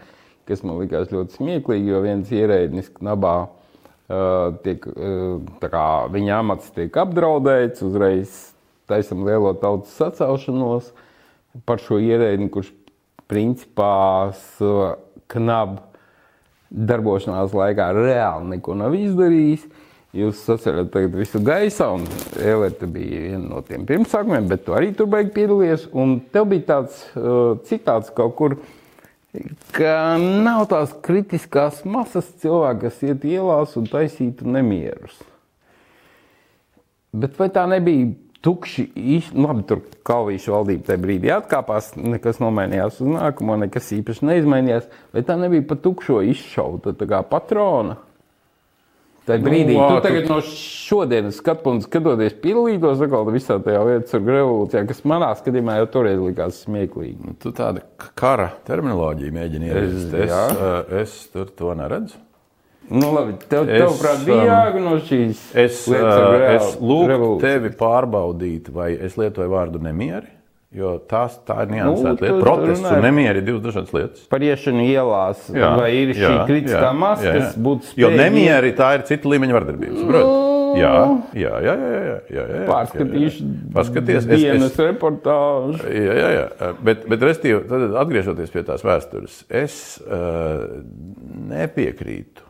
kas man likās ļoti smieklīgi, jo viens ierēdnis nabā uh, tiek, uh, kā, viņa amats tiek apdraudēts, uzreiz taisam lielo tautas sacelšanos par šo ierēdni, kurš principā knabu darbošanās laikā reāli neko nav izdarījis. Jūs sacerat tagad visu gaisā, un Elēta bija viena no tiem pirmsākumiem, bet tu arī tur beigi piedalījies. Un tev bija tāds uh, citāts kaut kur, ka nav tās kritiskās masas cilvēku, kas iet ielās un taisītu nemierus. Bet vai tā nebija tukši, nu, labi, tur Kalvīša valdība tajā brīdī atkāpās, nekas nomainījās uz nākamo, nekas īpaši neizmainījās, vai tā nebija pa tukšo izšauta patrona? Tajā brīdī, nu, tu tagad no šodienas skatu punkta skatoties, piedalītos atkal visā tajā lietas ar revolūcijā, kas manā skatījumā jau toreiz likās smieklīgi. Nu, tu tādu kara terminoloģiju mēģini ieviest. Es, es, es tur to neredzu. Nu, labi, tev, es, tavuprāt, bija um, jāga no šīs es, lietas. Uh, es lūgtu tevi pārbaudīt, vai es lietoju vārdu nemieri. Jo tās, tā ir niansēta nu, lieta. Protests un nemieri ir divas dažādas lietas. Par iešanu ielās, jā, vai ir šī jā, kritiskā masa, jā, jā. kas būtu spējīga. Jo nemieri tā ir cita līmeņa vardarbības. Nu, jā, jā, jā, jā, jā, jā, jā. Pārskatīšu Paskaties, dienas es, es, reportāžu. Jā, jā, jā. Bet, bet restīvi, tad atgriežoties pie tās vēstures, es uh, nepiekrītu,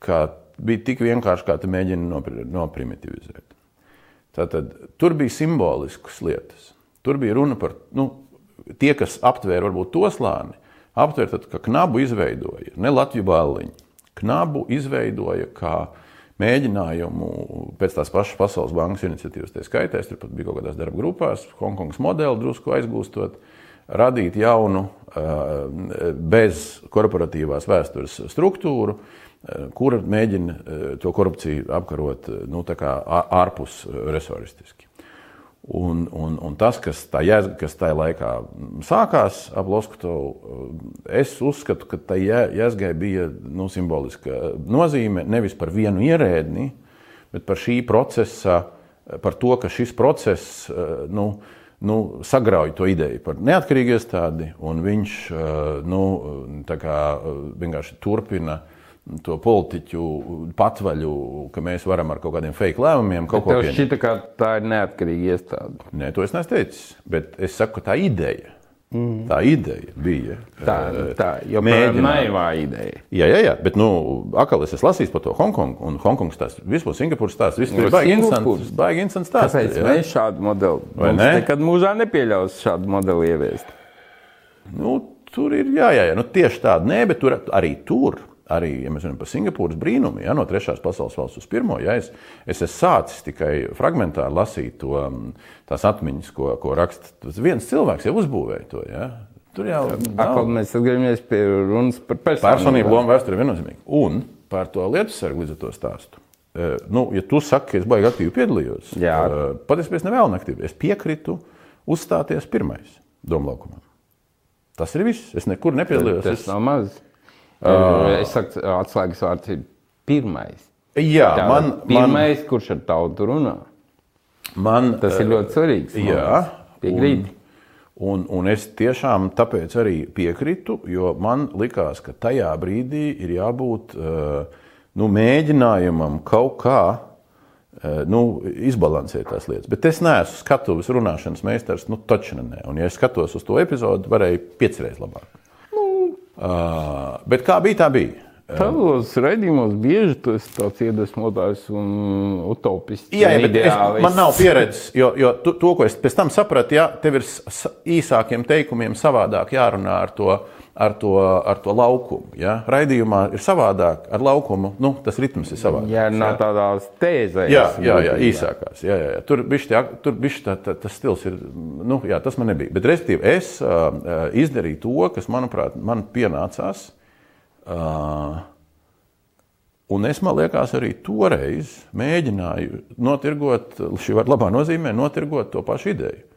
ka bija tik vienkārši, kā tu mēģini noprimitivizēt. Tātad tur bija simboliskas lietas Tur bija runa par nu, tie, kas aptvēra varbūt to slāni, aptvēra, tad, ka knabu izveidoja ne Latviju bāliņu. Knabu izveidoja kā mēģinājumu pēc tās pašas Pasaules bankas iniciatīvas, tā skaitā, tur pat bija kaut kādās darba grupās, Hongkongas modeli drusku aizgūstot. radīt jaunu, bez korporatīvās vēstures struktūru, kura mēģina to korupciju apkarot nu, ārpus resoristiski. Un, un, un tas, kas, jēz, kas tajā laikā sākās ap Loskutovu, es uzskatu, ka tai jēzgai bija nu, simboliska nozīme nevis par vienu ierēdni, bet par šī procesa, par to, ka šis process nu, nu, sagrauj to ideju par neatkarīgu iestādi, un viņš nu, kā, vienkārši turpina to politiķu patvaļu, ka mēs varam ar kaut kādiem fake lēmumiem kaut bet ko pieņemt. Šķita, ka tā ir neatkarīga iestāde. Nē, to es neesmu teicis, bet es saku, ka tā ideja. Mm. Tā ideja bija. Tā, tā jau bija naivā ideja. Jā, jā, jā bet, nu, akal es esmu lasījis par to Hongkongu, un Hongkongas tās vispār Singapūras tās, viss ir baigi interesants, baigi interesants stāsts. Kāpēc jā? mēs šādu modeli? Vai Mums ne? nekad mūžā nepieļaus šādu modeli ieviest. Nu, tur ir, jā, jā, jā, nu, tieši tāda, nē, bet tur arī tur arī, ja mēs runājam par Singapūras brīnumu, ja, no trešās pasaules valsts uz pirmo, ja es, es esmu sācis tikai fragmentāri lasīt to, tās atmiņas, ko, ko raksta viens cilvēks, jau uzbūvēja to. Ja. Tur jau Akal, mēs atgriežamies pie runas par personību. Personību lomu vēsturē viennozīmīgi. Un par to lietu sargu līdz ar to stāstu. Uh, nu, ja tu saki, ka es baigi aktīvi piedalījos, uh, patiesībā es nevēlu aktīvi. Es piekritu uzstāties pirmais domlaukumā. Tas ir viss. Es nekur nepiedalījos. Tas es... nav maz. Uh, es saku, atslēgas vārds ir pirmais. Jā, Tā, man, pirmais, man, kurš ar tautu runā. Man, Tas ir ļoti svarīgs. Jā, piekrīt. Un, un, un es tiešām tāpēc arī piekritu, jo man likās, ka tajā brīdī ir jābūt nu, mēģinājumam kaut kā nu, izbalansēt tās lietas. Bet es neesmu skatuves runāšanas meistars, nu, taču ne. Un, ja es skatos uz to epizodu, varēja piecreiz labāk. Uh, bet kā bija, tā bija. Tavos raidījumos bieži tu esi tāds iedvesmotājs un utopists. Jā, jā bet es, man nav pieredzes, jo, jo tu, to, ko es pēc tam sapratu, ja tev ir īsākiem teikumiem savādāk jārunā ar to, ar to, ar to laukumu. Ja? Raidījumā ir savādāk ar laukumu, nu, tas ritms ir savādāk. Jā, nav tādās tēzēs. Jā, jā, jā, īsākās. Jā, jā, jā. Tur bija tā, tā, tas stils, ir, nu, jā, tas man nebija. Bet, respektīvi, es uh, izdarīju to, kas, manuprāt, man pienācās. Uh, un es, man liekas, arī toreiz mēģināju notirgot, šī var labā nozīmē, notirgot to pašu ideju.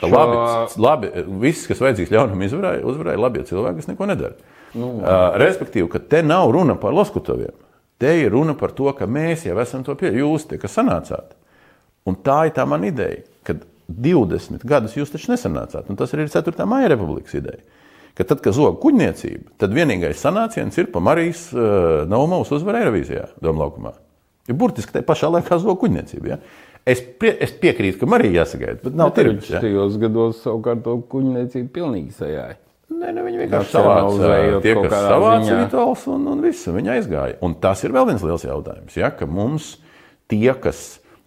Ka Šo... labi, labi, viss, kas vajadzīgs ļaunam izvarēja, uzvarēja labi, ja cilvēki kas neko nedara. Nu, uh, respektīvi, ka te nav runa par Loskutoviem. Te ir runa par to, ka mēs jau esam to pieņēmuši. Jūs tie, kas sanācāt. Un tā ir tā mana ideja, ka 20 gadus jūs taču nesanācāt. Un tas arī ir 4. maija republikas ideja ka tad, kad zog kuģniecība, tad vienīgais sanāciens ir pa Marijas uh, Naumovas uzvaru Eirovīzijā, Doma laukumā. Ir burtiski tajā pašā laikā zog kuģniecība. Ja? Es, prie, es piekrītu, ka Marija jāsagaida, bet nav tirgus. Ja? Tajos gados savukārt to kuģniecību pilnīgi sajāja. Nē, nu, viņi vienkārši savāca tie, kas savāca rituāls un, un viss, un viņi aizgāja. Un tas ir vēl viens liels jautājums, ja, ka mums tie, kas,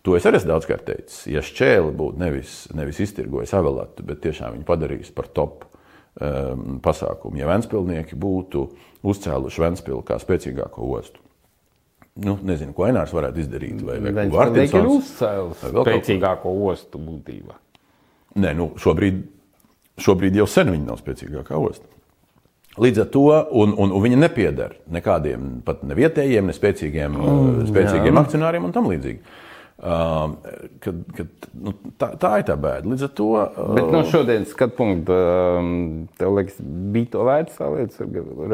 to es arī esmu daudzkārt teicis, ja šķēli būtu nevis, nevis iztirgojis avelatu, bet tiešām viņu padarījis par topu um, pasākumu. Ja Vēnspilsnieki būtu uzcēluši Vēnspilsnu kā spēcīgāko ostu, nu, nezinu, ko Ainārs varētu izdarīt. Vai, vai Vārtinsons ir uzcēlis spēcīgāko ostu būtībā. Nē, nu, šobrīd, šobrīd jau sen viņa nav spēcīgākā osta. Līdz ar to, un, un, un viņa nepieder nekādiem pat ne vietējiem, ne spēcīgiem, mm, spēcīgiem jā. akcionāriem un tam līdzīgi. Uh, kad, kad, nu, tā, tā ir tā bēda. Līdz ar to. Uh, Bet no šodienas skatu punkta, um, tev liekas, bija to vērts tā lietas?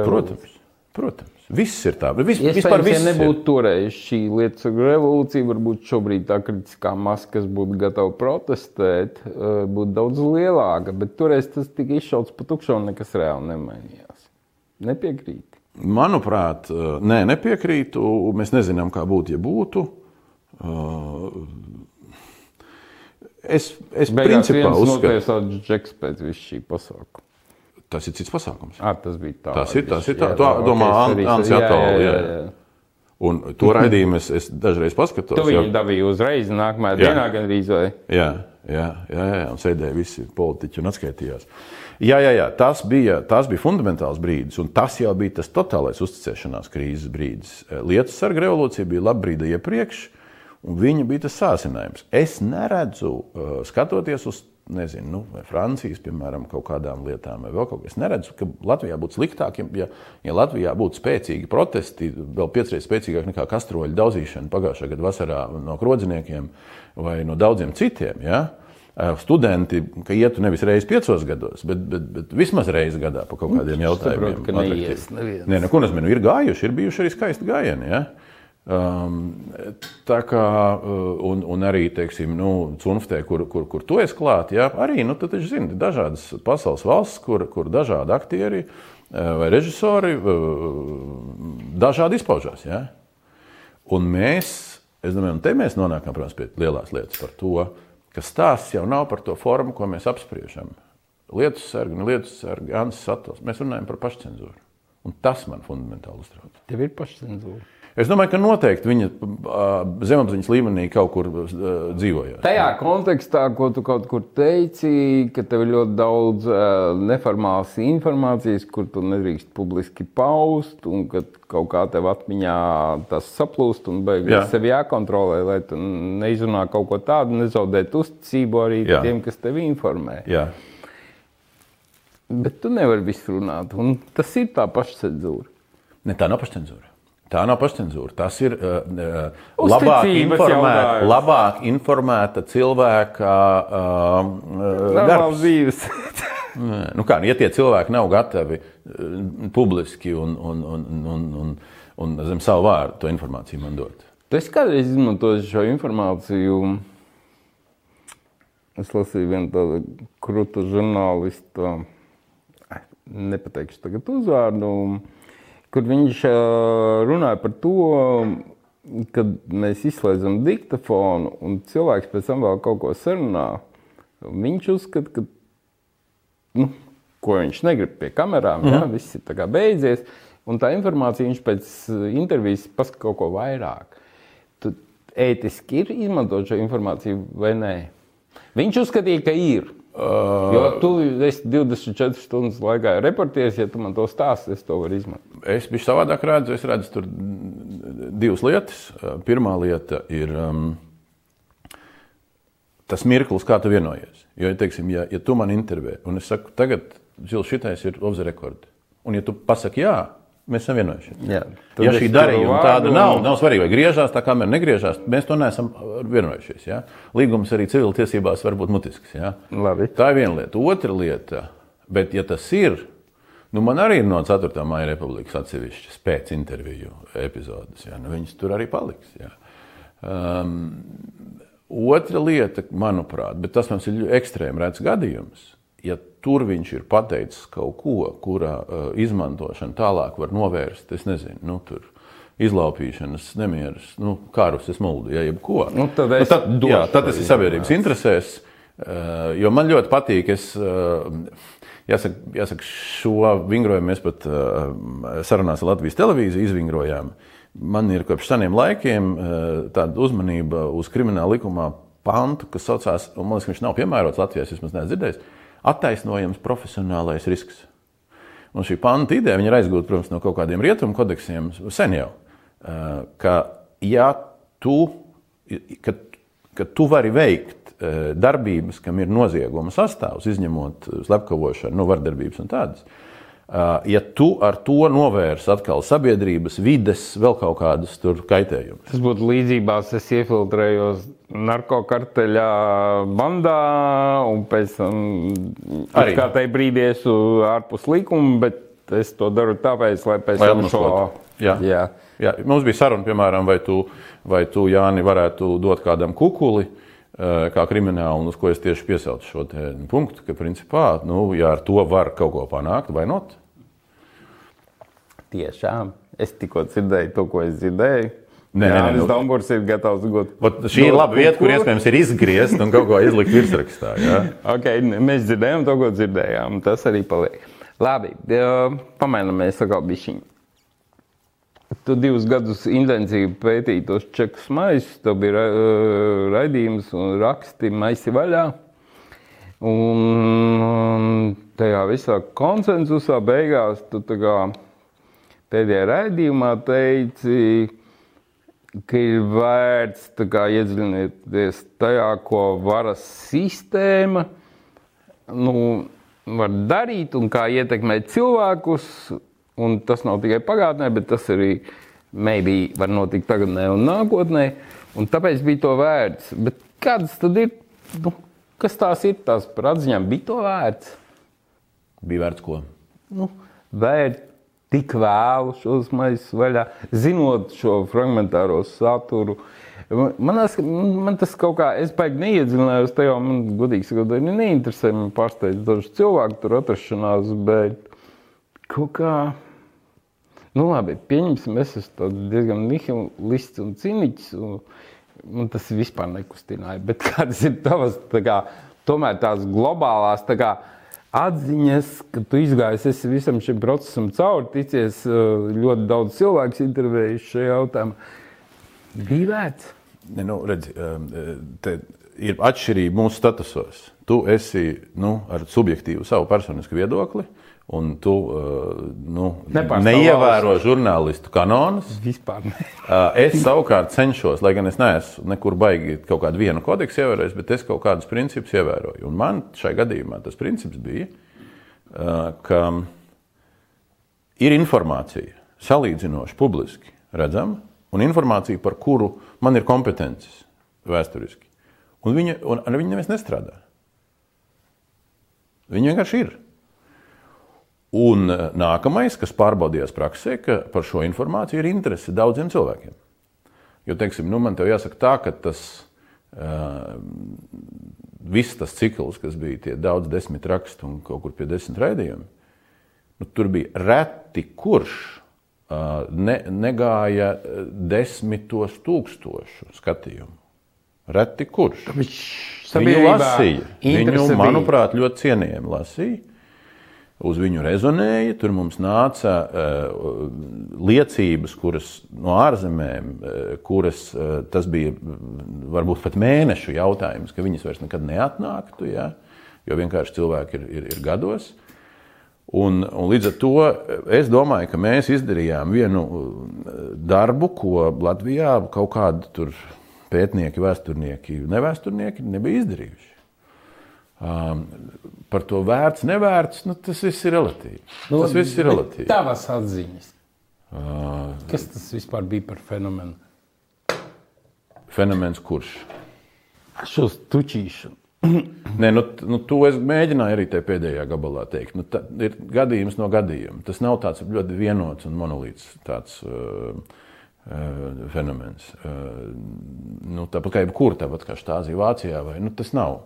Protams. Protams, viss ir tā. Vis, vispār viss ja nebūtu ir. toreiz šī lietas revolūcija, varbūt šobrīd tā kritiskā masa, kas būtu gatava protestēt, uh, būtu daudz lielāka. Bet toreiz tas tika izšauts pa tukšu un nekas reāli nemainījās. Nepiekrīt. Manuprāt, uh, nē, nepiekrītu. Mēs nezinām, kā būtu, ja būtu. Uh, es es Beigās principā uzskatu, ka tas ir Džeks pēc visu šī pasākuma. Tas ir cits pasākums. À, tas bija tā. Tas ir tas, ir tā. Jā, tā domā okay, Ants Jatovs. Un to raidījumu es, es dažreiz paskatos. Tu viņu dabīji uzreiz, nākamajā jā. dienā gan rīz vai? Jā, jā, jā, jā, un sēdēja visi politiķi un atskaitījās. Jā, jā, jā tas, bija, tas bija fundamentāls brīdis, un tas jau bija tas totālais uzticēšanās krīzes brīdis. Lietu sarga revolūcija bija laba brīdi iepriekš. Un viņa bija tas sācinājums. Es neredzu, uh, skatoties uz nezinu, nu, vai Francijas, piemēram, kaut kādām lietām, vai vēl kaut kas. Es neredzu, ka Latvijā būtu sliktāk, ja, ja Latvijā būtu spēcīgi protesti, vēl piecreiz spēcīgāk nekā kastroļu daudzīšana pagājušā gada vasarā no krodziniekiem vai no daudziem citiem. Ja? Studenti, ka ietu nevis reizes piecos gados, bet, bet, bet vismaz reizes gadā par kaut kādiem jautājumiem. Saprotu, ka neies neviens. Nē, neko nezinu. Ir gājuši, ir bijuši arī skaisti gājieni. Ja? Um, tā kā, un, un arī, teiksim, nu, Cunftē, kur, kur, kur tu esi klāt, jā, arī, nu, tad, zini, dažādas pasaules valsts, kur, kur dažādi aktieri vai režisori dažādi izpaužās, jā. Un mēs, es domāju, un te mēs nonākam, protams, pie lielās lietas par to, ka stāsts jau nav par to formu, ko mēs apspriežam. Lietus sargi, ne lietus sargi, Ansis Satos. Mēs runājam par pašcensūru. Un tas man fundamentāli uztrauc. Tev ir pašcensūra. Es domāju, ka noteikti viņa zemapziņas līmenī kaut kur dzīvoja. Tajā kontekstā, ko tu kaut kur teici, ka tev ir ļoti daudz neformālas informācijas, kur tu nedrīkst publiski paust, un ka kaut kā tev atmiņā tas saplūst un beigas sevi jākontrolē, lai tu neizrunā kaut ko tādu, nezaudēt uzticību arī Jā. tiem, kas tevi informē. Jā. Bet tu nevari visu runāt, un tas ir tā pašcensūra. Ne, tā nav pašcensūra. Tā nav pašcensūra. Tas ir uh, labāk, informēta, labāk informēta cilvēka uh, darbs. nu kā, ja tie cilvēki nav gatavi uh, publiski un, un, un, un, un, un zem savu vārdu to informāciju man dot. Esi kādreiz izmantojis šo informāciju? Es lasīju vienu tādu krūtu žurnālistu, nepateikšu tagad uzvārdu kur viņš runāja par to, kad mēs izslēdzam diktafonu un cilvēks pēc tam vēl kaut ko sarunā. Viņš uzskata, ka, nu, ko viņš negrib pie kamerām, mm. ja, mhm. viss ir beidzies. Un tā informācija viņš pēc intervijas pasaka kaut ko vairāk. Tu ētiski ir izmantot šo informāciju vai nē? Viņš uzskatīja, ka ir. Uh, jo tu esi 24 stundas laikā reportieris, ja tu man to stāsti, es to varu izmantot. Es biju savādāk redzu, es redzu tur divas lietas. Uh, pirmā lieta ir um, tas mirklis, kā tu vienojies. Jo, ja, teiksim, ja, ja tu man intervē, un es saku, tagad Zils šitais ir the record, un ja tu pasaki jā, Mēs esam vienojušies. Jā, ja šī darījuma tāda un... nav, nav svarīga, vai griežās tā, kamēr negriežās, mēs to neesam vienojušies. Ja? Līgums arī civiltiesībās var būt mutisks. Tā ir viena lieta. Otra lieta, bet ja tas ir, nu man arī ir no 4. maija republikas atsevišķas pēc interviju epizodes. Ja? Nu, viņas tur arī paliks. Ja? Um, otra lieta, manuprāt, bet tas mums ir ekstrēms redzams gadījums ja tur viņš ir pateicis kaut ko, kura uh, izmantošana tālāk var novērst, es nezinu, nu, tur izlaupīšanas, nemieras, nu, karus, es muldu, ja jebko. Nu, tad, nu, tad, jā, tad tas ir sabiedrības interesēs, uh, jo man ļoti patīk, es, uh, jāsaka, jāsaka, šo vingrojumu mēs pat sarunās ar Latvijas televīziju izvingrojām. Man ir kopš seniem laikiem tāda uzmanība uz krimināla likumā pantu, kas saucās, un man liekas, ka viņš nav piemērots Latvijā, es vismaz neesmu dzirdējis, attaisnojams profesionālais risks. Un šī panta ideja ir aizgūta, protams, no kaut kādiem rietumu kodeksiem sen jau. Ka, ja tu, ka, ka tu vari veikt darbības, kam ir nozieguma sastāvs, izņemot slepkavošanu, nu, vardarbības un tādas, ja tu ar to novērs atkal sabiedrības, vides, vēl kaut kādas kaitējumus. Tas būtu līdzībās, es iefiltrējos narkokarteļā bandā un pēc tam arī kā tai brīdī esmu ārpus likuma, bet es to daru tāpēc, lai pēc tam šo. Jā. Jā. Jā. Mums bija saruna, piemēram, vai tu, vai tu Jāni, varētu dot kādam kukuli kā kriminālu, un uz ko es tieši piesaucu šo punktu, ka, principā, nu, ja ar to var kaut ko panākt, vai not? Tiešām. Es tikko dzirdēju to, ko es dzirdēju. Nē, Jā, nē, nē, Dombors ir gatavs gūt. Šī ir laba vieta, kur iespējams ir izgriezt un kaut ko izlikt virsrakstā. Ja? okay, mēs dzirdējām to, ko dzirdējām. Tas arī paliek. Labi, pamēģināmies atkal bišķiņu. Tu divus gadus intensīvi pētīji tos čekus maisus, tev bija uh, raidījums un raksti maisi vaļā. Un tajā visā konsensusā beigās tu tā kā pēdējā raidījumā teici, ka ir vērts iedziļināties tajā, ko varas sistēma nu, var darīt un kā ietekmēt cilvēkus. Un tas nav tikai pagātnē, bet tas arī maybe var notikt tagadnē un nākotnē. Un tāpēc bija to vērts. Bet kādas tad ir? Nu, kas tās ir? Tās par atziņām bija to vērts. Bija vērts ko? Nu, vērt tik vēlu šos maisus vaļā, zinot šo fragmentāro saturu. Man, man tas kaut kā, es baigi neiedziļinājos tajā, man godīgi sakot, arī neinteresē, man pārsteidz daži cilvēki tur atrašanās, bet kaut kā, nu labi, pieņemsim, es esmu diezgan nihilists un ciniķis, un man tas vispār nekustināja, bet kādas ir tavas, tā kā, tomēr tās globālās, tā kā, atziņas, ka tu izgājis esi visam šim procesam cauri, ticies ļoti daudz cilvēku intervējis šajā jautājumā. Bija vērts. Ne, nu, redz, te ir atšķirība mūsu statusos. Tu esi nu, ar subjektīvu savu personisku viedokli, un tu nu, neievēro žurnālistu kanonus. Vispār ne. es savukārt cenšos, lai gan es neesmu nekur baigi kaut kādu vienu kodeksu ievērojis, bet es kaut kādus principus ievēroju. Un man šai gadījumā tas princips bija, ka ir informācija salīdzinoši publiski redzama, un informācija, par kuru man ir kompetences vēsturiski. Un viņa, un ar viņu neviens nestrādā. Viņa vienkārši ir. Un eh, nākamais, kas pārbaudījās praksē, ka par šo informāciju ir interese daudziem cilvēkiem. Jo, teiksim, nu, man te jāsaka tā, ka tas uh, viss tas cikls, kas bija tie daudz desmit rakstu un kaut kur pie desmit raidījumi, nu, tur bija reti kurš uh, ne, negāja desmitos tūkstošu skatījumu. Reti kurš. Viņu lasīja. Viņu, manuprāt, ļoti cienījami lasīja uz viņu rezonēja. Tur mums nāca uh, liecības, kuras no ārzemēm, uh, kuras uh, tas bija varbūt pat mēnešu jautājums, ka viņas vairs nekad neatnāktu, ja? jo vienkārši cilvēki ir, ir, ir gados. Un, un līdz ar to es domāju, ka mēs izdarījām vienu darbu, ko Latvijā kaut kādi pētnieki, vēsturnieki, nevēsturnieki nebija izdarījuši. Um, par to vērts, nevērts, nu, tas viss ir relatīvi. Nu, tas viss ir relatīvi. Tavas atziņas. Uh, Kas tas vispār bija par fenomenu? Fenomens kurš? Šo tučīšanu. Nē, nu, nu, to es mēģināju arī tajā pēdējā gabalā teikt. Nu, tā ir gadījums no gadījuma. Tas nav tāds ļoti vienots un monolīts tāds, uh, uh, fenomens. Uh, nu, tāpat kā jebkur, tāpat kā Štāzija Vācijā, vai, nu, tas nav.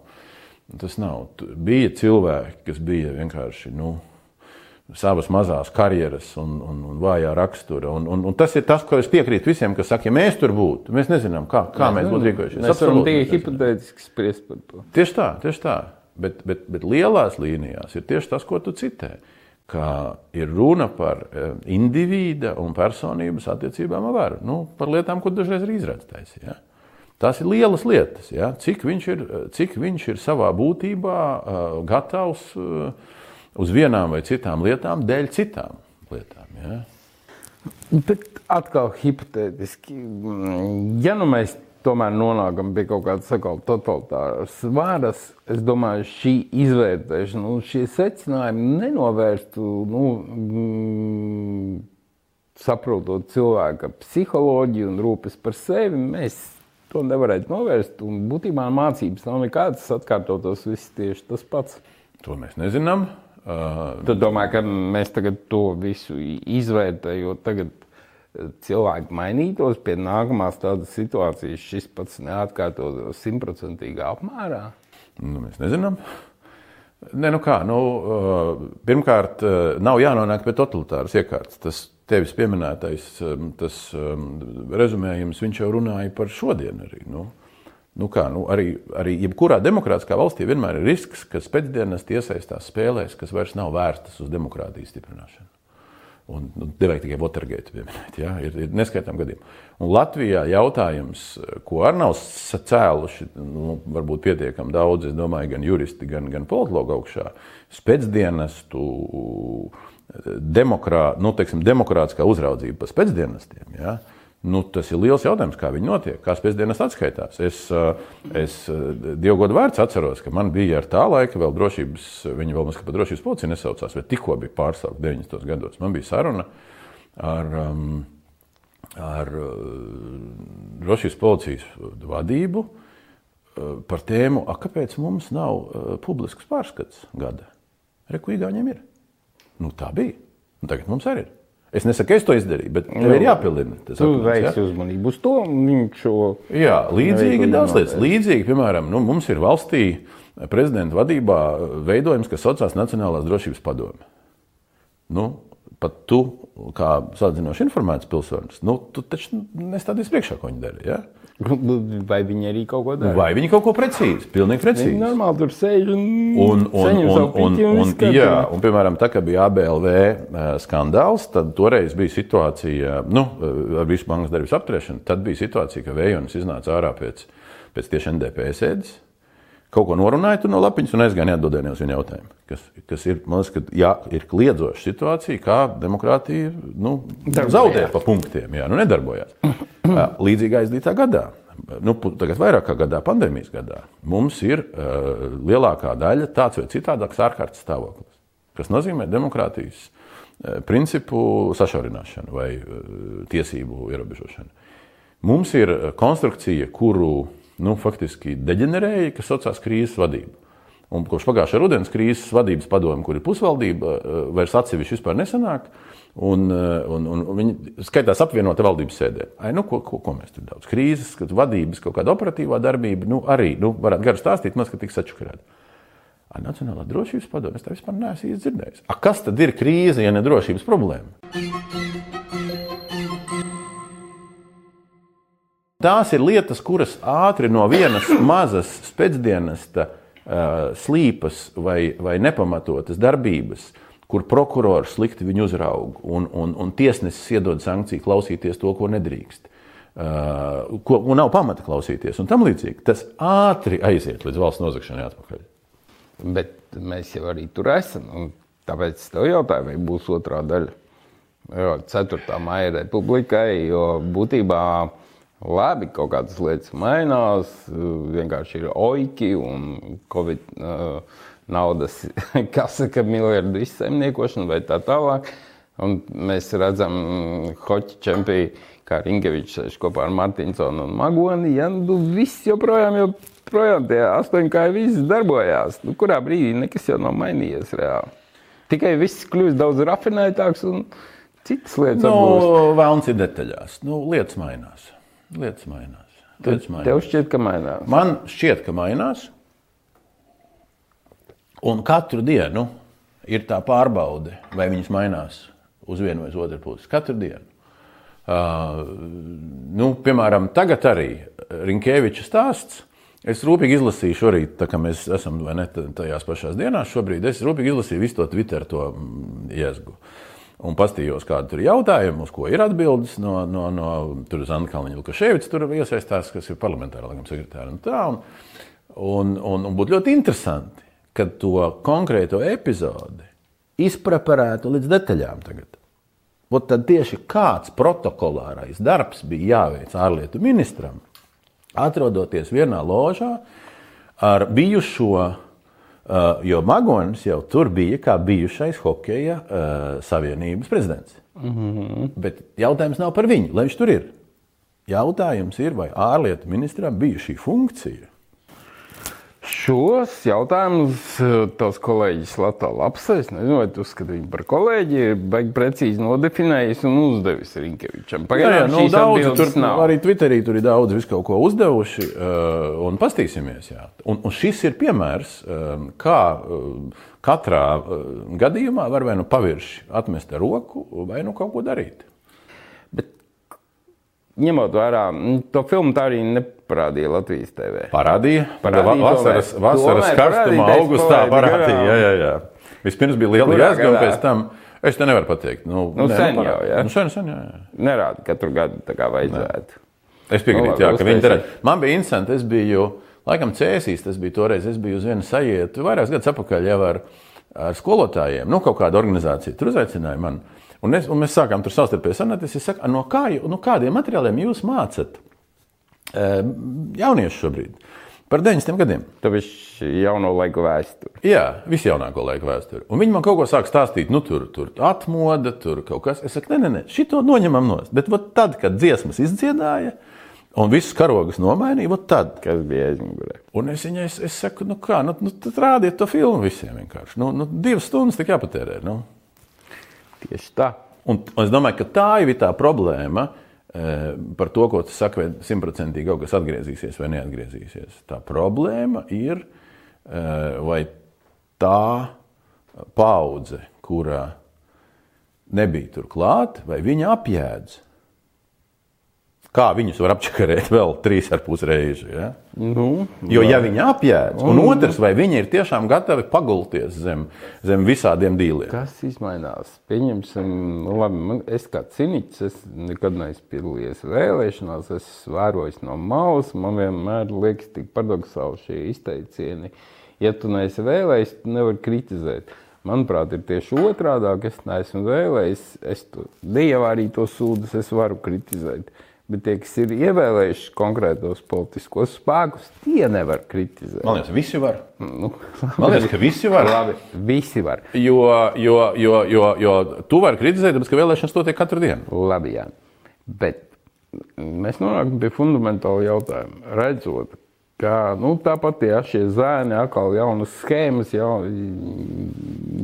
Tas nav. Bija cilvēki, kas bija vienkārši nu, savas mazās karjeras un, un, un vājā rakstura. Un, un, un tas ir tas, ko es piekrītu visiem, kas saka, ja mēs tur būtu, mēs nezinām, kā, kā mēs, mēs būtu rīkojušies. Mēs varam tikai hipotētiski spriest par to. Tieši tā, tieši tā. Bet, bet, bet lielās līnijās ir tieši tas, ko tu citē. Kā ir runa par eh, indivīda un personības attiecībām ar varu. Nu, par lietām, ko dažreiz ir izredzēts. Ja? Tās ir lielas lietas, ja? cik, viņš ir, cik viņš ir savā būtībā uh, gatavs uh, uz vienām vai citām lietām, dēļ citām lietām. Ja? Bet atkal hipotētiski, ja nu mēs tomēr nonākam pie kaut kādas sakot, totalitāras varas, es domāju, šī izvērtēšana, nu, šie secinājumi nenovērstu, nu, mm, saprotot cilvēka psiholoģiju un rūpes par sevi, mēs To nevarētu novērst. Un būtībā mācības nav nekādas, atkārtotos viss tieši tas pats. To mēs nezinām. Uh, Tad domāju, ka mēs tagad to visu izvērtējot, tagad uh, cilvēki mainītos pie nākamās tādas situācijas, šis pats neatkārtotos simtprocentīgā apmērā? Nu, mēs nezinām. Ne, nu kā, nu, uh, pirmkārt, nav jānonāk pie totalitāras iekārtas. Tas tevis pieminētais um, tas um, rezumējums, viņš jau runāja par šodienu arī. Nu, nu kā, nu arī, arī jebkurā demokrātiskā valstī vienmēr ir risks, ka pēcdienas iesaistās spēlēs, kas vairs nav vērstas uz demokrātijas stiprināšanu. Un nu, nevajag tikai Watergate pieminēt, ja? ir, ir neskaitām gadījumu. Un Latvijā jautājums, ko arī nav cēluši, nu, varbūt pietiekami daudz, es domāju, gan juristi, gan, gan politologi augšā, spēcdienestu demokrā, nu, teiksim, demokrātiskā uzraudzība pa spēcdienestiem. Ja? Nu, tas ir liels jautājums, kā viņi notiek, kā pēcdienas atskaitās. Es, es Dievu godu vārds atceros, ka man bija ar tā laika vēl drošības, viņi vēl mazliet par drošības policiju nesaucās, bet tikko bija pārstāvta 90. gados. Man bija saruna ar, ar drošības policijas vadību par tēmu, kāpēc mums nav publisks pārskats gada. Reku īgāņiem ir. Nu, tā bija. Un tagad mums arī ir. Es nesaku, es to izdarīju, bet tev ir jāpielina. Tas veiksi ja? uzmanību uz to, šo. Jā, līdzīgi ir daudz lietas. Līdzīgi, piemēram, nu, mums ir valstī prezidenta vadībā veidojums, kas saucās Nacionālās drošības padome. Nu, pat tu, kā salīdzinoši informēts pilsonis, nu, tu taču nestādīsi priekšā, ko viņi dara. Ja? Vai viņi arī kaut ko dara? Vai viņi kaut ko precīzi, pilnīgi precīzi. Viņi normāli tur sēž un, un, un, un, un, un, un, jā, un, piemēram, tā kā bija ABLV eh, skandāls, tad toreiz bija situācija, nu, eh, ar visu bankas darbības apturēšanu, tad bija situācija, ka Vējonis iznāca ārā pēc, pēc tieši NDP sēdes, kaut ko norunāja no lapiņas un aizgāja neatbildēja uz viņu jautājumu. Kas, kas ir, man liekas, ka jā, ir kliedzoša situācija, kā demokrātija nu, zaudē pa punktiem, jā, nu nedarbojās. Līdzīgā aizdītā gadā. Nu, tagad vairāk kā gadā, pandēmijas gadā, mums ir uh, lielākā daļa tāds vai citādāks ārkārtas stāvoklis, kas nozīmē demokrātijas uh, principu sašaurināšanu vai uh, tiesību ierobežošanu. Mums ir konstrukcija, kuru nu, faktiski deģenerēja, kas saucās krīzes vadība. Un kopš pagājušā rudens krīzes vadības padome, kur ir pusvaldība, vairs atsevišķi vispār nesanāk. Un, eh, un, un viņi skaitās apvienotā valdības sēdē. Ai, nu, ko, ko, ko mēs tur daudz? Krīzes, vadības, kaut kāda operatīvā darbība, nu, arī nu, varētu garu stāstīt, maz, ka tiks atšukarēta. Nacionālā drošības padome, es tā vispār neesmu dzirdējis. A, kas tad ir krīze, ja ne drošības problēma? Tās ir lietas, kuras ātri no vienas mazas spēcdienesta uh, slīpas vai, vai nepamatotas darbības uh, kur prokurors slikti viņu uzrauga un, un, un tiesnesis iedod sankciju klausīties to, ko nedrīkst. Uh, ko nav pamata klausīties, un tam līdzīgi. Tas ātri aiziet līdz valsts nozagšanai atpakaļ. Bet mēs jau arī tur esam. Tāpēc es tev jautāju, vai būs otrā daļa. Jo 4. maija republikai, jo būtībā labi kaut kādas lietas mainās. Vienkārši ir oiki un covid. Uh, naudas, kas saka, miljardu izsaimniekošanu vai tā tālāk. Un mēs redzam, hoķi čempioni, kā Rinkevičs sēž kopā ar Martinsonu un Magoni. Ja, nu, viss joprojām, joprojām tie astoņi kā viss darbojās. Nu, kurā brīdī nekas jau nav mainījies reāli. Tikai viss kļūst daudz rafinētāks un citas lietas. Nu, Vēlns ir detaļās. Nu, lietas mainās. Lietas mainās. Lietas mainās. Tev šķiet, ka mainās? Man šķiet, ka mainās. Un katru dienu ir tā pārbaude, vai viņas mainās uz vienu vai uz otru pusi. Katru dienu. Uh, nu, piemēram, tagad arī Rinkēviča stāsts. Es rūpīgi izlasīju šorīt, tā kā mēs esam ne, tajās pašās dienās, šobrīd es rūpīgi izlasīju visu to Twitter to mm, iezgu. Un pastījos, kāda tur ir jautājuma, uz ko ir atbildes no, no, no tur Zana Kalniņa Lukaševica, tur iesaistās, kas ir parlamentārā likuma sekretāra un tā. Un, un, un, un būtu ļoti interesanti, kad to konkrēto epizodi izpreparētu līdz detaļām. Tagad. Ot tad tieši kāds protokolārais darbs bija jāveic ārlietu ministram, atrodoties vienā ložā ar bijušo, jo Magonis jau tur bija kā bijušais hokeja uh, savienības prezidents. Mm -hmm. Bet jautājums nav par viņu, lai viņš tur ir. Jautājums ir, vai ārlietu ministram bija šī funkcija Šos jautājumus eh, tavs kolēģis Latvijas lapsē, es nezinu, vai tu uzskati viņu par kolēģi, ir baigi precīzi nodefinējis un uzdevis Rinkevičam. Pagaidām, nu, daudz, tur nav. Arī Twitterī tur ir daudz visu kaut ko uzdevuši, uh, un pastīsimies, jā. Un, un šis ir piemērs, uh, kā katrā gadījumā var vai nu pavirši atmest ar roku, vai nu kaut ko darīt ņemot vērā, to filmu tā arī neparādīja Latvijas TV. Parādīja. parādīja vasaras vasaras karstumā, augustā parādīja. Jā, jā, jā. Vispirms bija liela jāsga, un pēc tam. Es te nevaru pateikt. Nu, nu, ne, sen nu, jau, jā. Nu, sen, sen, jā, jā. Nerāda katru gadu tā kā vajadzētu. Ne. Es piekrītu, nu, jā, ka viņi ir. Man bija interesanti, es biju, laikam cēsīs, tas bija toreiz, es biju uz vienu sajietu, vairākus gadus atpakaļ jau ar, ar skolotājiem, nu, kaut kāda organizācija tur uzaicināja mani. Un, es, un mēs sākām tur savstarpēji sarunāties. Es saku, no, kā, no kādiem materiāliem jūs mācāt jauniešu šobrīd? Par 90 gadiem. Tāpēc jauno laiku vēsturi. Jā, visjaunāko laiku vēsture. Un viņi man kaut ko sāk stāstīt, nu, tur, tur atmoda, tur kaut kas. Es saku, nē, nē, nē šito noņemam nost. Bet tad, kad dziesmas izdziedāja un visus karogus nomainīja, tad. Kas bija aizmugurē? Un es viņai es, es saku, nu kā, nu, nu tad rādiet to filmu visiem vienkārši. Nu, nu, divas stundas tik jāpatērē. Nu. Tieši tā. Un, un es domāju, ka tā ir tā problēma. eh, Par to, ko tu saki, vai simtprocentīgi kaut kas atgriezīsies vai neatgriezīsies. Tā problēma ir, eh, vai tā paudze, kurā nebija tur klāt, vai viņa apjēdz. Kā viņus var apčakarēt vēl trīs ar pus reizi? Ja? Nu, Jo, ja viņi apjēdz, un otrs, vai viņi ir tiešām gatavi pagulties zem, zem visādiem dīliem. kas izmainās? Pieņemsim, labi, man, es kā cīniķis, es nekad neesmu piedalījies vēlēšanās, es vēroju no malas. Man vienmēr liekas, tik paradoxāli šie izteicieni. Ja tu neesi vēlējis, tu nevari kritizēt. Manuprāt, ir tieši otrādi. Es neesmu vēlējis, es to dievu arī to sūdu, es varu kritizēt. Bet tie, kas ir ievēlējuši konkrētos politiskos spēkus, tie nevar kritizēt. Man liekas, visi var. Nu, Man liekas, ka visi var. labi, visi var. Jo, jo, jo, jo, jo tu vari kritizēt, tāpēc ka vēlēšanas notiek katru dienu. Labi, jā. Bet mēs nonākam pie fundamentāla jautājuma. Redzot, ka nu, tāpat ja, šie zēni, atkal jaunas schēmas, jau,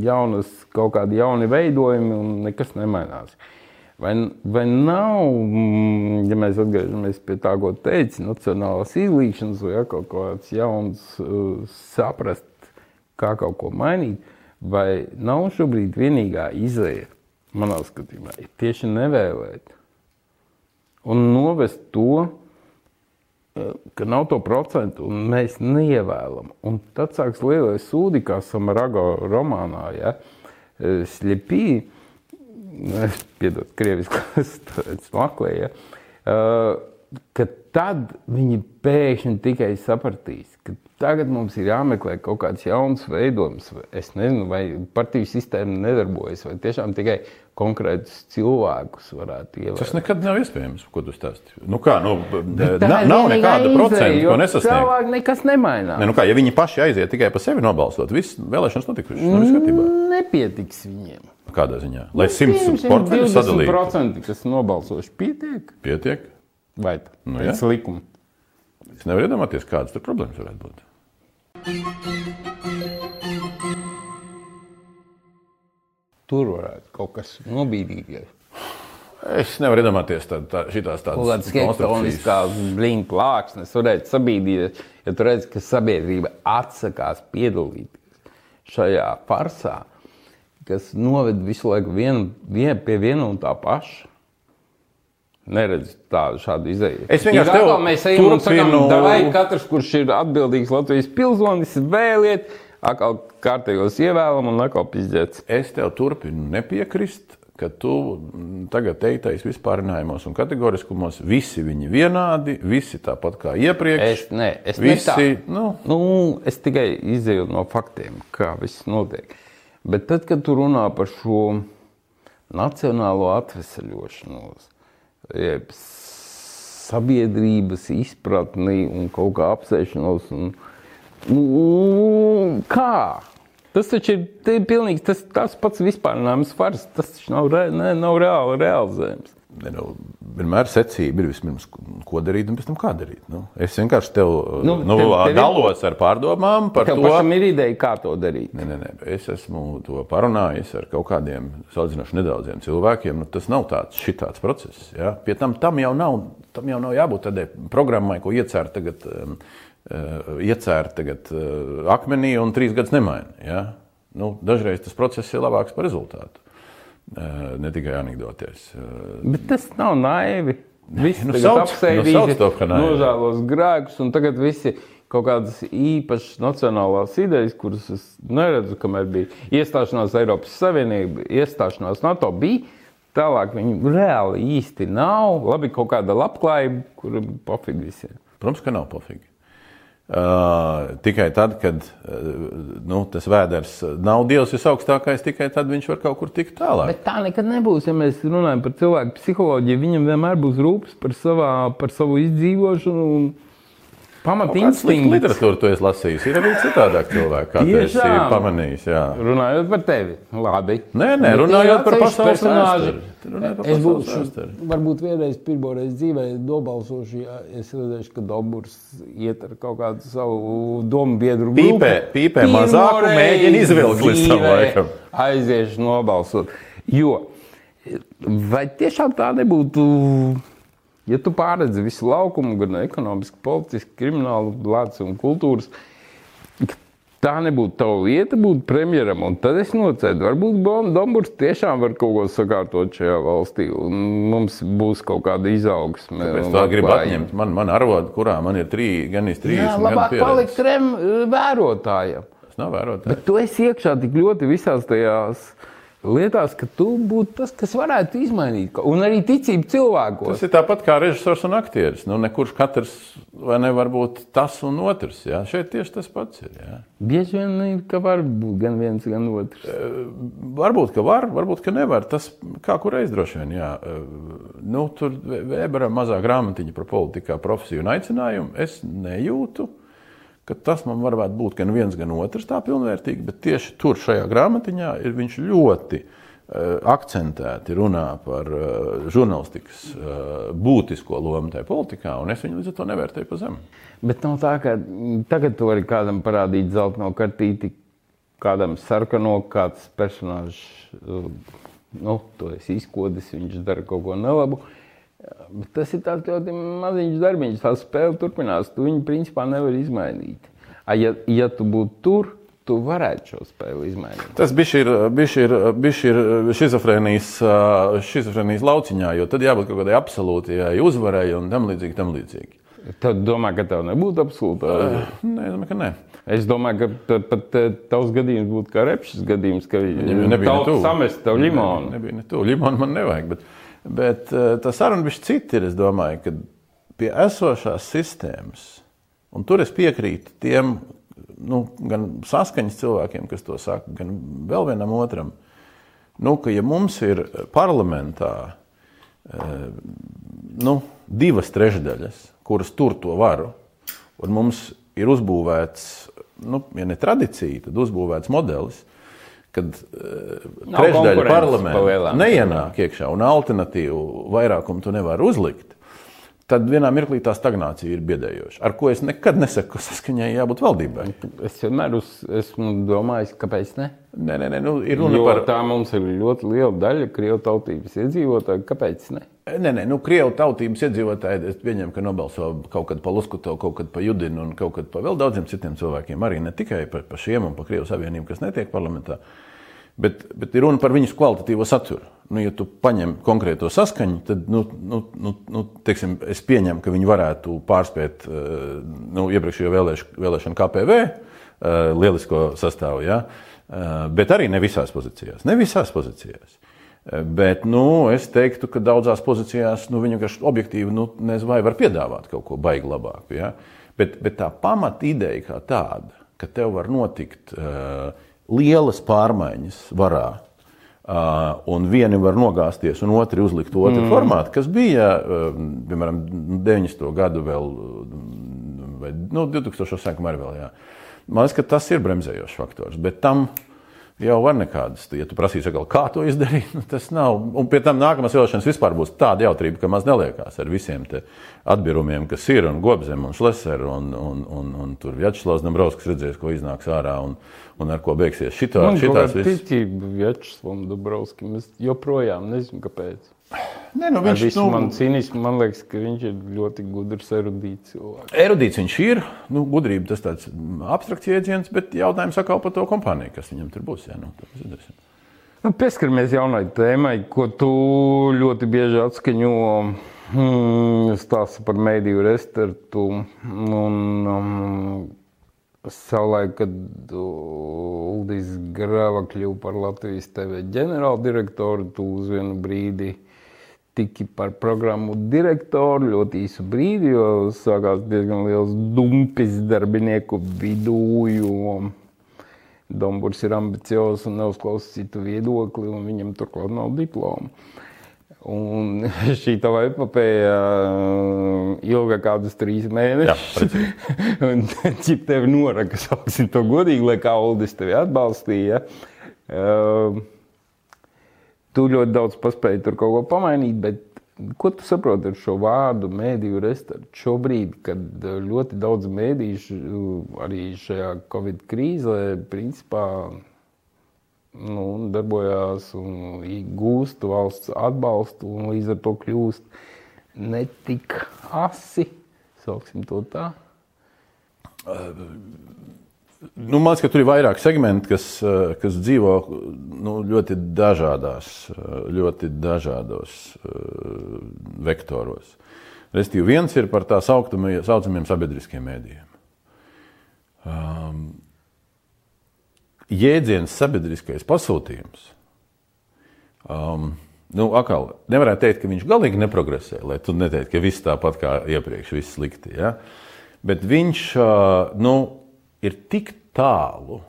jaunas kaut kādi jauni veidojumi un nekas nemainās. Vai, vai nav, mm, ja mēs atgriežamies pie tā, ko teica, nacionālās izlīšanas vai ja, kaut kāds jauns uh, saprast, kā kaut ko mainīt, vai nav šobrīd vienīgā izēja, manā skatījumā, ir tieši nevēlēt un novest to, eh, ka nav to procentu, un mēs neievēlam. Un tad sāks lielais sūdi, kā Samarago romānā, ja, Slepī, es piedod, krieviskās smaklēja, ka tad viņi pēkšņi tikai sapratīs, ka tagad mums ir jāmeklē kaut kāds jauns veidojums. Es nezinu, vai partiju sistēma nedarbojas, vai tiešām tikai konkrētus cilvēkus varētu Tas ievēlēt. nekad nav iespējams, ko tu stāsti. Nu kā, nu, nav vienīgā nekāda procenta, ko nesasniegt. Cilvēki nekas nemainās. Ne, nu kā, ja viņi paši aiziet tikai par sevi nobalsot, viss vēlēšanas notikušas. Nu, viss kārtībā. Nepietiks viņiem. Kādā ziņā? Lai simts Pieņemsim, portfeļus sadalītu. 20%, kas nobalsojuši, pietiek Pietiek. vai tā? Nu, Pēc jā. likuma. Es nevaru iedomāties, kādas tur problēmas varētu būt. Tur varētu kaut kas nobīdīties. Es nevaru iedomāties tā, tā, šitās tādas kādas hektoniskās blīņu plāksnes varētu sabīdīties, ja tu redz, ka sabiedrība atsakās piedalīties šajā farsā, kas noved visu laiku vien, vien, pie viena un tā paša. Neredzu tādu šādu izēju. Es vienkārši ejam un sakām, turpinu- davai katrs, kurš ir atbildīgs Latvijas pilsonis, vēliet, atkal kārtējos ievēlam un atkal pizdzēts. Es tev turpinu nepiekrist, ka tu tagad teiktais vispārinājumos un kategoriskumos visi viņi vienādi, visi tāpat kā iepriekš. Es, ne, es Visi, nu. Nu, es tikai izēju no faktiem, kā viss notiek. Bet tad, kad tu runā par šo nacionālo atvesaļošanos, jeb sabiedrības izpratni un kaut kā apsēšanos, un, nu, kā? Tas taču ir, pilnīgi tas, tas pats vispārinājums fars. Tas taču nav, re, ne, nav reāli realizējams. Nu, vienmēr secība ir vispirms, ko darīt un pēc tam kā darīt. Nu, es vienkārši tev nu, Nu, tev- tev dalos ar pārdomām par Tev to. pašam ir ideja, kā to darīt. Nē, nē, nē, es esmu to parunājis ar kaut kādiem salīdzinoši nedaudziem cilvēkiem. Nu, tas nav tāds šitāds process. Ja? Pie tam tam jau nav, tam jau nav jābūt tādai programmai, ko iecērt tagad, um, uh, iecērt tagad uh, akmenī un trīs gadus nemaina. Ja? Nu, dažreiz tas process ir labāks par rezultātu. Uh, ne tikai anekdotēs. Uh, Bet tas nav naivi. Visi Nu, nu, sauc- apsēdīsi, nu, nožēlos grēkus, un tagad visi kaut kādas īpašas nacionālās idejas, kuras es neredzu, kamēr bija iestāšanās Eiropas Savienība, iestāšanās NATO bija. Tālāk viņi reāli īsti nav. Labi, kaut kāda labklājība, kur pofīgi visiem. Protams, ka nav pofīgi. Uh, tikai tad, kad uh, nu, tas vēders nav Dievs visaugstākais, tikai tad viņš var kaut kur tikt tālāk. Bet tā nekad nebūs. Ja mēs runājam par cilvēku psiholoģiju, viņam vienmēr būs rūpes par, savā, par savu izdzīvošanu. Un Pamat instinkts. Literatūru tu esi lasījis. Ir arī citādāk cilvēki, kā tu esi pamanījis. Jā. Runājot par tevi. Labi. Nē, nē, runājot par pasaules personāžu. Es būšu, varbūt vienreiz pirmoreiz dzīvē nobalsošu, ja es redzēšu, ka Doburs iet ar kaut kādu savu domu biedru. Pīpē, pīpē mazāku mēģina izvilkt līdz tam laikam. Aiziešu nobalsot. Jo, vai tiešām tā nebūtu Ja tu pārredzi visu laukumu, gan ekonomiski, politiski, kriminālu, lācis un kultūras, tā nebūtu tava vieta būt premjeram. Un tad es nocēdu, varbūt Dombūrs tiešām var kaut ko sakārtot šajā valstī, un mums būs kaut kāda izaugsme. Es tā gribu atņemt. Man, man arvoda, kurā man ir trī, gan iz trīs. Jā, labāk palikt krem vērotājiem. Tas nav vērotājs. Bet tu esi iekšā tik ļoti visās tajās lietās, ka tu būtu tas, kas varētu izmainīt, un arī ticību cilvēkos. Tas ir tāpat kā režisors un aktieris. Nu, nekurš katrs nevar būt tas un otrs. Jā. Šeit tieši tas pats ir. Jā. Bieži vien ir, ka var būt gan viens, gan otrs. E, varbūt, ka var, varbūt, ka nevar. Tas kā kureiz droši vien. Jā. E, nu, tur Vēbera mazā grāmatiņa par politikā profesiju un aicinājumu es nejūtu ka tas man varētu būt gan viens, gan otrs tā pilnvērtīgi, bet tieši tur šajā grāmatiņā ir viņš ļoti uh, akcentēti runā par uh, žurnālistikas uh, būtisko lomu tajā politikā, un es viņu līdz ar to nevērtēju pa zemu. Bet nav tā, ka tagad tu vari kādam parādīt zelta no kartīti, kādam sarkano, kāds personāžs, nu, to es izkodis, viņš dara kaut ko nelabu. Uh, Bet tas ir tāds ļoti maziņš darbiņš, tā spēle turpinās. Tu viņu principā nevar izmainīt. Ja, ja tu būtu tur, tu varētu šo spēli izmainīt. Tas bija šizofrēnijas, šizofrēnijas lauciņā, jo tad jābūt kaut kādai absolūtai uzvarai un tam līdzīgi. Tam līdzīgi. Tad domā, ka tev nebūtu absolūta? Nē, es domāju, ka nē. Es domāju, ka pat tavs gadījums būtu kā repšas gadījums, ka viņi nebija samest tev limonu. Nebija ne tu. Limonu man nevajag. Bet... Bet uh, tā saruna bija cita. Ir, es domāju, ka pie esošās sistēmas, un tur es piekrītu tiem nu, gan saskaņas cilvēkiem, kas to saka, gan vēl vienam otram, nu, ka ja mums ir parlamentā uh, nu, divas trešdaļas, kuras tur to varu, un mums ir uzbūvēts, nu, ja ne tradīcija, tad uzbūvēts modelis, kad uh, trešdaļa parlamenta neienāk iekšā un alternatīvu vairākumu tu nevari uzlikt, tad vienā mirklī tā stagnācija ir biedējoša. Ar ko es nekad nesaku, ka saskaņai jābūt valdībai. Es vienmēr uz, esmu domājis, kāpēc ne? Nē, nē, nē nu, ir runa jo par. Tā mums ir ļoti liela daļa krievu tautības iedzīvotāju. Kāpēc ne? Nē, nē, nu, krievu tautības iedzīvotāji, es pieņemu, ka nobalso kaut kad par Luskuto, kaut kad par Judinu un kaut kad par vēl daudziem citiem cilvēkiem. Arī ne tikai par, par šiem un par Krievu savienību, kas netiek parlamentā. Bet, bet ir runa par viņas kvalitatīvo saturu. Nu, ja tu paņem konkrēto saskaņu, tad nu, nu, nu, nu, teiksim, es pieņemu, ka viņi varētu pārspēt eh, nu, iepriekšējo vēlēšanu, KPV eh, lielisko sastāvu. Ja? Eh, bet arī ne visās pozīcijās. Ne visās pozīcijās. Bet nu, es teiktu, ka daudzās pozīcijās nu, viņa vienkārši objektīvi nu, nezinu, vai var piedāvāt kaut ko baigi labāku. Ja? Bet, bet tā pamata ideja kā tāda, ka tev var notikt uh, lielas pārmaiņas varā. Uh, un vieni var nogāzties, un otri uzlikt otru mm. formātu, kas bija, uh, piemēram, 90. gadu vēl, vai nu, 2000. sākumā arī vēl. Jā. Man liekas, ka tas ir bremzējošs faktors, bet tam jau var nekādas. Ja tu prasīsi, atkal, kā to izdarīt, nu, tas nav. Un pie tam nākamās vēlēšanas vispār būs tāda jautrība, ka maz neliekās ar visiem atbirumiem, kas ir, un Gobzem, un Šleser, un, un, un, un tur Vjačslavs Dombrovskis redzēs, ko iznāks ārā. Un, un ar ko beigsies šitā, Man šitās visas. Ticība Vjačslavam Dombrovskim, es joprojām nezinu, kāpēc. Nē, nu viņš ir. Nu, man, cīnismu, man liekas, ka viņš ir ļoti gudrs, erudīts cilvēks. Erudīts viņš ir. Nu, gudrība tas tāds abstrakts jēdziens, bet jautājums atkal par to kompāniju, kas viņam tur būs. Jā, nu, nu, pieskaramies jaunai tēmai, ko tu ļoti bieži atskaņo. Hmm, stāsta par mediju restartu un um, Savulaik, kad Uldis Grava kļuva par Latvijas TV ģenerāldirektoru, tu uz vienu brīdi tiki par programmu direktoru ļoti īsu brīdi, jo sākās diezgan liels dumpis darbinieku vidū, jo Domburs ir ambiciozs un neuzklausa citu viedokli, un viņam turklāt nav diplomu. Un šī tā epopēja uh, ilga kādus trīs mēnešus. un cik tevi noraka, sauksim to godīgi, lai kā Uldis tevi atbalstīja. Uh, tu ļoti daudz paspēji tur kaut ko pamainīt, bet ko tu saproti ar šo vārdu mēdīju restartu? Šobrīd, kad ļoti daudz mēdīju arī šajā Covid krīzē, principā nu, darbojās un gūst valsts atbalstu, un līdz ar to kļūst netik asi, sauksim to tā. Nu, liekas, ka tur ir vairāk segmenti, kas, kas dzīvo nu, ļoti dažādās, ļoti dažādos uh, vektoros. Restīvi, viens ir par tā saucamiem sabiedriskiem mēdījiem. Um, jēdziens sabiedriskais pasūtījums. Um, nu, atkal, nevarētu teikt, ka viņš galīgi neprogresē, lai tu neteiktu, ka viss tāpat kā iepriekš, viss slikti. Ja? Bet viņš uh, nu, ir tik tālu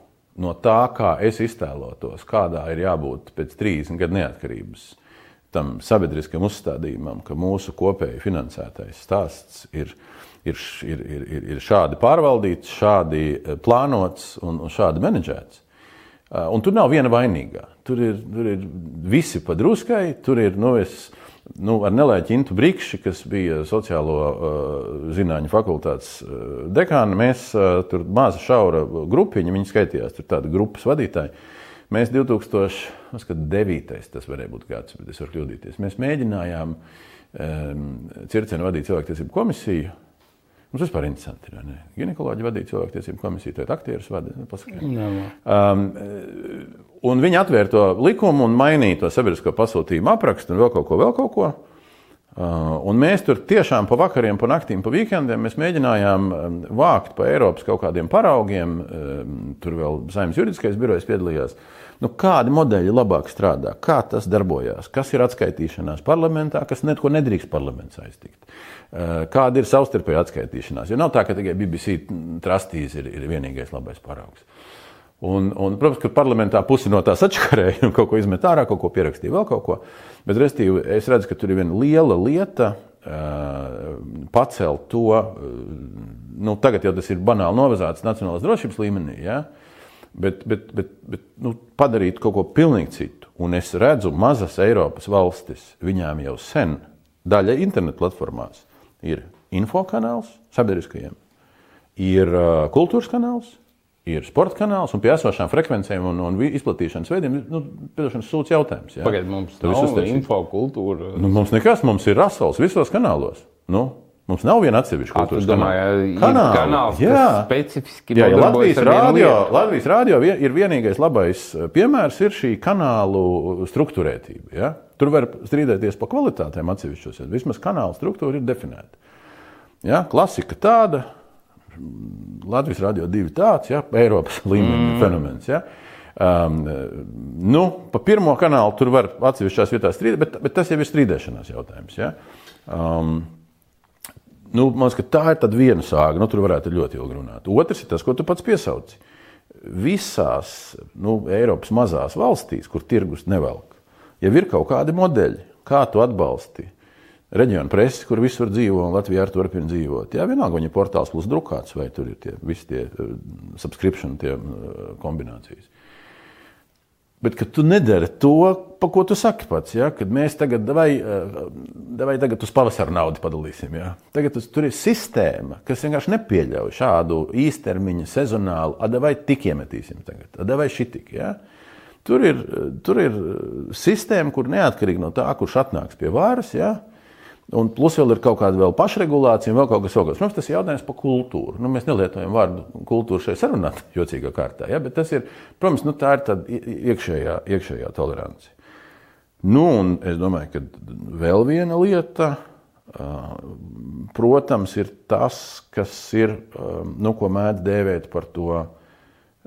no tā, kā es iztēlotos, kādā ir jābūt pēc 30 gadu neatkarības tam sabiedriskam uzstādījumam, ka mūsu kopēji finansētais stāsts ir, ir, ir, ir, ir šādi pārvaldīts, šādi plānots un, un šādi menedžēts. Uh, un tur nav viena vainīgā. Tur ir, tur ir visi pa druskai. Tur ir nu, es, nu, ar nelēķi Intu Brīkši, kas bija sociālo uh, zinātņu fakultātes uh, dekāna. Mēs uh, tur maza šaura grupiņa, viņi skaitījās, tur tāda grupas vadītāji. Mēs 2009. tas varēja būt gads, bet es varu kļūdīties. Mēs mēģinājām um, circienu vadīt cilvēktiesību komisiju Mums vispār interesanti ir. Ne? Ginekoloģi vadīja cilvēktiesību komisiju, tad aktierus vadīja. Um, un viņi atvēra to likumu un mainīja to sabiedrisko pasūtījumu aprakstu un vēl kaut ko, vēl kaut ko. Uh, un mēs tur tiešām pa vakariem, pa naktīm, pa weekendiem mēģinājām um, vākt pa Eiropas kaut kādiem paraugiem. Um, tur vēl Saimnes juridiskais birojs piedalījās. Nu, kādi modeļi labāk strādā, kā tas darbojās, kas ir atskaitīšanās parlamentā, kas neko nedrīkst parlaments aiztikt. Eh, kāda ir savstarpēja atskaitīšanās. Jo nav tā, ka tikai BBC trustīs ir, ir vienīgais labais paraugs. Un, un, protams, ka parlamentā pusi no tās atšķirēja un kaut ko izmet ārā, kaut ko pierakstīja, vēl kaut ko. Bet, restīvi, es redzu, ka tur ir viena liela lieta uh, pacelt to. Uh, nu, tagad jau tas ir banāli novazāts nacionālās drošības līmenī, ja? bet, bet, bet, bet nu, padarīt kaut ko pilnīgi citu. Un es redzu, mazas Eiropas valstis, viņām jau sen daļa internetu platformās ir infokanāls sabiedriskajiem, ir uh, kultūras kanāls, ir sporta kanāls, un pie esošām frekvencēm un, un izplatīšanas veidiem ir nu, sūds jautājums. Pagaidiet, mums Tur nav infokultūra. Nu, mums nekas, mums ir rasels visos kanālos. Nu, Mums nav viena atsevišķa kultūras kanāla. Kanāli, kanāls, jā, specifiski jā, ja Latvijas, rādio, Latvijas rādio ir vienīgais labais uh, piemērs, ir šī kanālu struktūrētība. Ja? Tur var strīdēties par kvalitātēm atsevišķos, bet vismaz kanāla struktūra ir definēta. Ja? Klasika tāda, Latvijas radio divi tāds, ja? Eiropas līmeņa mm. fenomens. Ja? Um, nu, pa pirmo kanālu tur var atsevišķās vietās strīdēt, bet, bet tas jau ir strīdēšanās jautājums. Ja? Um, Nu, man liekas, tā ir viena sāga, nu, tur varētu ļoti ilgi runāt. Otrs ir tas, ko tu pats piesauci. Visās nu, Eiropas mazās valstīs, kur tirgus nevelk, ja ir kaut kādi modeļi, kā tu atbalsti reģionu presi, kur visur dzīvo un Latvijā ar turpina dzīvot. Jā, vienalga, viņa portāls plus drukāts, vai tur ir tie visi tie uh, subscription tie, uh, kombinācijas. Bet, tu nedari to, pa ko tu saki pats, ja? kad mēs tagad, vai, vai tagad uz pavasara naudu padalīsim. Ja? Tagad uz, tur ir sistēma, kas vienkārši nepieļauj šādu īstermiņa, sezonālu, vai tik iemetīsim tagad, vai šitik. Ja? Tur ir, tur ir sistēma, kur neatkarīgi no tā, kurš atnāks pie varas, ja? Un plus vēl ir kaut kāda vēl pašregulācija, vēl kaut kas tāds. Mums tas ir jautājums par kultūru. Nu, mēs nelietojam vārdu kultūra šeit sarunā, jocīgā kārtā. Ja? Bet tas ir, protams, nu, tā ir tāda iekšējā, iekšējā tolerance. Nu, un es domāju, ka vēl viena lieta, protams, ir tas, kas ir, nu, ko mēdz dēvēt par to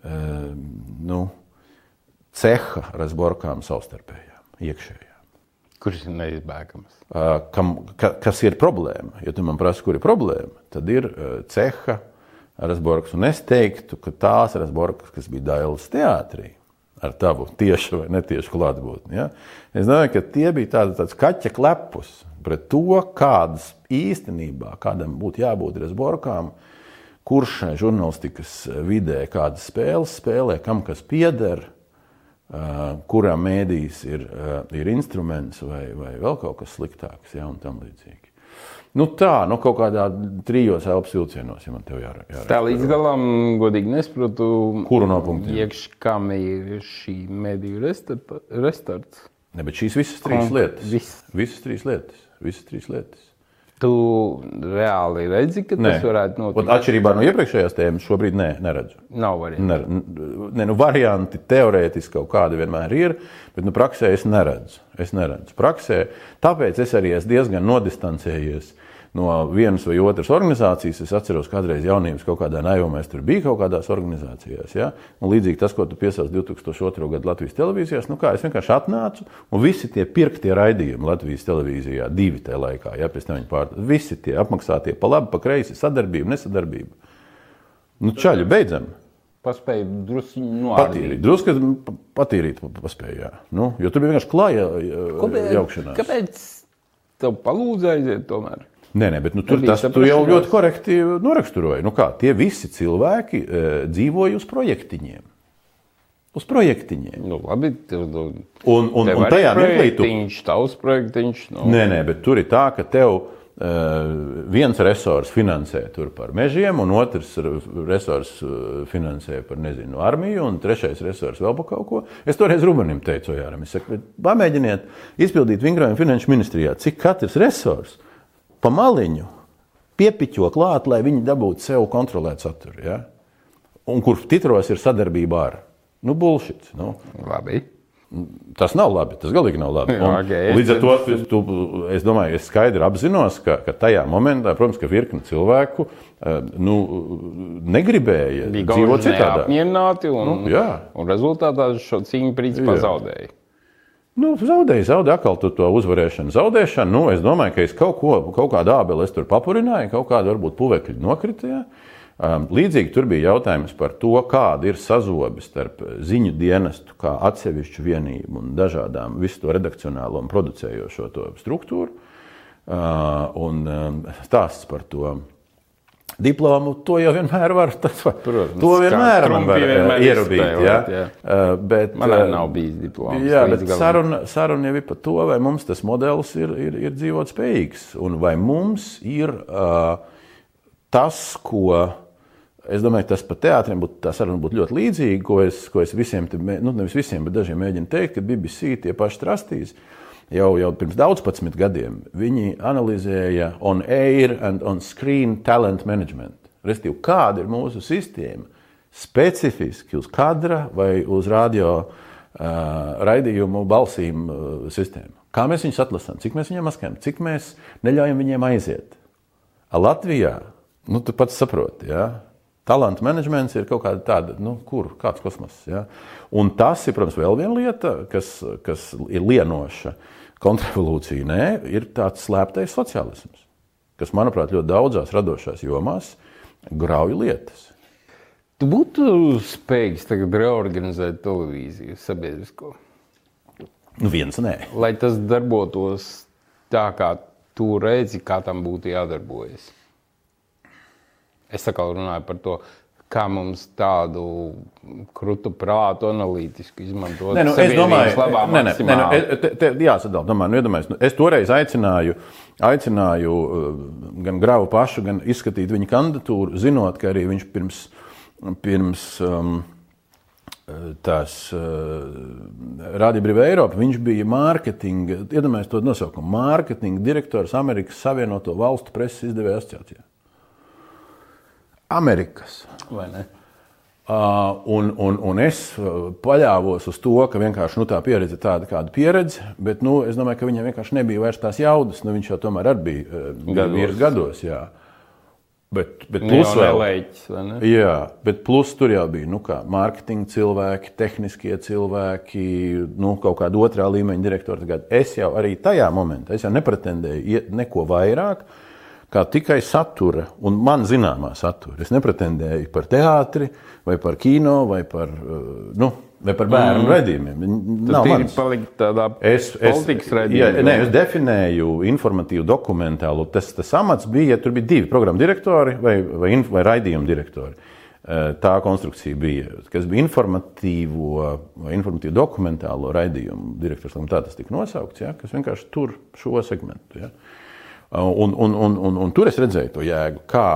nu, ceha razborkām savstarpējām, iekšējām. Kurš ir neizbēgams? Kam, ka, kas ir problēma? Ja tu man prasi, kur ir problēma, tad ir ceha Rasborgs. Un es teiktu, ka tās Rasborgas, kas bija Dailas teātrī, ar tavu tiešu vai netiešu klātbūtni, ja? es domāju, ka tie bija tādi, tāds kaķa klepus pret to, kādas īstenībā kādam būtu jābūt Rasborgām, kurš žurnālistikas vidē kādas spēles spēlē, kam kas pieder kurā mēdīs ir, ir instruments vai, vai vēl kaut kas sliktāks, ja, un tam līdzīgi. Nu tā, nu kaut kādā trijos elpas vilcienos, ja man te jāra. jāra tā līdz galam, godīgi nesaprotu, kuru no punktiem. Iekš, kam ir šī mediju restarts? Ne, bet šīs visas trīs Kom, lietas. Viss. Visas trīs lietas. Visas trīs lietas. Tu reāli redzi, ka nē. tas varētu notikt. Atšķirībā no iepriekšējās tēmas, šobrīd nē, neredzu. Nav variantu. Ne, nu, varianti teorētiski kaut kādi vienmēr ir, bet nu, praksē es neredzu. Es neredzu. Praksē, tāpēc es arī esmu diezgan nodistancējies no vienas vai otras organizācijas. Es atceros, kādreiz jaunības kaut kādā naivumā es tur biju kaut kādās organizācijās. Ja? Un līdzīgi tas, ko tu piesauc 2002. gada Latvijas televīzijās, nu kā es vienkārši atnācu un visi tie pirktie raidījumi Latvijas televīzijā, divi tajā laikā, ja pēc tam viņi pārdod, visi tie apmaksātie pa labi, pa kreisi, sadarbība, nesadarbība. Nu, čaļi, beidzam! Paspēja drusku notīrīt. Drusku patīrīt, paspēja. Nu, jo tur bija vienkārši klāja jaukšanās. Kāpēc tev palūdzēja aiziet tomēr? Nē, nē, bet nu, tur tas tu jau ļoti korekti noraksturoji. Nu, kā, tie visi cilvēki e, dzīvoja uz projektiņiem. Uz projektiņiem. Nu, labi, tev, nu, un, un, un tajā mirklī tu... tavs projektiņš. Nu. Nē, nē, bet tur ir tā, ka tev uh, viens resurs finansē tur par mežiem, un otrs resurs finansē par, nezinu, armiju, un trešais resurs vēl par kaut ko. Es toreiz Rubenim teicu, Jāram, es saku, pamēģiniet izpildīt vingrojumu finanšu ministrijā, cik katrs resurs pa maliņu piepiķo klāt, lai viņi dabūtu sev kontrolēt saturu. Ja? Un kur titros ir sadarbība ar nu, bullshit. Nu. Labi. Tas nav labi. Tas galīgi nav labi. Un, okay, līdz ar to tu, es domāju, es skaidri apzinos, ka, ka tajā momentā, protams, ka virkni cilvēku eh, nu, negribēja dzīvot citādi. Apmierināti un, nu, jā. un rezultātā šo cīņu principā jā. zaudēja. Nu, zaudēju, zaudēju atkal to, uzvarēšanu, zaudēšanu. Nu, es domāju, ka es kaut, ko, kaut kādu ābeli tur papurināju, kaut kādu varbūt puvekļu nokrita. Ja? Um, līdzīgi tur bija jautājums par to, kāda ir sazobe starp ziņu dienestu, kā atsevišķu vienību un dažādām visu to redakcionālo un producējošo to struktūru. Uh, un um, stāsts par to diplomu, to jau vienmēr var. Tas, Protams, to vienmēr var vienmēr ierobīt. Ja? Jā. Uh, bet, Man arī nav bijis diploms. Jā, bet saruna, saruna jau ir par to, vai mums tas modelis ir, ir, ir dzīvot spējīgs. Un vai mums ir uh, tas, ko. Es domāju, tas pat teātriem būtu, tā saruna būtu ļoti līdzīga, ko es, ko es visiem, nu, nevis visiem, bet dažiem mēģinu teikt, ka BBC tie paši trastīs. Uh, jau, jau pirms daudzpadsmit gadiem viņi analizēja on air and on screen talent management. Restīvi, kāda ir mūsu sistēma specifiski uz kadra vai uz radio uh, raidījumu balsīm uh, sistēmu. Kā mēs viņus atlasām, cik mēs viņiem maskējam, cik mēs neļaujam viņiem aiziet. A Latvijā, nu, tu pats saproti, ja? Talantu menedžments ir kaut kāda tāda, nu, kur, kāds kosmos. Ja? Un tas ir, protams, vēl viena lieta, kas, kas ir lienoša. Uh, kontrrevolūcija. Nē, ir tāds slēptais sociālisms, kas, manuprāt, ļoti daudzās radošās jomās grauj lietas. Tu būtu spējīgs tagad reorganizēt televīziju sabiedrisko? Nu, viens nē. Lai tas darbotos tā, kā tu redzi, kā tam būtu jādarbojas. Es atkal runāju par to kā mums tādu krūtu prātu analītisku izmantot. Nē, nu, es domāju, ka nē, nē, nē, nu, te, te, jāsadala. Domāju, nu, iedomājies, nu, es toreiz aicināju, aicināju uh, gan Gravu pašu, gan izskatīt viņa kandidatūru, zinot, ka arī viņš pirms, pirms um, tās uh, Rādio Brīvā Eiropa, viņš bija mārketinga, iedomājieties to nosaukumu, mārketinga direktors Amerikas Savienoto Valstu preses izdevēja asociācijā. Amerikas. Vai ne? Uh, un, un, un es uh, paļāvos uz to, ka vienkārši nu, tā pieredze ir tāda, kāda pieredze, bet nu, es domāju, ka viņam vienkārši nebija vairs tās jaudas. Nu, viņš jau tomēr bija uh, gados. gados jā. Bet, bet plus vēl, ne? Jā, bet plus tur jau bija nu, kā, mārketinga cilvēki, tehniskie cilvēki, nu, kaut kāda otrā līmeņa direktori. Tagad Es jau arī tajā momentā es jau nepretendēju neko vairāk. Kā tikai satura, un man zināmā satura. Es nepretendēju par teātri, vai par kino, vai par, uh, nu, vai par bērnu mm. redzējumiem. Tas mans. palika tādā Es, politikas redzējumā. nē, es definēju informatīvu, dokumentālu. Tas, tas amats bija, tur bija divi programmu direktori vai, vai, vai raidījumu direktori. Eh, Tā konstrukcija bija, kas bija informatīvo vai informatīvu dokumentālo raidījumu direktors. Tā tas tika nosaukts, ja, kas vienkārši tur šo segmentu. Ja. Un, un, un, un, un tur es redzēju to jēgu, kā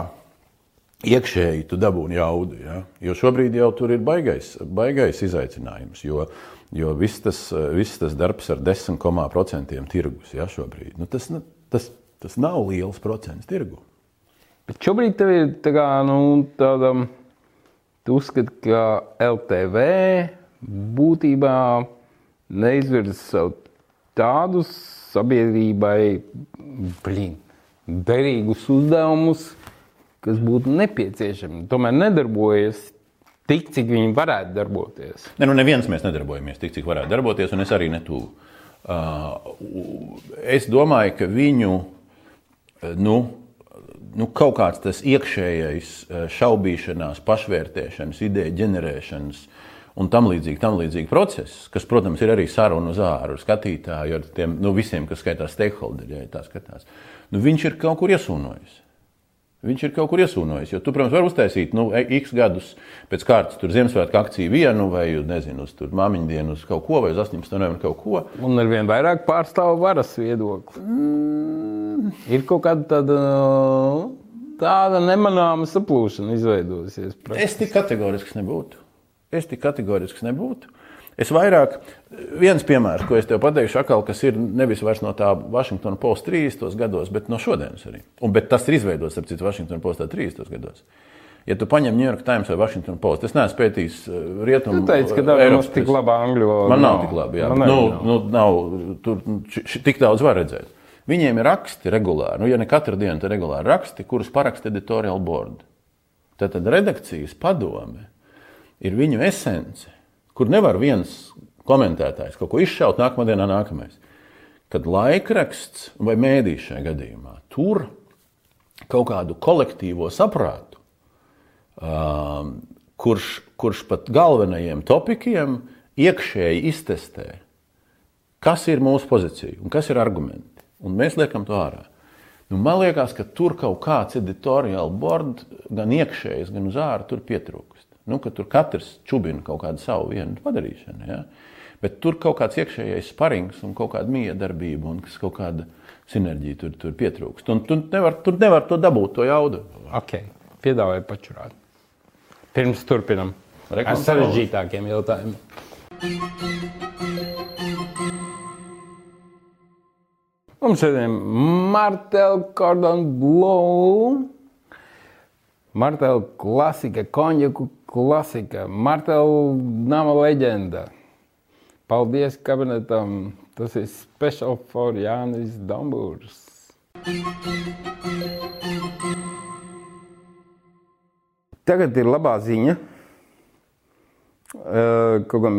iekšēji tu dabūni jaudu. Ja? Jo šobrīd jau tur ir baigais, baigais izaicinājums. Jo, jo viss, tas, viss tas darbs ar 10,5% tirgus ja, šobrīd, nu, tas, nu, tas, tas nav liels procents tirgu. Bet šobrīd tev ir tā kā, nu, tāda, tu uzskati, ka LTV būtībā neizvirza sev tādus sabiedrībai, blin, derīgus uzdevumus, kas būtu nepieciešami. Tomēr nedarbojas tik, cik viņi varētu darboties. Ne, nu neviens mēs nedarbojamies tik, cik varētu darboties, un es arī netuvu. Uh, es domāju, ka viņu uh, nu, nu, kaut kāds tas iekšējais uh, šaubīšanās, pašvērtēšanas, ideja ģenerēšanas un tam līdzīgi, tam līdzīgi process, kas, protams, ir arī saruna uz āru skatītāju, ar tiem nu, visiem, kas skaitās stakeholderi, ja tā skatās. Nu, viņš ir kaut kur iesūnojis. Viņš ir kaut kur iesūnojis. Jo tu, protams, vari uztaisīt nu, x gadus pēc kārtas, tur Ziemassvētku akciju vienu, vai nezinu, uz māmiņu dienu, uz kaut ko, vai uz 18. novembra kaut ko. Un ar vien vairāk pārstāv varas viedokli. Mm. Ir kaut kāda tāda, tāda nemanāma saplūšana izveidojusies. Es tik kategorisks nebūtu. Es tik kategorisks nebūtu. Es vairāk, viens piemērs, ko es tev pateikšu, akal, kas ir nevis vairs no tā Washington Post 30. gados, bet no šodienas arī. Un, bet tas ir izveidots, ap citu, Washington Post 30. gados. Ja tu paņem New York Times vai Washington Post, es neesmu pētījis uh, rietumu. Tu teici, ka tev Eiropas mums tik laba angļu valoda Man nav nav. tik labi. Jā. Man Nu, nav. nu, nav, tur š- š- tik daudz var redzēt. Viņiem ir raksti regulāri, nu, ja ne katru dienu, tad regulāri raksti, kurus paraksta editorial board. Tad redakcijas padome ir viņu esence, kur nevar viens komentētājs kaut ko izšaut nākamā dienā, nākamais. Kad laikraksts vai mēdīs šajā gadījumā tur kaut kādu kolektīvo saprātu, um, kurš, kurš pat galvenajiem topikiem iekšēji iztestē, kas ir mūsu pozīcija un kas ir argumenti. Un mēs liekam to ārā. Nu, man liekas, ka tur kaut kāds editoriāls board, gan iekšējs, gan uz ārā, tur pietrūkst. Nu, ka tur katrs čubina kaut kādu savu vienu padarīšanu. Ja? Bet tur kaut kāds iekšējais sparings un kaut kāda miedarbība un kaut kāda sinerģija tur, tur pietrūkst. Un tu nevar, tur nevar to dabūt, to jaudu. Ok, piedāvāju pačurāt. Pirms turpinam ar sarežģītākiem jautājumiem. Mums šodien Martela Cordon Bleu. Martela klasika, konjaku klasika, Martela nama leģenda. Paldies kabinetam. Tas ir special for Jānis Dambūrs. Tagad ir labā ziņa. Kaut gan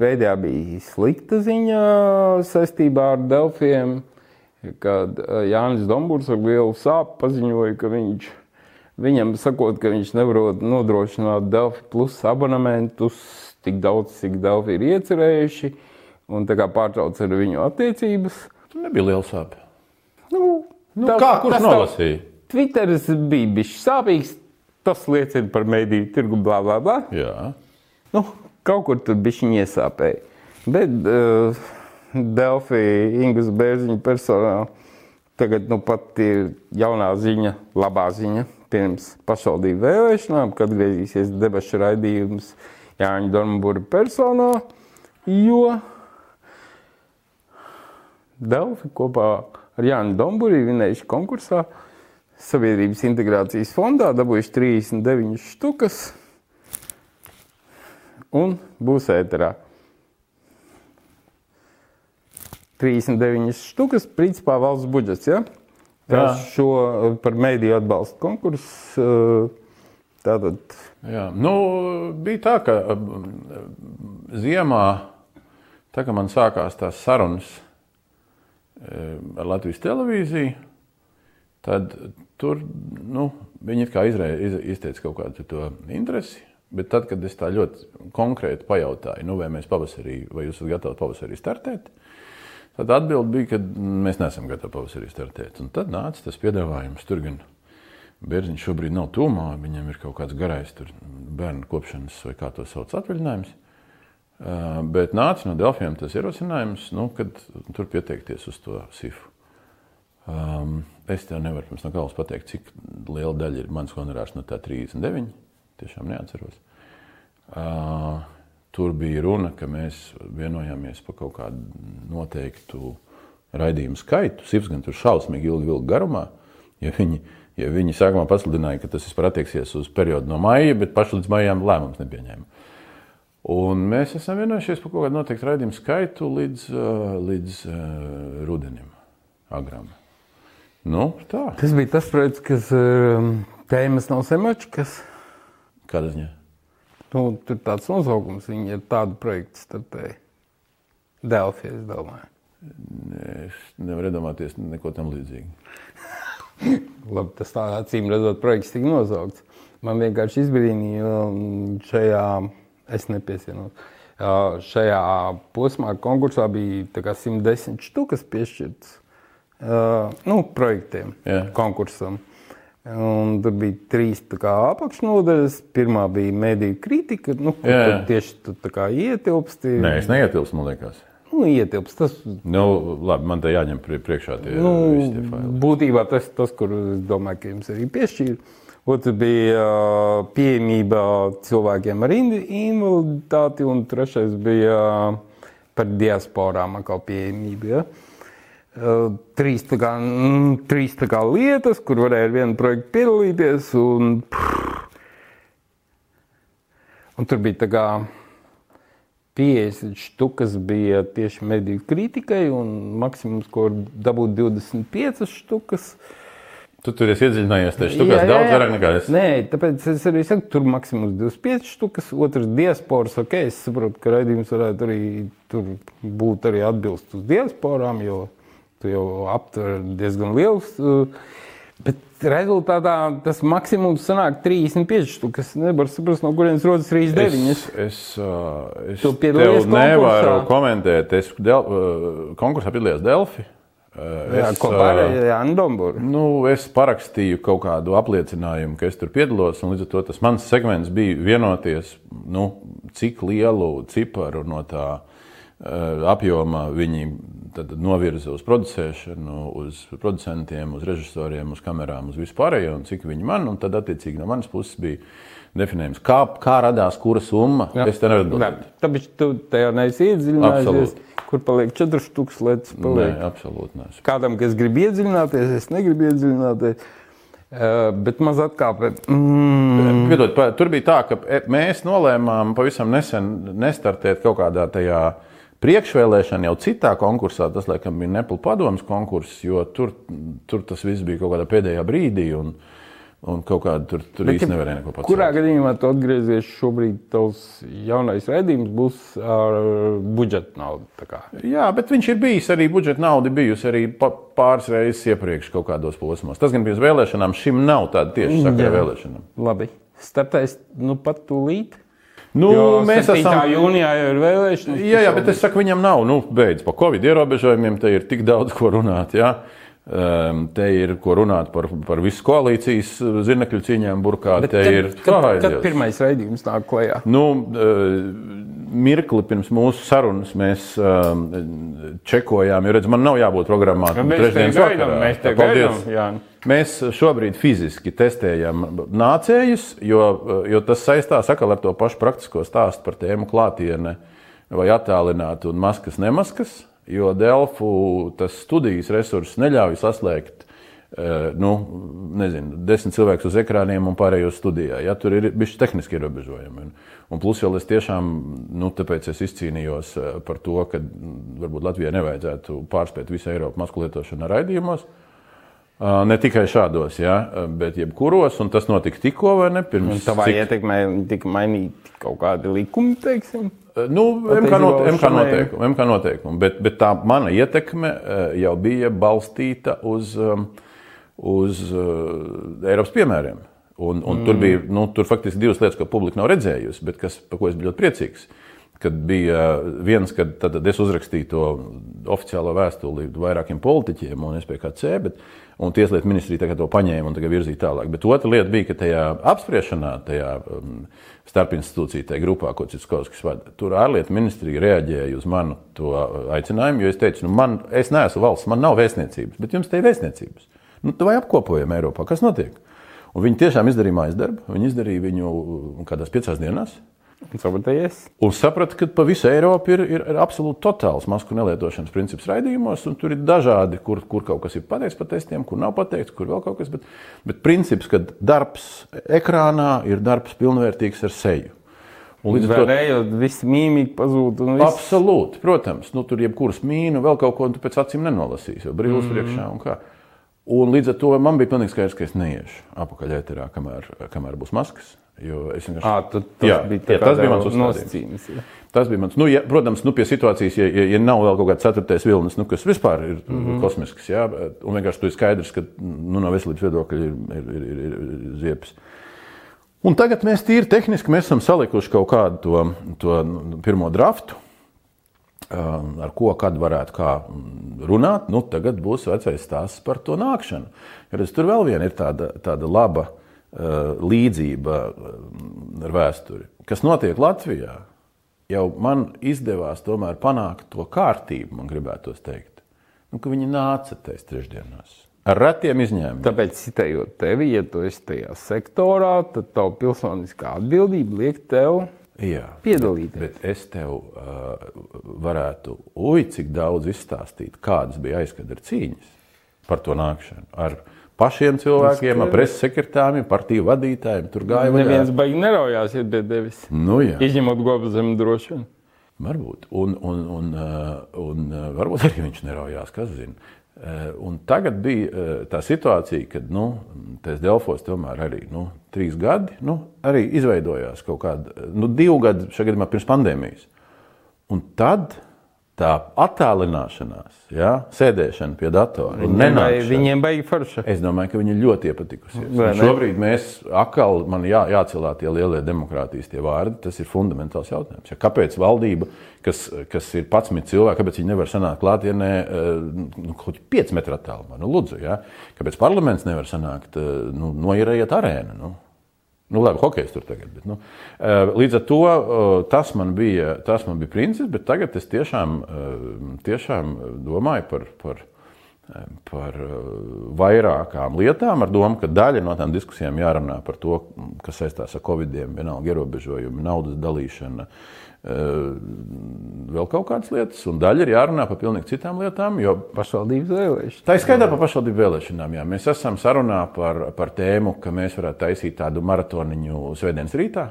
pēdējā bija slikta ziņa saistībā ar Delfiem, kad Jānis Dombūrs ar lielu sāpju paziņoja, ka viņš, viņam sakot, ka viņš nevar nodrošināt Delfi plus abonementus tik daudz, cik Delfi ir iecerējuši, un tā kā pārtrauc ar viņu attiecības. Tur nebija liela sāpe. Nu, Nu, tas- kā kurš nolasīja? Twitteris bija bijis sāpīgs, tas liecina par mediju tirgu, bla, bla, bla. Jā. Nu, kaut kur tur bija viņa iesāpēja. Bet uh, Delfī, Ingūna Bērziņa personā tagad nu, pat ir jaunā ziņa, labā ziņa. Pirms pašvaldību vēlēšanām, kad atgriezīsies debašu raidījums Jāņa Dornbūra personā, jo Delfi kopā ar Jānu Domburi vinējuši konkursā Sabiedrības integrācijas fondā, dabūjuši 39 štukas un būs ēterā. 39 štukas, principā valsts budžets. Ja? Tas šo par mēdīju atbalstu konkursu. Tātad. Jā, nu, bija tā, ka ziemā, tā kā man sākās tās sarunas ar Latvijas televīziju, tad tur nu, viņi izrē, iz, izteica kaut kādu to interesi. Bet tad, kad es tā ļoti konkrēti pajautāju, nu, vai mēs pavasarī, vai jūs esat gatavi pavasarī startēt, Tad atbilde bija, ka mēs neesam gatavi pavasarī startēt. Un tad nāca tas piedāvājums. Tur gan Bērziņš šobrīd nav tūmā, viņam ir kaut kāds garais bērnu kopšanas vai kā to sauc atvaļinājums. Bet nāca no Delfiem tas ierosinājums, nu, kad tur pieteikties uz to SIFU. Um, es tev nevaru pirms no galvas pateikt, cik liela daļa ir mans honorārs no tā 39. Tiešām neatceros. Uh, Tur bija runa, ka mēs vienojāmies par kaut kādu noteiktu raidījumu skaitu. Sirds gan tur šausmīgi ilgi vilka garumā. Ja viņi, ja viņi sākumā pasludināja, ka tas vispār attieksies uz periodu no maija, bet paši līdz maijam lēmums nepieņēma. Un mēs esam vienojušies par kaut kādu noteiktu raidījumu skaitu līdz, līdz uh, rudenim, agrām. Nu, tā. tas bija tas projekts, kas uh, tēmas nav semačkas. Kāda ziņa? Nu, tur tāds nosaukums, viņi ir tādu projektu startēji. Delfi, es domāju. Es nevaru iedomāties neko tam līdzīgu. Labi, tas tā acīm redzot, projekts tika nosaukts. Man vienkārši izbrīnīja šajā, es nepiesienos, šajā posmā konkursā bija 110 štukas piešķirtas nu, projektiem, Jā. konkursam. Un tur bija trīs apakšnodaļas. Pirmā bija mediju kritika, nu, kur jā, jā. tieši tu ietilpsti. Nē, es neietilpstu, man liekas. Nu, ietilpst. Tas... Nu, labi, man te jāņem priekšā tie, nu, tie faili. Būtībā tas, tas, kur es domāju, ka jums arī piešķīra. Otrs bija pieejamība cilvēkiem ar invaliditāti, un trešais bija par diasporām atkal pieejamība. Ja? Trīs, kā, mm, trīs kā lietas, kur varēja ar vienu projektu piedalīties. Un, un tur bija tā kā 50 štukas bija tieši mediju kritikai, un maksimums, ko dabūt 25 štukas. Tu tur esi iedziļinājies, tas ir daudz vairāk nekā es. Nē, tāpēc es arī saku, tur maksimums 25 štukas, otrs diasporas. Ok, es saprotu, ka raidījums varētu arī būt arī atbilst uz diasporām, jo tu jau aptver diezgan liels. Uh, bet rezultātā tas maksimums sanāk 35 stūris. Nevar saprast, no kurienes rodas 39. Es, es, uh, es tev nevaru komentēt. Es del, uh, konkursā piedalījos Delfi. Es, kopā ar Jānu Domburu. Nu, es parakstīju kaut kādu apliecinājumu, ka es tur piedalos. Līdz ar to tas mans segments bija vienoties, nu, cik lielu ciparu no tā apjoma viņi tad novirza uz producēšanu, uz producentiem, uz režisoriem, uz kamerām, uz vispārējo, un cik viņi man, un tad attiecīgi no manas puses bija definējums, kā, kā radās kura summa. Jā. Es te nevaru atbildēt. Tāpēc tu tajā neesi iedziļinājies. Kur paliek 4000 lietas? Paliek. Nē, absolūti nē. Kādam, kas grib iedziļināties, es negribu iedziļināties. Uh, bet maz atkāpē. Mm. Piedod, tur bija tā, ka e, mēs nolēmām pavisam nesen nestartēt kaut kādā tajā uh, Priekšvēlēšana jau citā konkursā, tas laikam bija Nepal padomus konkurss, jo tur, tur tas viss bija kaut kādā pēdējā brīdī. Un, un kaut kāda tur, tur īsti nevarēja neko pateikt. Kurā gadījumā tu atgriezies šobrīd, tavs jaunais raidījums būs ar budžeta naudu? Jā, bet viņš ir bijis arī budžeta nauda, bijusi arī pāris reizes iepriekš kaut kādos posmos. Tas gan bija uz vēlēšanām, šim nav tāda tieši sakra vēlēšanām. Labi, startais nu pat tūlīt. Nu, mēs esam jūnijā jau ir vēlēšanas. Jā, jā, bet es saku, viņam nav. Nu, beidz, pa Covid ierobežojumiem te ir tik daudz ko runāt. Jā. Um, te ir ko runāt par, par visu koalīcijas zinekļu cīņām, burkā. Bet te kad, ir kad, kad pirmais raidījums nāk klajā? Nu, uh, mirkli pirms mūsu sarunas mēs um, čekojām, jo redz, man nav jābūt programmā trešdienas vakarā. Mēs te gaidām. Mēs šobrīd fiziski testējam nācējus, jo, jo tas saistās ar to pašu praktisko stāstu par tēmu klātienē vai attālināti un maskas nemaskas, jo Delfu tas studijas resurss neļauj saslēgt eh, nu, nezinu, desmit cilvēkus uz ekrāniem un pārējos studijā. Ja, tur ir bijuši tehniski ierobežojumi. Un, un plus vēl es tiešām, nu, tāpēc es izcīnījos eh, par to, ka varbūt Latvijai nevajadzētu pārspēt visu Eiropu masku lietošanu raidījumos. Uh, Ne tikai šādos, jā, bet jebkuros, un tas notika tikko, vai ne? Pirms Tavā cik- ietekmē tika mainīti kaut kādi likumi, teiksim. Nu, MK, not, MK, noteikumi, MK noteikumi, bet, bet tā mana ietekme jau bija balstīta uz, um, uz uh, Eiropas piemēriem. Un, un mm. tur bija nu, tur faktiski divas lietas, ko publika nav redzējusi, bet kas, par ko es biju ļoti priecīgs. Kad bija viens, kad es uzrakstīju to oficiālo vēstuli vairākiem politiķiem un SPKC, bet, un Tieslietu ministrija to paņēma un virzīja tālāk. Bet otra lieta bija, ka tajā apspriešanā, tajā um, starpinstitūcija tajā grupā, ko Citskovskis vada, tur ārlietu ministrija reaģēja uz manu to aicinājumu, jo es teicu, nu, man, es neesmu valsts, man nav vēstniecības, bet jums te ir vēstniecības. Nu, vai apkopojam Eiropā, kas notiek? Un viņi tiešām izdarīja mājas darbu, viņi izdarīja viņu kādās piecās dienās. Sapratījies? Un sapratu, ka pa visu Eiropu ir, ir, ir absolūti totāls masku nelietošanas princips raidījumos, un tur ir dažādi, kur, kur kaut kas ir pateikts par testiem, kur nav pateikts, kur vēl kaut kas. Bet, bet princips, ka darbs ekrānā ir darbs pilnvērtīgs ar seju. Un līdz ar to viss mīmīgi pazūd. un Absolūti, protams, nu, tur jebkuras mīnu, vēl kaut ko un tu pēc acīm nenolasīsi, jo brīvs mm. priekšā un kā. Un līdz ar to man bija pilnīgi skaidrs, ka es neiešu apakaļ ēterā, kamēr, kamēr būs maskas. Vienkārši. Ā, tad tas Jā, bija jā, tas bija mans nosacījums. jā. Tas bija mans. Nu, ja, protams, nu, pie situācijas, ja, ja, ja nav vēl kaut kāds ceturtais vilnis, nu, kas vispār ir mm -hmm. kosmisks, jā, un vienkārši tu ir skaidrs, ka nu, no veselības viedokļa ir, ir, ir, ir, ir, ziepes. Un tagad mēs tīri tehniski mēs esam salikuši kaut kādu to, to nu, pirmo draftu, um, ar ko kad varētu kā runāt. Nu, tagad būs vecais stāsts par to nākšanu. Jo redz, tur vēl viena ir tāda, tāda laba līdzība um, ar vēsturi. Kas notiek Latvijā? Jau man izdevās tomēr panākt to kārtību, man gribētos teikt. Nu, ka viņi nāca tajās trešdienās. Ar retiem izņēmumiem. Tāpēc, citējot tevi, ja tu esi tajā sektorā, tad tava pilsoniskā atbildība liek tev Jā, piedalīties. Bet es tev uh, varētu, ui, cik daudz izstāstīt, kādas bija aizkadra cīņas par to nākšanu. Ar pašiem cilvēkiem, ar preses sekretāriem, partiju vadītājiem. Tur gāja vaļā. Neviens baigi neraujās pie tevis. Nu, jā, Izņemot gobu zemi droši varbūt. Un, un, un, uh, un uh, varbūt arī viņš neraujās, kas zina. Uh, Un tagad bija tā situācija, kad nu, tas Delfos tomēr arī nu, trīs gadi nu, arī izveidojās kaut kāda, nu, divi gadi šajā gadījumā pirms pandēmijas. Un tad tā attālināšanās, ja, sēdēšana pie datora nenākšana. Viņiem baigi forša. Es domāju, ka viņi ļoti ne? Šobrīd mēs atkal man jā, jācelā tie lielie demokrātijas tie vārdi. Tas ir fundamentāls jautājums. Ja kāpēc valdība, kas, kas ir 11 cilvēki, kāpēc viņi nevar sanākt klātienē eh, nu, kaut kādā 5 metru attālumā? Nu, lūdzu, ja? Kāpēc parlaments nevar sanākt, eh, nu, noierējiet arēnu? Nu? Nu, labi, hokejs tur tagad. Bet, nu, eh, līdz ar to eh, tas man bija, tas man bija princips, bet tagad es tiešām, eh, tiešām domāju par, par, par vairākām lietām, ar domu, ka daļa no tām diskusijām jārunā par to, kas saistās ar covid, vienalga ierobežojumi, naudas dalīšana, eh, vēl kaut kādas lietas, un daļa ir jārunā par pilnīgi citām lietām, jo Pašvaldības vēlēšanas. Tā ir skaidra par pašvaldību vēlēšanām. Jā. Mēs esam sarunā par, par tēmu, ka mēs varētu taisīt tādu maratoniņu svētdienas rītā,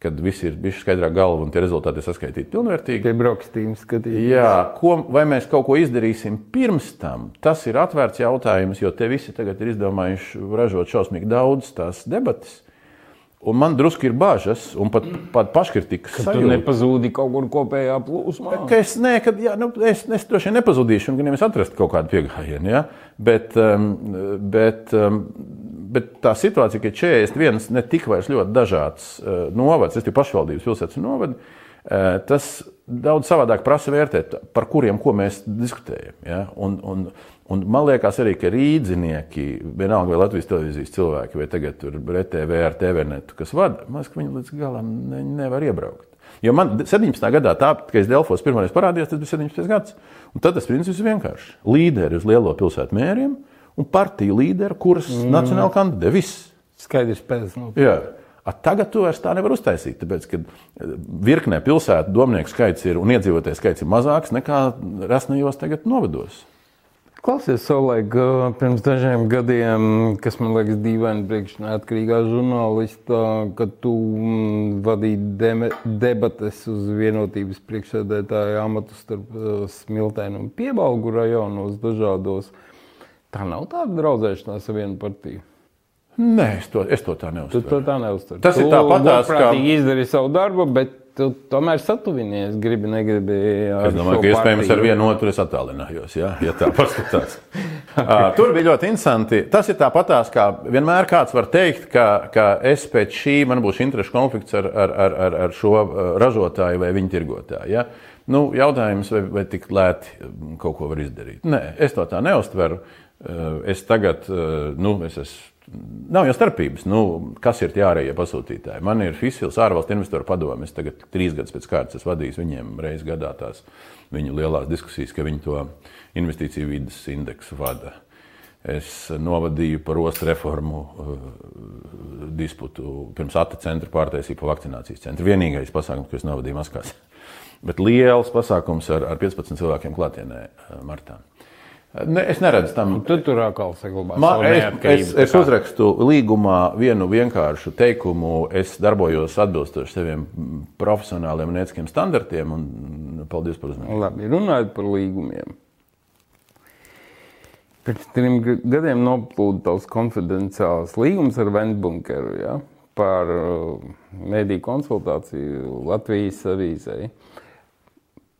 kad viss ir bijis skaidrā galva un tie rezultāti ir saskaitīti pilnvērtīgi. Pie brokstīm skatīt. Jā, ko, vai mēs kaut ko izdarīsim pirms tam, tas ir atvērts jautājums, jo te visi tagad ir izdomājuši ražot šausmīgi daudz tās debatas. Un man drusku ir bažas, un pat, pat paškritikas Tu sajūta. nepazūdi kaut kur kopējā plūsmā. Ka es, ne, kad, jā, nu, es, es droši vien nepazudīšu, un gan es atrastu kaut kādu piegājienu. Ja? Bet, um, bet, um, bet tā situācija, ka 41 ne tik vairs ļoti dažāds uh, novads, es tikai pašvaldības pilsētas novadi, uh, tas daudz savādāk prasa vērtēt, par kuriem ko mēs diskutējam. Ja? Un, un, un man liekas arī, ka rīdzinieki, vienalga vai Latvijas televīzijas cilvēki, vai tagad tur RTV ar TVNetu, kas vada, man liekas, ka viņi līdz galam ne, nevar iebraukt. Jo man 17. gadā, tā, kad es Delfos pirmoreiz parādījos, tas bija 17. gads. Un tad tas princips ir vienkāršs. Līderi uz lielo pilsētu mēriem un partiju līderi, kuras mm. nacionāli kandidē. Viss. Skaidrs pēc. Nu, Jā. A, tagad to vairs tā nevar uztaisīt, tāpēc, ka eh, virknē pilsētu domnieku skaits ir un iedzīvotāju skaits ir mazāks nekā resnajos tagad novados. Klausies, Solēk, pirms dažiem gadiem, kas man liekas dīvaini priekš neatkarīgā žurnālista, kad tu mm, vadīji debates uz vienotības priekšsēdētāja amatu starp uh, Smiltēnu un Piebalgu rajonos dažādos. Tā nav tāda draudzēšanās ar vienu partiju. Nē, es to, es to tā Tu neuzskatu. to tā neuztver. Tas ir tāpatās, kā- Prātīgi izdarīji savu darbu, bet tu tomēr satuvinies, gribi, negribi. Es domāju, ka iespējams partiju. ar vienu otru es attālinājos, ja, ja tā paskatās. Tur bija ļoti interesanti. Tas ir tāpatās, kā vienmēr kāds var teikt, ka, ka es pēc šī man būs interešu konflikts ar, ar, ar, ar, ar šo ražotāju vai viņa tirgotāju. Ja? Nu, jautājums, vai, vai tik lēti kaut ko var izdarīt. Nē, es to tā neuztveru. Ā, Es tagad, nu, es esmu. Nav jau starpības, nu, kas ir tie ārējie pasūtītāji. Man ir Fisils, ārvalstu investoru padome. Es tagad trīs gadus pēc kārtas vadījis viņiem reizes gadā tās viņu lielās diskusijas, ka viņi to investīciju vidas indeksu vada. Es novadīju par ostu reformu uh, disputu pirms ATA centra pārtaisīju pa vakcinācijas centru. Vienīgais pasākums, ko es novadīju Maskās. Bet liels pasākums ar, ar 15 cilvēkiem klātienē uh, martā. Ne, es neredzu tam Tu tur atkal saglabā Ma, savu es, es, es uzrakstu līgumā vienu vienkāršu teikumu. Es darbojos atbilstoši saviem profesionāliem un ētiskiem standartiem. Un, mm, paldies par uzmanību. Labi, runājot par līgumiem. Pirms trim ga- gadiem noplūda tavs konfidenciāls līgums ar Vendbunkeru ja, par uh, mediju konsultāciju Latvijas avīzei.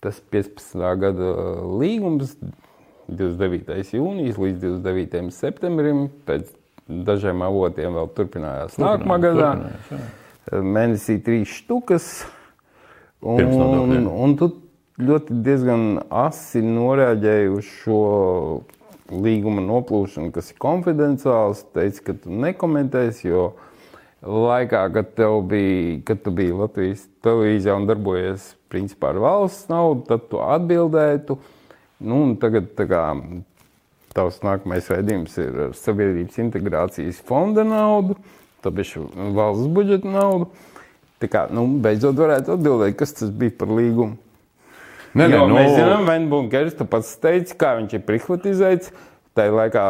Tas 15. gada līgums, 29. jūnijas līdz 29. septembrim, pēc dažiem avotiem vēl turpinājās nākamā gadā. Mēnesī trīs štukas. Un, nodokļiem. un tu ļoti diezgan asi noreaģēji uz šo līguma noplūšanu, kas ir konfidenciāls. Teici, ka tu nekomentēsi, jo laikā, kad, tev bija, kad tu biji Latvijas televīzijā un darbojies principā ar valsts naudu, tad tu atbildētu. Nu, tagad kā, tavs nākamais raidījums ir ar Sabiedrības integrācijas fonda naudu, tāpēc valsts budžeta naudu. Tā kā, nu, beidzot varētu atbildēt, kas tas bija par līgumu. Nē, nē, nu, mēs zinām, Venbunkers, tu pats teici, kā viņš ir privatizēts. Tā laikā,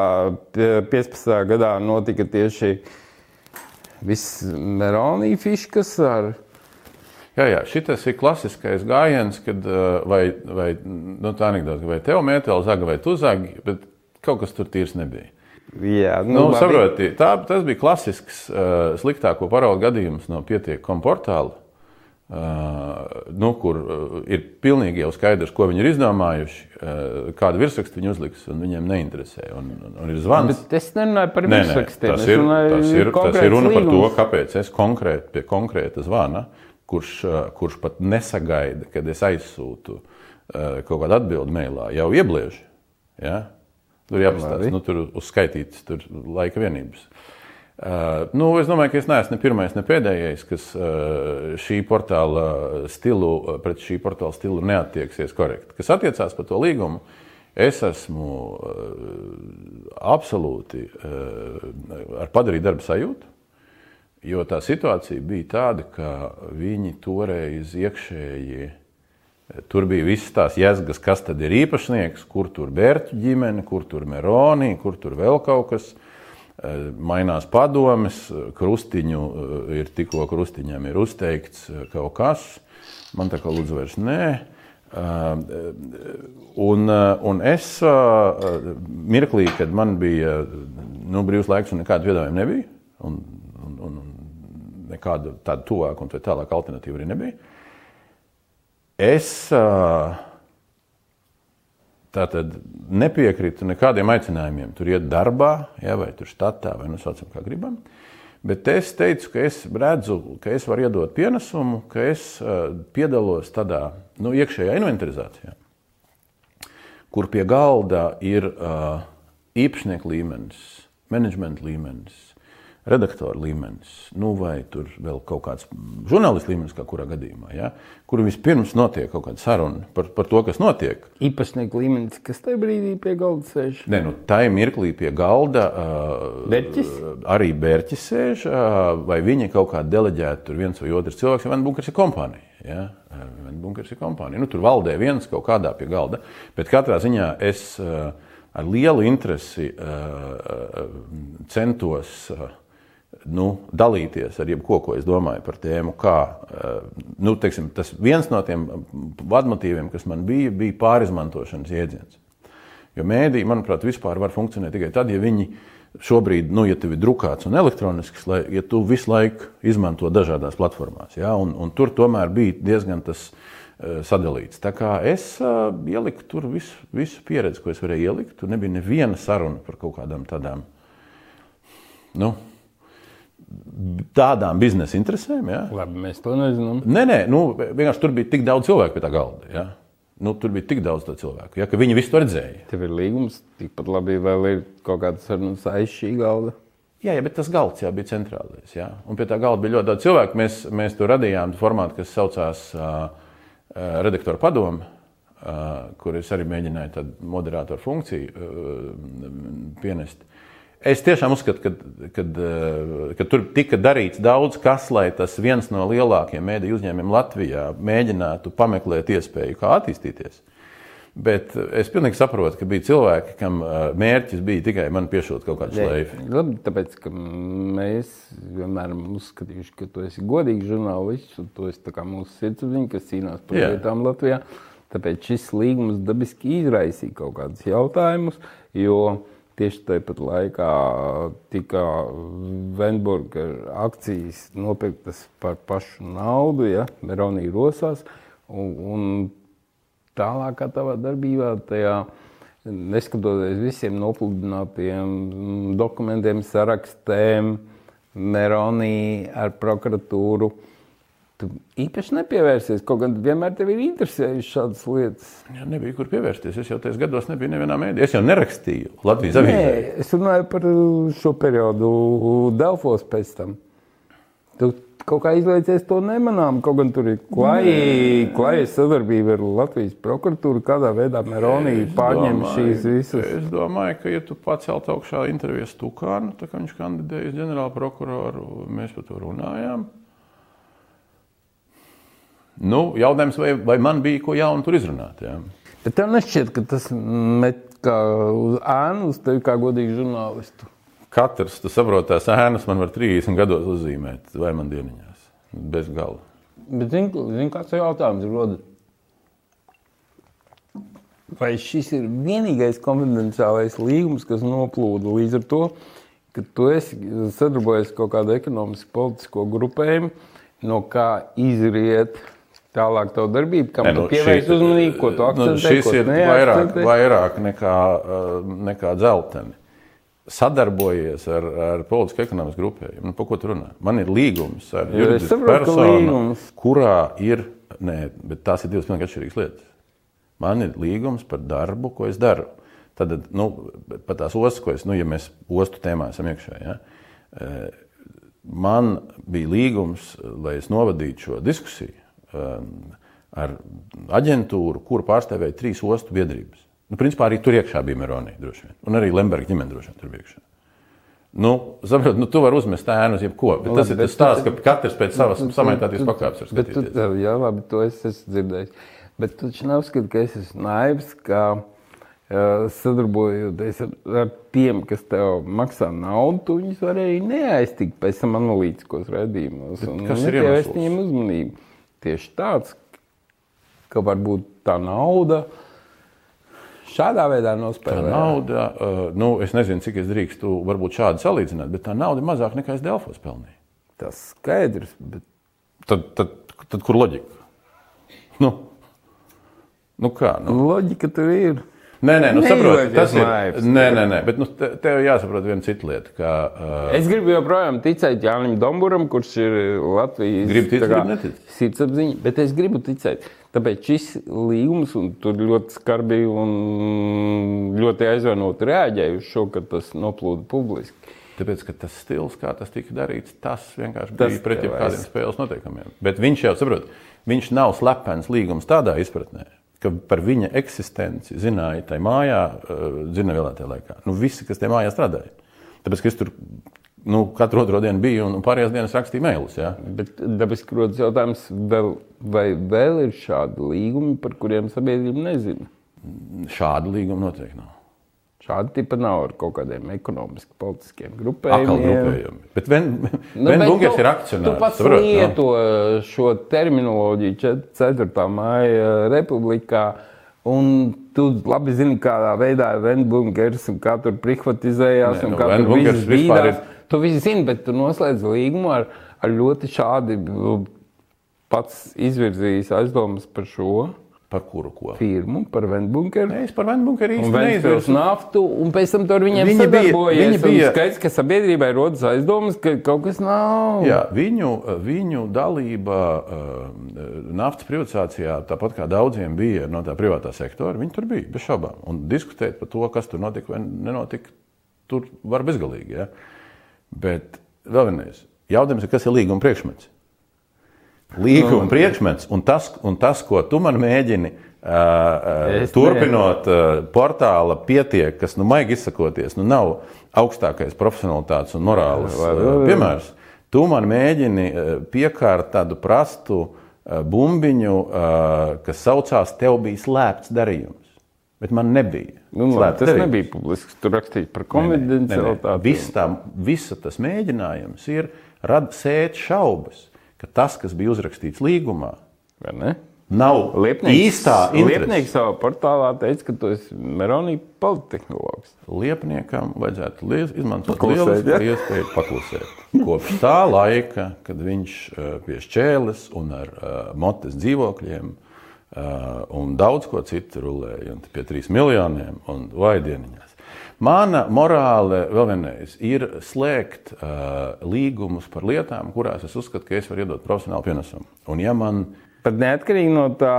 pie- 15. gadā, notika tieši viss Meronija fiškas ar jā, jā, šis ir klasiskais gājiens, kad uh, vai, vai nu, tā anekdote, vai tev mēteli zaga vai tu zagi, bet kaut kas tur tīrs nebija. Jā, Nu, labi. saproti, tā, tas bija klasisks uh, sliktāko paraugu gadījums no pietiekama portāla, uh, nu, kur uh, ir pilnīgi jau skaidrs, ko viņi ir izdomājuši, uh, kādu virsrakstu viņi uzliks, un viņiem neinteresē. Un, un, un ir zvans. Bet es nerunāju par Nē, nē, virsrakstiem. tas, ir, tas, ir, tas ir runa par to, līgums. kāpēc es konkrēti pie konkrēta zvana, kurš, uh, kurš pat nesagaida, kad es aizsūtu uh, kaut kādu atbildi mailā, jau iebliež. Ja? Tur jāpastāsta, nu, tur uzskaitīts tur laika vienības. Uh, nu, es domāju, ka es neesmu ne pirmais, ne pēdējais, kas uh, šī portāla stilu, pret šī portāla stilu neattieksies korekti. Kas attiecās par to līgumu, es esmu uh, absolūti uh, ar padarītu darbu sajūtu. Jo tā situācija bija tāda, ka viņi toreiz iekšēji Tur bija visas tās jēgas, kas tad ir īpašnieks, kur tur Bērķa ģimene, kur tur Meronī, kur tur vēl kaut kas. Eh, Mainās padomes, krustiņu eh, ir tikko krustiņam ir uzteikts eh, kaut kas. Man tā kā lūdzu vairs nē. Un, un es mirklī, kad man bija nu, brīvs laiks un nekāda piedāvājuma nebija, un, un, un, nekāda tāda tuvāka un tālāka alternatīva arī nebija. Es tātad nepiekrītu nekādiem aicinājumiem. Tur iet darbā, ja, vai tur štatā, vai nu saucam, kā gribam. Bet es teicu, ka es redzu, ka es varu iedot pienesumu, ka es piedalos tādā nu, iekšējā inventarizācijā, kur pie galda ir uh, īpašnieku līmenis, menedžmenta līmenis, redaktora līmenis, nu, vai tur vēl kaut kāds žurnālists līmenis, kā kurā gadījumā, ja, kur vispirms notiek kaut kāda saruna par, par to, kas notiek. Īpašnieku līmenis, kas tajā brīdī pie galda sēž. Ne, nu, ir mirklī pie galda. Uh, Bērķis? Arī Bērķis sēž, uh, vai viņi kaut kā deleģēti tur viens vai otrs cilvēks, vai Bunkers ir kompānija. Ja? Bunkers ir kompānija. Nu, tur valdē viens kaut kādā pie galda, bet katrā ziņā es uh, ar lielu interesi uh, centos. Uh, nu, dalīties ar jebko, ko es domāju par tēmu. Kā, eh, nu, teiksim, tas viens no tiem vadmotīviem, kas man bija, bija pārizmantošanas jēdziens. Jo mēdī, manuprāt, vispār var funkcionēt tikai tad, ja viņi šobrīd, nu, ja tev ir drukāts un elektronisks, lai, ja tu visu laiku izmanto dažādās platformās. Ja? Un, un tur tomēr bija diezgan tas uh, sadalīts. Tā kā es uh, ieliku tur visu, visu pieredzi, ko es varēju ielikt. Tur nebija neviena saruna par kaut kādām tādām. Nu, Tādām biznesa interesēm. Ja? Labi, mēs to nezinām. Nē, nē, nu, vienkārši tur bija tik daudz cilvēku pie tā galda. Ja? nu, tur bija tik daudz cilvēku, ja, ka viņi visu to redzēja. Tev ir līgums, tikpat labi vēl ir kaut kādas sarunas aiz šī galda. Jā, jā, bet tas galds jā, bija centrālais. Jā. Un pie tā galda bija ļoti daudz cilvēku. Mēs, mēs tur radījām formātu, kas saucās uh, redaktora padomu, uh, kur es arī mēģināju tādu moderātoru funkciju uh, pienest. Es tiešām uzskatu, ka, kad, eh, kad tur tika darīts daudz kas, lai tas viens no lielākajiem mēdīju uzņēmumiem Latvijā mēģinātu pameklēt iespēju, kā attīstīties. Bet es pilnīgi saprotu, ka bija cilvēki, kam eh, mērķis bija tikai man piešūt kaut kādu slēpi. Labi, tāpēc, ka mēs vienmēr esam uzskatījuši, ka tu esi godīgs žurnālists, un tu esi mūsu sirdsapziņa, kas cīnās par lietām Latvijā. Tāpēc šis līgums dabiski izraisīja kaut kādus jautājumus, jo Tieši tāpat laikā tika Venburga akcijas nopirktas par pašu naudu, ja Veronija rosās. Un, un tālākā tavā darbībā, tajā, neskatoties visiem nopludinātiem dokumentiem, sarakstiem, Meronija ar prokuratūru, Tu īpaši nepievērsies, kaut gan vienmēr tev ir interesējušas šādas lietas. Jā, nebija kur pievērsties. Es jau tajos gados nebiju nevienā mēdī. Es jau nerakstīju Latvijas avīzē. Es runāju par šo periodu Delfos pēc tam. Tu kaut kā izlaicies to nemanām. Kaut gan tur ir klāja sadarbība ar Latvijas prokuratūru, kādā veidā Meronija pārņem domāju, šīs visas. Es domāju, ka, ja tu pacelt augšā intervijas Tukānu, tā kā viņš kandidēja uz ģenerāla prokuroru, mēs par to runājām. Nu, jautājums, vai, vai man bija ko jaunu tur izrunāt? Jā. Bet tev nešķiet, ka tas met kā uz ēnu uz tevi kā godīgu žurnālistu? Katrs, tu saproti, tās ēnas man var 30 gados uzzīmēt, vai man dieniņās, bez gala. Bet zini, zin, kāds jautājums ir rodas? Vai šis ir vienīgais konfidenciālais līgums, kas noplūda līdz ar to, ka tu esi sadarbojies kaut kādu ekonomisku politisko grupējumu, no kā izriet Tālāk, tā darbība, kam ne, nu, tu pievērs uzmanību, ko tu akcentē. Nu, šis ir vairāk, vairāk nekā, uh, nekā dzelteni. Sadarbojies ar, ar politisku ekonomisku grupējumu. Nu, par ko tu runā? Man ir līgums ar juridisku personu, kurā ir, nē, bet tās ir divas pilnīgi atšķirīgas lietas. Man ir līgums par darbu, ko es daru. Tad, nu, pat tās ostas, ko es, nu, ja mēs ostu tēmā esam iekšā, ja, uh, man bija līgums, lai es novadītu šo diskusiju ar aģentūru, kuru pārstāvēja trīs ostu biedrības. Nu, principā arī tur iekšā bija Meronija droši vien. Un arī Lemberga ģimene droši vien tur bija iekšā. Nu, saprot, nu, tu vari uzmest ēnu uz jebko, bet labi, tas ir tas stāsts, ka katrs pēc savas samaitāties pakāpes. Bet tu, jā, labi, to es esmu dzirdējis. Bet tu taču neuzskati, ka es esmu naivs, ka uh, sadarbojoties ar, ar tiem, kas tev maksā naudu, tu viņus varēji neaiztikt pēc tam analītiskos redzījumos. Kas ir iemesls? Viņiem uzmanību tieši tāds, ka varbūt tā nauda šādā veidā nospēlē. Tā nauda, uh, nu, es nezinu, cik es drīkstu varbūt šādi salīdzināt, bet tā nauda ir mazāk nekā es Delfos pelnīju. Tas skaidrs, bet. Tad, tad, tad kur loģika? Nu, nu kā? Nu? Loģika tur ir. Nē, nē, nu, saproti, tas ir. Nē, nē, nē, bet nu, tev jāsaprot viena cita lieta. Ka, uh, es gribu joprojām ticēt Jānim Domburam, kurš ir Latvijas gribu ticēt, kā, gribu sirdsapziņa, bet es gribu ticēt. Tāpēc šis līgums, un tur ļoti skarbi un ļoti aizvainoti reaģēja uz šo, ka tas noplūda publiski. Tāpēc, ka tas stils, kā tas tika darīts, tas vienkārši tas bija pret jebkādiem spēles noteikumiem. Bet viņš jau saprot, viņš nav slepens līgums tādā izpratnē ka par viņa eksistenci zināja tajā mājā, eh, dzirnavielā tajā laikā. Nu, visi, kas tajā mājā strādāja. Tāpēc, ka es tur nu, katru otro dienu biju un pārējās dienas rakstīju mailus. Ja? Bet dabiski rodas jautājums, vēl, vai vēl ir šādi līgumi, par kuriem sabiedrība nezina? Šādi līgumi noteikti nav. Šāda tipa nav ar kaut kādiem ekonomiskiem, politiskiem grupējumiem. grupējumi. Bet Venbungers nu, ir akcionārs. Tu pats saprot, lieto no? šo terminoloģiju 4. māja republikā. Un tu labi zini, kādā veidā ir Venbunkers un kā tur privatizējās. Nē, un nu, kā tur viss vispār bīdās. Tu visi zini, bet tu noslēdz līgumu ar, ar ļoti šādi nu, pats izvirzījis aizdomas par šo Par kuru ko? firmu, par Venbunkeru. Es par Venbunkeru Un īsti Ventspils neizvirsu. naftu, un pēc tam tur viņiem Viņi sadarbojies. viņi bija- Skaidrs, ka sabiedrībai rodas aizdomas, ka kaut kas nav. Jā, viņu, viņu dalība uh, naftas privatizācijā, tāpat kā daudziem bija no tā privātā sektora, viņi tur bija bez šaubām. Un diskutēt par to, kas tur notika vai nenotika, tur var bezgalīgi. Ja? Bet vēl vienreiz, jautājums ir, kas ir līguma priekšmets? Līguma Nu, priekšmets un tas, un tas, ko tu man mēģini. Es turpinot uh, portāla pietiek, kas, nu, maigi izsakoties, nu, nav augstākais profesionālitātes un morāles uh, piemērs. Tu man mēģini piekārt tādu prastu bumbiņu, kas saucās, tev bija slēpts darījums. Bet man nebija. Nu, labi, tas darījums. nebija publiski. Tur rakstīts par konfidencialitāti. Viss tā, visa tas mēģinājums ir rad, sēt šaubas, ka tas, kas bija uzrakstīts līgumā, nav Liepnieks, īstā Liepnieks interese. savā portālā teica, ka tu esi Meronija politehnologs. Liepniekam vajadzētu lies, izmantot Paklusēt, lielisku ja? iespēju paklusēt. Kopš tā laika, kad viņš eh, pie šķēles un ar uh, motes dzīvokļiem uh, un daudz ko citu rulēja, un pie trīs miljoniem un vaidieniņās. Mana morāle vēl vienreiz ir slēgt uh, līgumus par lietām, kurās es uzskatu, ka es varu iedot profesionālu pienesumu. Un ja man Pat neatkarīgi no tā,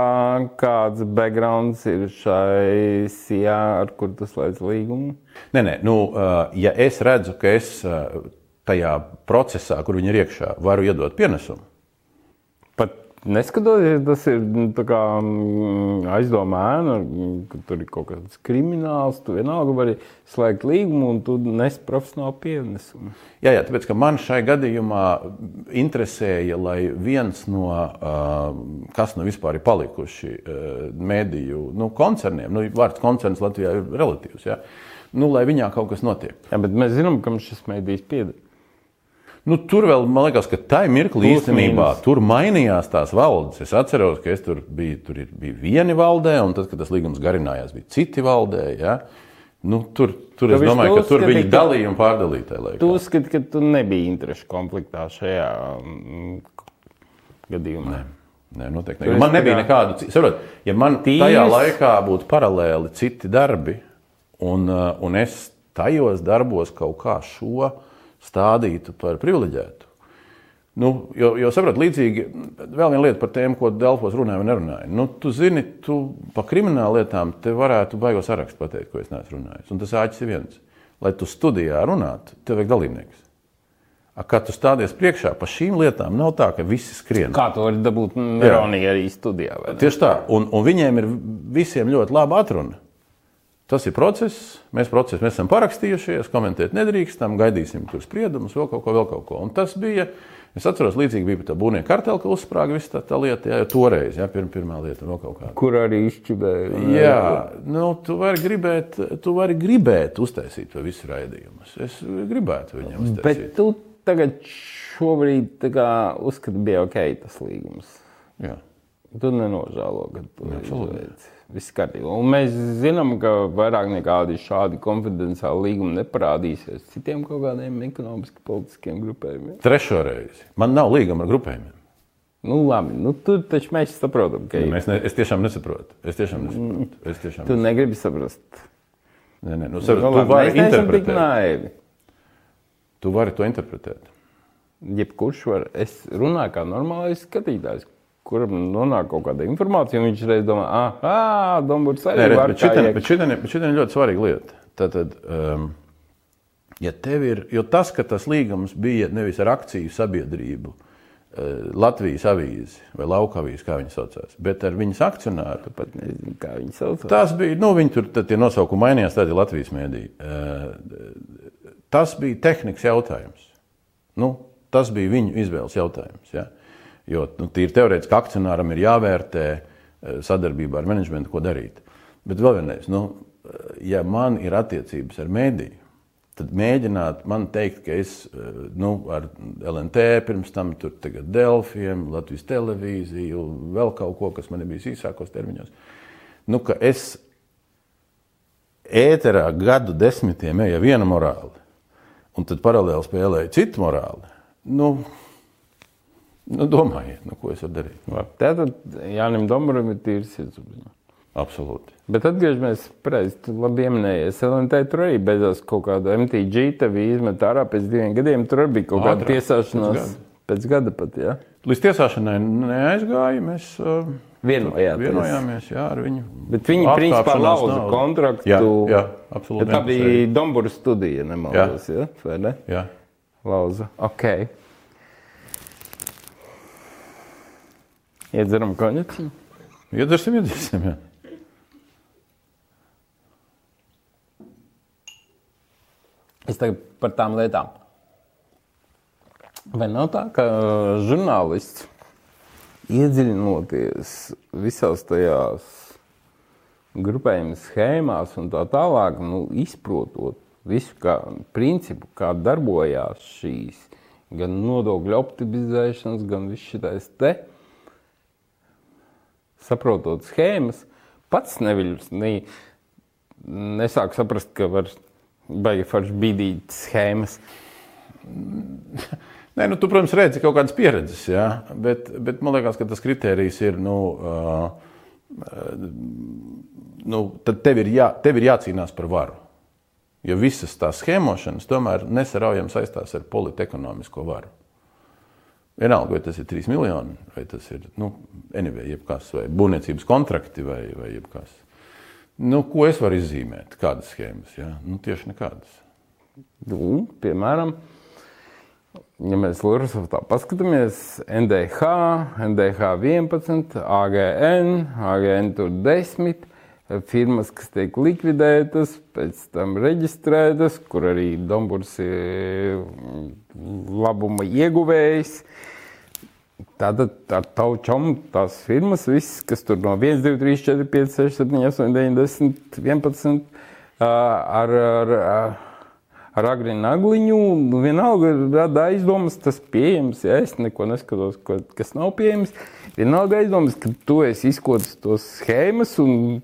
kāds backgrounds ir šai sijā, ar kur tas slēdz līgumu. Nē, nē, nu, uh, ja es redzu, ka es uh, tajā procesā, kur viņi ir iekšā, varu iedot pienesumu, neskatoties, tas ir nu, kā, mm, aizdomēna, mm, ka tur ir kaut kas krimināls. Tu vienalga vari slēgt līgumu un tu nes profesionālu pienesumu. Jā, jā, tāpēc, man šai gadījumā interesēja, lai viens no, kas nu vispār ir palikuši mediju nu, koncerniem, nu, vārds koncerns Latvijā ir relatīvs, ja? nu, lai viņā kaut kas notiek. Jā, bet mēs zinām, kam šis mēdījis pieder. Nu, tur vēl, man liekas, ka tā Plus, īstenībā. Tur mainījās tās valdes. Es atceros, ka es tur biju, tur bija vieni valdē, un tad, kad tas līgums garinājās, bija citi valdē. Ja? Nu, tur, tur es Tu domāju, ka tur ka- dalīja un laikā. Tu uzskati, ka tu nebiji interešu konfliktā šajā mm, gadījumā. Nē, noteikti. Tu Ne. Man nebija nekādu. Saprot, ja man Tīrs- tajā laikā būtu paralēli citi darbi, un, uh, un es tajos darbos kaut kā šo stādītu par privileģētu. Nu, jo, jo saprot, līdzīgi vēl viena lieta par tēmu, ko Delfos runāja vai nerunāja. Nu, tu zini, tu pa krimināla lietām te varētu baigos sarakstu pateikt, ko es neesmu runājis. Un tas āķis ir viens. Lai tu studijā runātu, tev vajag dalībnieks. A, Kad tu stādies priekšā par šīm lietām, nav tā, ka visi skrien. Kā to var dabūt Meronija arī studijā? Tieši tā, un, un viņiem ir visiem ļoti laba atruna. Tas ir process, mēs, process, mēs esam parakstījušies, komentēt nedrīkstam, gaidīsim tur spriedumus, vēl kaut ko, vēl kaut ko. Un tas bija, es atceros, līdzīgi bija tā būvnieku karteli, ka uzsprāga visa tā, tā lieta, jā, toreiz, jā, pirm, pirmā lieta, vēl kaut kāda. Kur arī izčudēja. Jā, nu, tu vari gribēt, tu vari gribēt uztaisīt to visu raidījumus. Es gribētu viņam uztaisīt. Bet tu tagad šobrīd tā kā uzskati, bija ok tas līgums. Jā. Tu nenožēlo, ka tu izveici. Viss kārtībā. Un mēs zinām, ka vairāk nekādi šādi konfidenciāli līgumi neparādīsies citiem kaut kādiem ekonomiski politiskiem grupējumiem. Trešo reizi. Man nav līguma ar grupējumiem. Nu, labi, nu, tu taču mēs saprotam, ka Mēs ne, es tiešām nesaprotu. Es tiešām nesaprotu. Es tiešām tu negribi saprast. Nē, nē, nu, Nu, saprot, tu labi, vari mēs neesam tik interpretēt. Tu vari to interpretēt. Jebkurš var. Es runāju kā normālais skatītājs, kuram nonāk kaut kāda informācija, un viņš reiz domā, ah, Dombūrs arī var bet šitien, bet šitien, ir ļoti svarīga lieta. Tātad, um, ja tev ir, jo tas, ka tas līgums bija nevis ar akciju sabiedrību, uh, Latvijas avīzi vai lauka avīzi, kā viņi saucās, bet ar viņas akcionāru. Pat nezinu, kā viņi sauc. Tas bija, nu, viņi tur tad tie nosaukumi mainījās, tad ir Latvijas mēdī. Uh, Tas bija tehnikas jautājums. Nu, tas bija viņu izvēles jautājums. Ja? Jo nu, tīri teorētiski akcionāram ir jāvērtē eh, sadarbībā ar menedžmentu, ko darīt. Bet vēl vienreiz, nu, eh, ja man ir attiecības ar mēdīju, tad mēģināt man teikt, ka es eh, nu, ar LNT, pirms tam tur tagad Delfiem, Latvijas televīziju, vēl kaut ko, kas man bijis īsākos termiņos, nu, ka es ēterā gadu desmitiem eja viena morāli, un tad paralēli spēlēja citu morāli. Nu, nu, domājiet, nu, ko es varu darīt. Tātad Jānis Dombram ir tīrs sirdsapziņa. Absolūti. Bet atgriežamies pie tā, labi pieminējies. LNT tur arī beidzās kaut kāda MTG, tevi izmet ārā pēc diviem gadiem. Tur bija kaut kāda tiesāšanās pēc gada, pēc gada pat. Ja? Līdz tiesāšanai neaizgāja. Mēs uh, vienojāmies. vienojāmies jā, ar viņu. Bet viņi principā lauza kontraktu. Jā, jā absolūti. Ja tā bija Dombūra studija, nemaldos. Jā. Ja? Vai ne? Jā. Lauza. Ok. Iedzeram konjaciņu? Iedzersim, iedzersim. Jā. Es tagad par tām lietām. Vai nav tā, ka žurnālists iedziļinoties visās tajās grupējuma schēmās un tā tālāk, nu, izprotot visu kā principu, kā darbojās šīs gan nodokļu optimizēšanas, gan viss šis te, saprotot schēmas, pats neviļus, ne, nesāk saprast, ka var baigi forši bīdīt schēmas. Nē, nu, tu, protams, redzi kaut kādas pieredzes, jā, bet, bet man liekas, ka tas kriterijs ir. Nu, uh, nu, tad tev ir, jā, tev ir jācīnās par varu. Jo visas tās schēmošanas tomēr nesaraujami saistās ar politekonomisko varu. Vienalga, vai tas ir 3 miljoni, vai tas ir nu, anyway, jebkas, vai būvniecības kontrakti, vai, vai jebkas. Nu, ko es varu izzīmēt? Kādas schēmas? Ja? Nu, tieši nekādas. Nu, piemēram, ja mēs Lorusovā paskatāmies, NDH, NDH 11, AGN, AGN tur 10, firmas, kas tiek likvidētas, pēc tam reģistrētas, kur arī Domburs ir labuma ieguvējs. Tātad ar tavu čomu tās firmas, visas, kas tur no 1, 2, 3, 4, 5, 6, 7, 8, 9, 10, 11, ar, ar, ar agri nagliņu, vienalga rada aizdomas, tas pieejams, ja es neko neskatos, kas nav pieejams, vienalga aizdomas, ka tu esi izkotis tos schēmas un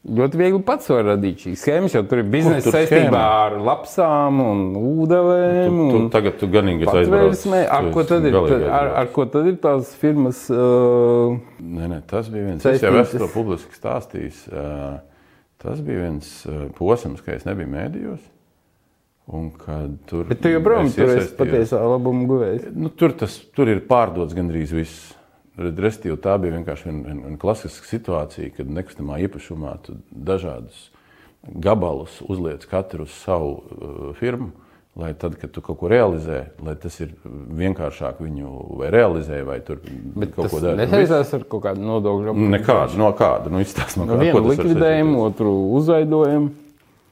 Ļoti viegli pats var radīt šīs schēmas, jo tur ir biznesa saistībā schēma? ar lapsām un ūdeņiem. Tu, tu, tagad tu ganīgi aizbrauc. Ar, ko tad ir, ar, ar ko tad ir tās firmas? Uh, nē, nē, tas bija viens. Saistības. Es jau esmu to publiski stāstījis. Uh, tas bija viens uh, posms, ka es nebiju mēdījos. Tur Bet tu joprojām tur esi patiesā labuma guvējs. Nu, tur, tas, tur ir pārdots gandrīz viss. Restīvi, tā bija vienkārši viena vien, vien klasiska situācija, kad nekustamā īpašumā dažādus gabalus uzliec katru uz savu uh, firmu. Lai tad, kad tu kaut ko realizē, lai tas ir vienkāršāk viņu vai realizē, vai tur Bet kaut ko dara. Nesaistās ar kaut kādu nodokļu apmaksāšanu. Nekādu, no kāda. Nu, no kāda. No vienu likvidējumu, otru uzveidojumu.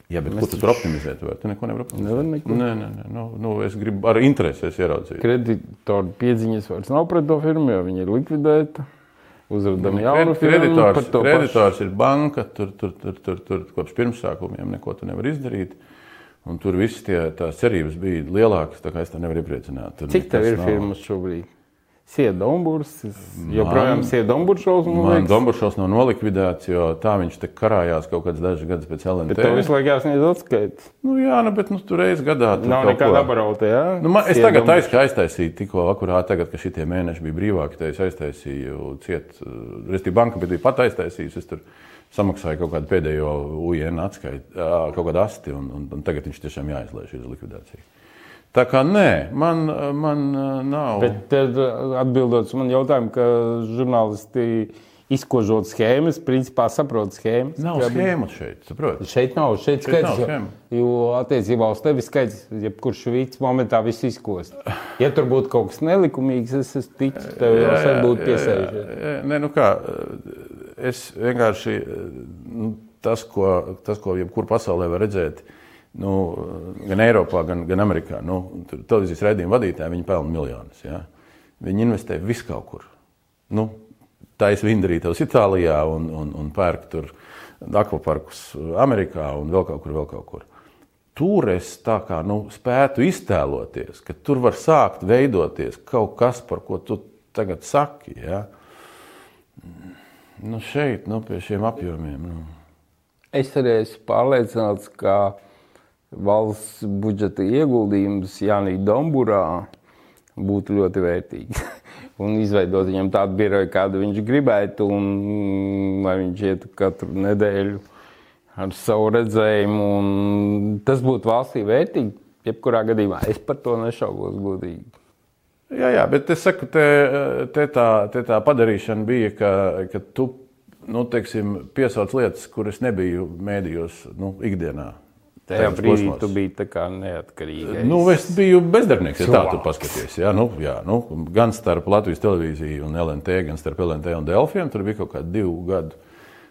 Jā, bet Mēs ko tu tur optimizēt? Var? Tu neko nevari optimizēt. Nevar neko. Nē, nē, nē. Nu, nu, es gribu ar interesi ieraudzīt. Kreditoru piedziņas vairs nav pret to firmu, jo viņi ir likvidēti. Uzradām nu, jaunu firmu. Kreditors, kreditors ir banka, tur, tur, tur, tur, tur kopš pirmsākumiem neko tu nevar izdarīt. Un tur viss tie, cerības bija lielākas, tā kā es tā nevaru iepriecināt. Tur Cik tev ir firmas šobrīd? Siedomburs, joprojām Siedomburs šovs. Man Domburs šovs nav nolikvidēts, jo tā viņš te karājās kaut kāds dažus gadus pēc LNT. Bet tev visu laiku jāsniedz atskaits. Nu jā, nu, bet nu, tur reiz gadā. Tur nav nekāda abarauta, jā? Nu, man, es tagad aizsku aiztaisīju, tikko akurā tagad, ka šitie mēneši bija brīvāki, tad es aiztaisīju ciet, restī banka bija pat aiztaisījusi, es tur samaksāju kaut kādu pēdējo UN atskaitu, kaut kādu asti, un, un, un tagad viņš tiešām jāizlaiž uz likvidāciju. Tā kā nē, man, man nav. Bet tad atbildot uz manu jautājumu, ka žurnālisti izkožot schēmas, principā saprot schēmas. Nav schēmas šeit, saprot? Šeit nav, šeit, šeit skaidrs, nav schēma. Jo attiecībā uz tevi skaidrs, jebkurš vīts momentā viss izkost. Ja tur būtu kaut kas nelikumīgs, es, es ticu, tev jau sen būtu piesaižies. Nē, nu kā, es vienkārši, nu, tas, ko, tas, ko jebkur pasaulē var redzēt, uh, nu, gan Eiropā, gan, gan Amerikā. Nu, televīzijas raidījuma vadītāji viņi pelna miljonus. Ja? Viņi investē vis kaut kur. Nu, Taisa vindarītos Itālijā un, un, un pērk tur akvaparkus Amerikā un vēl kaut kur, vēl kaut kur. Tur es tā kā nu, spētu iztēloties, ka tur var sākt veidoties kaut kas, par ko tu tagad saki. Ja? Nu, šeit, nu, pie šiem apjomiem. Nu. Es arī esmu pārliecināts, ka valsts budžeta ieguldījums Jānis Domburā būtu ļoti vērtīgi. un izveidot viņam tādu biroju, kādu viņš gribētu, un lai viņš ietu katru nedēļu ar savu redzējumu. Tas būtu valstī vērtīgi. Jebkurā gadījumā es par to nešaubos godīgi. Jā, jā, bet es saku, te, te, tā, te tā padarīšana bija, ka, ka tu nu, teiksim, piesauc lietas, kuras nebiju mēdījos nu, ikdienā. Tajā brīdī posmos. tu biji tā kā neatkarīgs. Nu, es biju bezdarbnieks, ja tā tu paskaties. Jā, nu, jā, nu, gan starp Latvijas televīziju un LNT, gan starp LNT un Delfiem. Tur bija kaut kādi divi gadi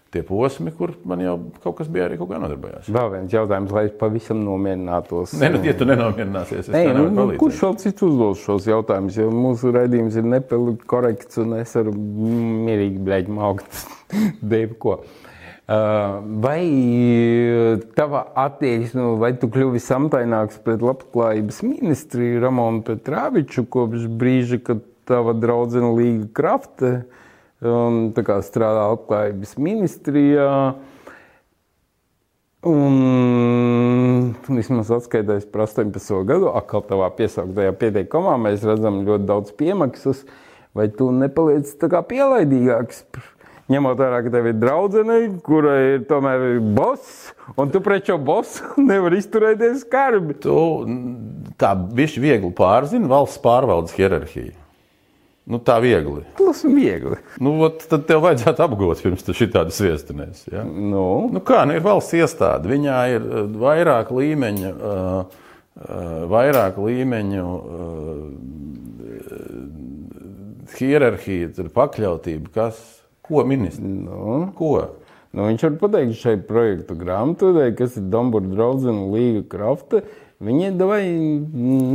tie posmi, kur man jau kaut kas bija arī kaut kā nodarbojās. Vēl viens jautājums, lai es pavisam nomierinātos. Nē, nu, ja tu nenomierināsies, Nē, nu, nu, kurš vēl cits uzdos šos jautājumus, jo mūsu raidījums ir nepilnīgi korekts un es varu mierīgi blēģi maukt dēļ ko. Uh, vai tava attieksme, vai tu kļuvi samtaināks pret labklājības ministriju Ramonu Petrāviču kopš brīža, kad tava draudzene Līga Krafte un strādā labklājības ministrijā. Un vismaz atskaitāmies par 18 gadu, atkal tādā piesauktajā pieteikumā, mēs redzam ļoti daudz piemaksas. Vai tu nepaliec tā kā pielaidīgāks? Ņemot vērā, ka tev ir draudzene, kura ir tomēr boss, un tu pret šo bossu nevari izturēties skarbi. Tu tā bišķi viegli pārzini valsts pārvaldes hierarhiju. Nu, tā viegli. Tas ir viegli. Nu, ot, tad tev vajadzētu apgūt, pirms tu šitādi sviestinēs. Ja? Nu. Nu, kā, nu, ir valsts iestāde. Viņā ir uh, vairāk līmeņu, uh, uh, vairāk līmeņu uh, hierarhija, pakļautība, kas, ko ministrs. Nu. Ko? Nu, viņš var pateikt šai projektu grāmatvedē, kas ir Dombura draudzene Līga Krafta. Viņi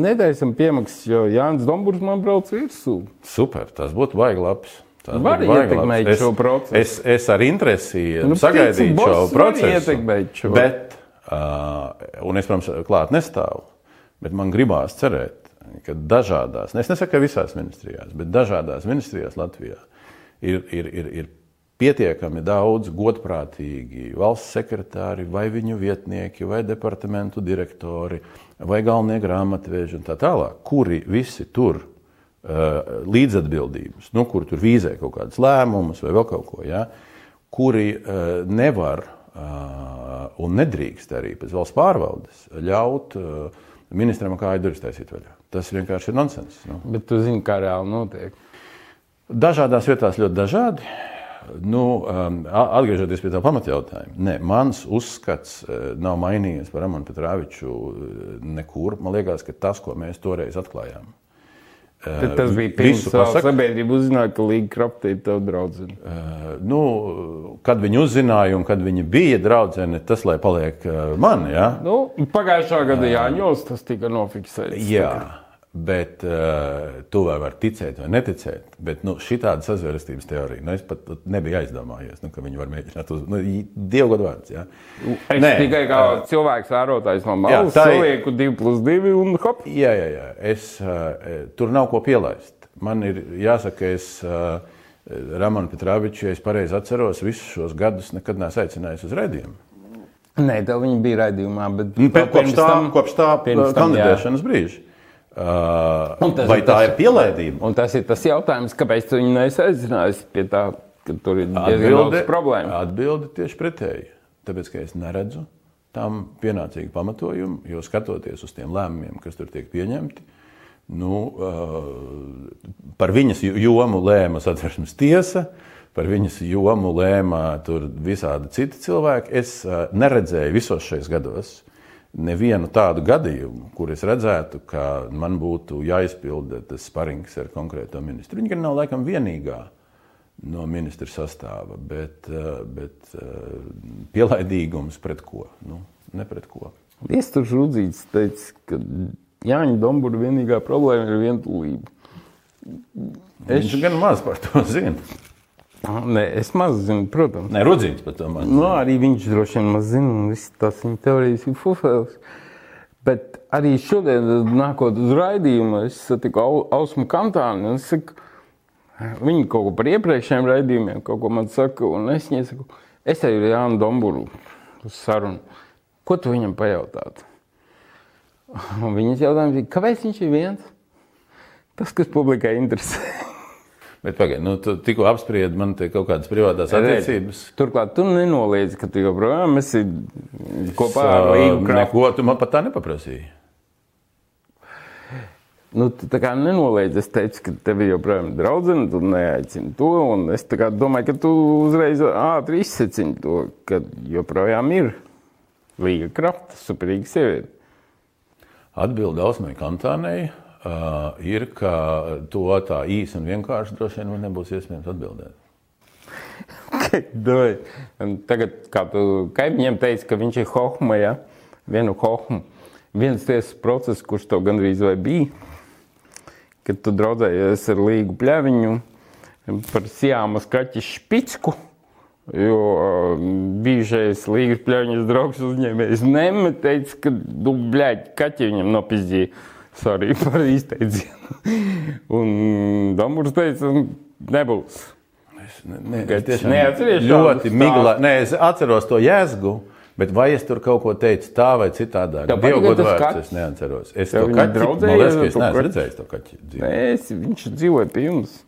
nedaisam piemaksas, jo Jānis Dombūrs man brauc virsū. Super, tas būtu baigi labs. Tas var ietekmēt labs. šo procesu. Es, es ar interesi nu, sagaidīju šo procesu. Šo. Bet, uh, un es, protams, klāt nestāvu, bet man gribās cerēt, ka dažādās, es nesaku, ka visās ministrijās, bet dažādās ministrijās Latvijā ir, ir, ir, ir pietiekami daudz godprātīgi valsts sekretāri, vai viņu vietnieki, vai departamentu direktori, vai galvenie grāmatveži un tā tālāk, kuri visi tur uh, līdzatbildības, nu, kur tur vīzē kaut kādas lēmumus vai vēl kaut ko, ja, kuri uh, nevar uh, un nedrīkst arī pēc valsts pārvaldes ļaut ministram kāju durvis taisīt vaļā. Tas vienkārši ir nonsens. Nu. Bet tu zini, kā reāli notiek. Dažādās vietās ļoti dažādi. Nu, um, atgriežoties pie tā pamatjautājuma, ne, mans uzskats uh, nav mainījies par Ramonu Petrāviču uh, nekur. Man liekas, ka tas, ko mēs toreiz atklājām, Tad uh, tas bija pirms tam, kad sabiedrība uzzināja, ka Līga Krapte ir tava draudzene. Uh, nu, kad viņi uzzināja un kad viņi bija draudzene, tas lai paliek uh, man. Ja? Nu, pagājušā gada Jāņos tas tika nofiksēts. Jā. Tagad. Bet uh, tu vai vari ticēt vai neticēt, bet nu, šī tāda sazvērestības teorija, nu, es pat nebiju aizdomājies, nu, ka viņi var mēģināt uz nu, dievu gadu vārds. Ja? Es Nē, tikai kā uh, cilvēks vērotājs no malas, salieku 2 plus 2 un hop. Jā, jā, jā. Es, uh, tur nav ko pielaist. Man ir jāsaka, es uh, Ramonu Petrāviču, ja es pareizi atceros, visus šos gadus nekad neesmu aicinājis uz redzējumu. Nē, tev viņi bija raidījumā, bet nu, kopš tā, tam, kopš tā kandidēšanas brīža. Uh, vai tā tas, ir pielaidība? Un tas ir tas jautājums, kāpēc tu viņu nesaistināsi pie tā, ka tur ir diezgan daudz problēmu. Atbildi tieši pretēji. Tāpēc, ka es neredzu tam pienācīgu pamatojumu, jo skatoties uz tiem lēmumiem, kas tur tiek pieņemti, nu, uh, par viņas jomu lēma satversmes tiesa, par viņas jomu lēma visādi citi cilvēki. Es uh, neredzēju visos šajos gados nevienu tādu gadījumu, kur es redzētu, ka man būtu jāizpilda tas sparings ar konkrēto ministru. Viņa gan nav laikam vienīgā no ministra sastāva, bet, eh, bet eh, pielaidīgums pret ko? Nu, ne pret ko. Viesturs Rudzīts teica, ka Jāņa Dombura vienīgā problēma ir vientulība. Es... Viņš gan maz par to zina. Nē, es maz zinu, protams. Nē, Rudzīts par to maz. Nu, arī viņš droši vien maz zina, un visas tās viņa teorijas ir fufēlis. Bet arī šodien, nākot uz raidījumu, es satiku Ausmu Kantānu. Saku, viņi kaut ko par iepriekšējiem raidījumiem kaut ko man saka, un es viņai saku, es eju Jānu Domburu uz sarunu. Ko tu viņam pajautātu? Un viņas jautājums bija, kāpēc viņš ir viens? Tas, kas publikai interesē. Bet pagaidi, nu, tu tikko apspriedi man te kaut kādas privātās attiecības. Turklāt tu nenoliedzi, ka tu joprojām esi kopā ar Līgu Kraftu. Ko tu man pat tā nepaprasīji? Nu, tā kā nenoliedzi. Es teicu, ka tev ir joprojām draudzene, tu neaicini to. Un es domāju, ka tu uzreiz ātri izsecini to, ka joprojām ir Līga Krafta, superīga sieviete. Atbilde Ausmai Kantānei uh, ir, ka to tā īsi un vienkārši droši vien man nebūs iespējams atbildēt. Tagad, kā tu kaimiņiem teici, ka viņš ir hohma, ja? vienu hohmu. Viens tiesas process, kurš tev gandrīz vai bija, kad tu draudzējies ar Līgu Pļaviņu par Sijāmas kaķi Špicku, jo uh, bijušais Līgas Pļaviņas draugs uzņēmējs Neme teica, ka, nu, bļaļ, kaķi viņam nopizdīja. Sorry par izteicienu. Un Damurs teica, nebūs. Ne, ne, es tiešām neatceries ļoti migla. Nē, es atceros to jēzgu. Bet vai es tur kaut ko teicu tā vai godu tas vārds, kaķis? es neatceros. Es Tev to kaķi, man liekas, ka es to neesmu kaķi? redzējis to kaķi. Nē, es, viņš dzīvoja pie jums.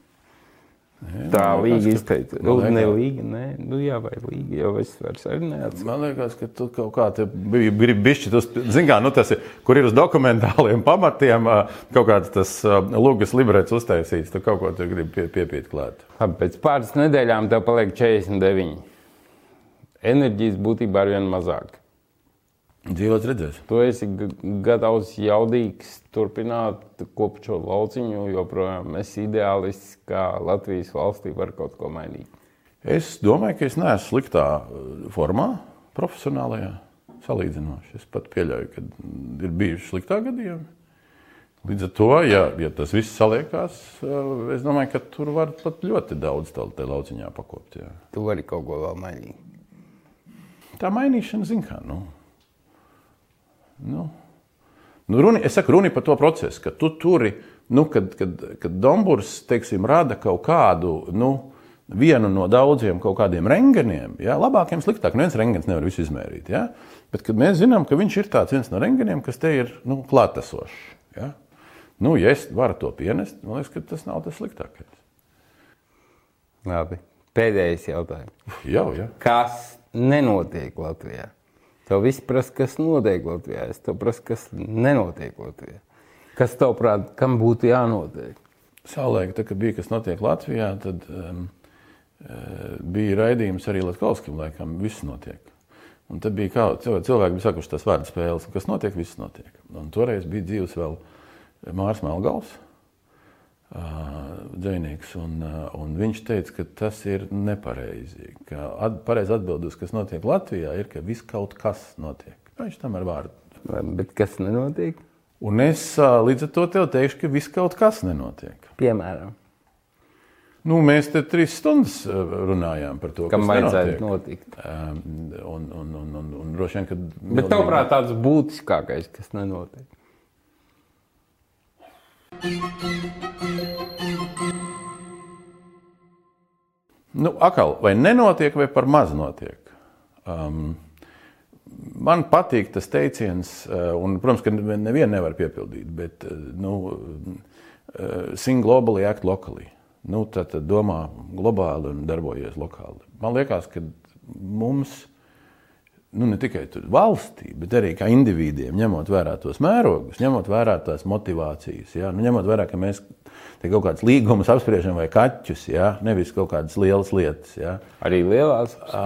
Tā man līga izteica. man Nu, līga, nē, nu jā, vai līga, jau es vairs arī neatceros. Man liekas, ka tu kaut kā te gribi bišķi, tas, zin kā, nu tas ir, kur ir uz dokumentāliem pamatiem, kaut kāds tas lūgas librets uztaisīts, tu kaut ko tur gribi pie, piepīt klāt. Labi, pēc pāris nedēļām tev paliek 49. Enerģijas būtībā ir vien mazāk. Dzīvots redzēs. Tu esi gatavs, jaudīgs, turpināt kopt šo lauciņu, joprojām esi ideālists, kā Latvijas valstī var kaut ko mainīt. Es domāju, ka es neesmu sliktā ā, formā, profesionālajā, salīdzinoši. Es pat pieļauju, ka ir bijuši sliktā gadījumi. Līdz ar to, ja, ja tas viss saliekās, ā, es domāju, ka tur var pat ļoti daudz tādu lauciņā pakopt. Jā. Tu vari kaut ko vēl mainīt. Tā mainīšana, zin kā, nu, nu, nu runi, es saku, runa ir par to procesu, ka tu turi, nu, kad, kad, kad Dombūrs, teiksim, rada kaut kādu, nu, vienu no daudziem kaut kādiem rengeniem, ja, labākiem, sliktākiem, viens rengens nevar visu izmērīt, ja, bet kad mēs zinām, ka viņš ir tāds viens no rengeniem, kas te ir, nu, klātesošs, ja, nu, ja es varu to pienest, man liekas, ka tas nav tas sliktākais. Labi. Pēdējais jautājums. Jau, ja. Kas nenotiek Latvijā? Tev viss prasa, kas notiek Latvijā. Es tev prasu, kas nenotiek Latvijā. Kas tavuprāt, kam būtu jānotiek? Savulaik, tad, kad bija kas notiek Latvijā, tad um, uh, bija raidījums arī Latvijas laikam, viss notiek. Un tad bija kā cilvēki, bija sakuši tās vārdu spēles, kas notiek, viss notiek. Un toreiz bija dzīves vēl Mārs Melgals, dzinieks, un, uh, un viņš teica, ka tas ir nepareizi. Ka at, pareizi atbildes, kas notiek Latvijā, ir, ka viss kaut kas notiek. Nu, Viņš tam ar vārdu. Bet kas nenotiek? Un es uh, līdz ar to tev teikšu, ka viss kaut kas nenotiek. Piemēram, Nu, mēs te trīs stundas uh, runājām par to, kam kas vajadzētu nenotiek. notikt. Um, un, un, un, un, un droši vien, ka. Bet tavuprāt, tāds būtiskākais, kas nenotiek. Nu, akal, vai nenotiek, vai par maz notiek? Um, man patīk tas teiciens, uh, un, protams, ka nevienu nevar piepildīt, bet uh, nu, uh, sing globally, act locally. Nu, tad, domā globāli un darbojies lokāli. Man liekas, ka mums, nu, ne tikai valstī, bet arī kā individiem, ņemot vērā tos mērogus, ņemot vērā tās motivācijas, ja? nu, ņemot vērā, ka mēs kaut kādas līgumus apspriežam vai kaķus, ja? nevis kaut kādas lielas lietas. Ja? Arī lielās Ā,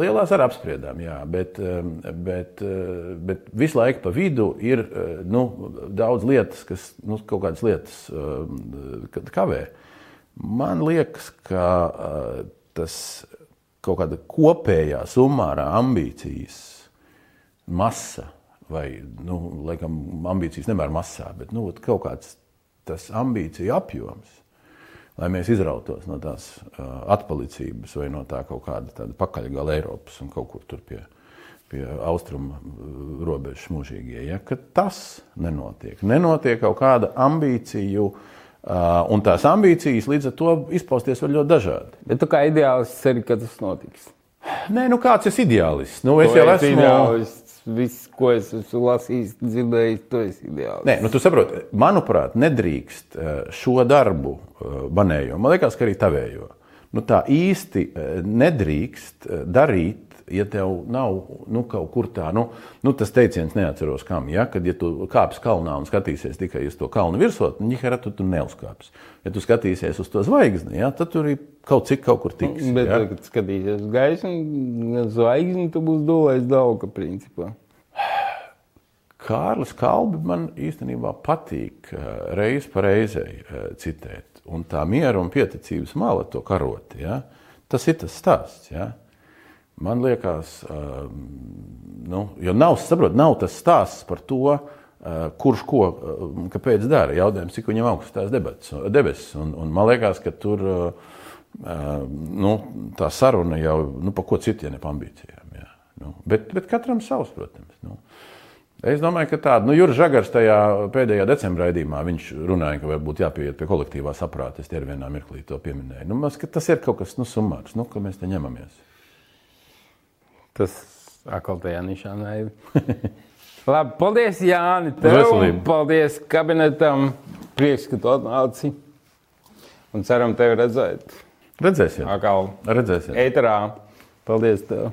Lielās arī apspriedām, jā, bet, um, bet, uh, bet visu laiku pa vidu ir uh, nu, daudz lietas, kas nu, kaut kādas lietas um, kavē. Man liekas, ka uh, tas kaut kāda kopējā summārā ambīcijas masa, vai, nu, laikam, ambīcijas nevar masā, bet nu, kaut kāds tas ambīciju apjoms, lai mēs izrautos no tās uh, atpalicības vai no tā kaut kāda tāda pakaļgala Eiropas un kaut kur tur pie, pie austrumu robežas mūžīgie. Ja, ka tas nenotiek. Nenotiek kaut kāda ambīciju, uh, un tās ambīcijas līdz ar to izpausties var ļoti dažādi. Bet tu kā ideālists ceri, ka tas notiks. Nē, nu kāds ir ideālists? Nu, es jau esmu ideālists. Viss, ko es esmu lasījis, dzirdējis, to es ideāli. Nē, nu, tu saproti, manuprāt, nedrīkst eh, šo darbu banējo. Man liekas, ka arī tavējo. Nu, tā īsti nedrīkst darīt ja tev nav nu, kaut kur tā, nu, nu tas teiciens neatceros kam, ja, kad ja tu kāpsi kalnā un skatīsies tikai uz to kalnu virsotni, ņihera tu tur neuzkāpsi. Ja tu skatīsies uz to zvaigzni, ja, tad tur ir kaut cik kaut kur tiks. Bet, ja. kad skatīsies uz gaismu, zvaigzni, tu būsi dolais dauga principā. Kārlis Kalbi man īstenībā patīk eh, reiz pa reizei eh, citēt. Un tā miera un pieticības mala to karoti, ja? tas ir tas stāsts. Ja? Man liekas, nu, jo nav, saprot, nav tas stāsts par to, kurš ko, kāpēc dara. Jautājums, cik viņam augstās debesis. Un, un man liekas, ka tur nu, tā saruna jau nu, par ko ne par ambīcijām. Jā. Nu, bet, bet katram savs, protams. Nu. Es domāju, ka tāda, nu, Juris Žagars tajā pēdējā decembrī raidījumā, viņš runāja, ka būtu jāpieiet pie kolektīvā saprāta. Es ir vienā mirklī to pieminēju. Nu, mas, tas ir kaut kas nu, sumārs, nu, ka mēs te ņemamies. Tas atkal tajā nišā naivi. Labi, paldies, Jāni. Tev, paldies kabinetam. Prieks, ka tu atnāci. Un ceram tevi redzēt. Redzēsim. Atkal Redzēsim. ēterā. Paldies tev.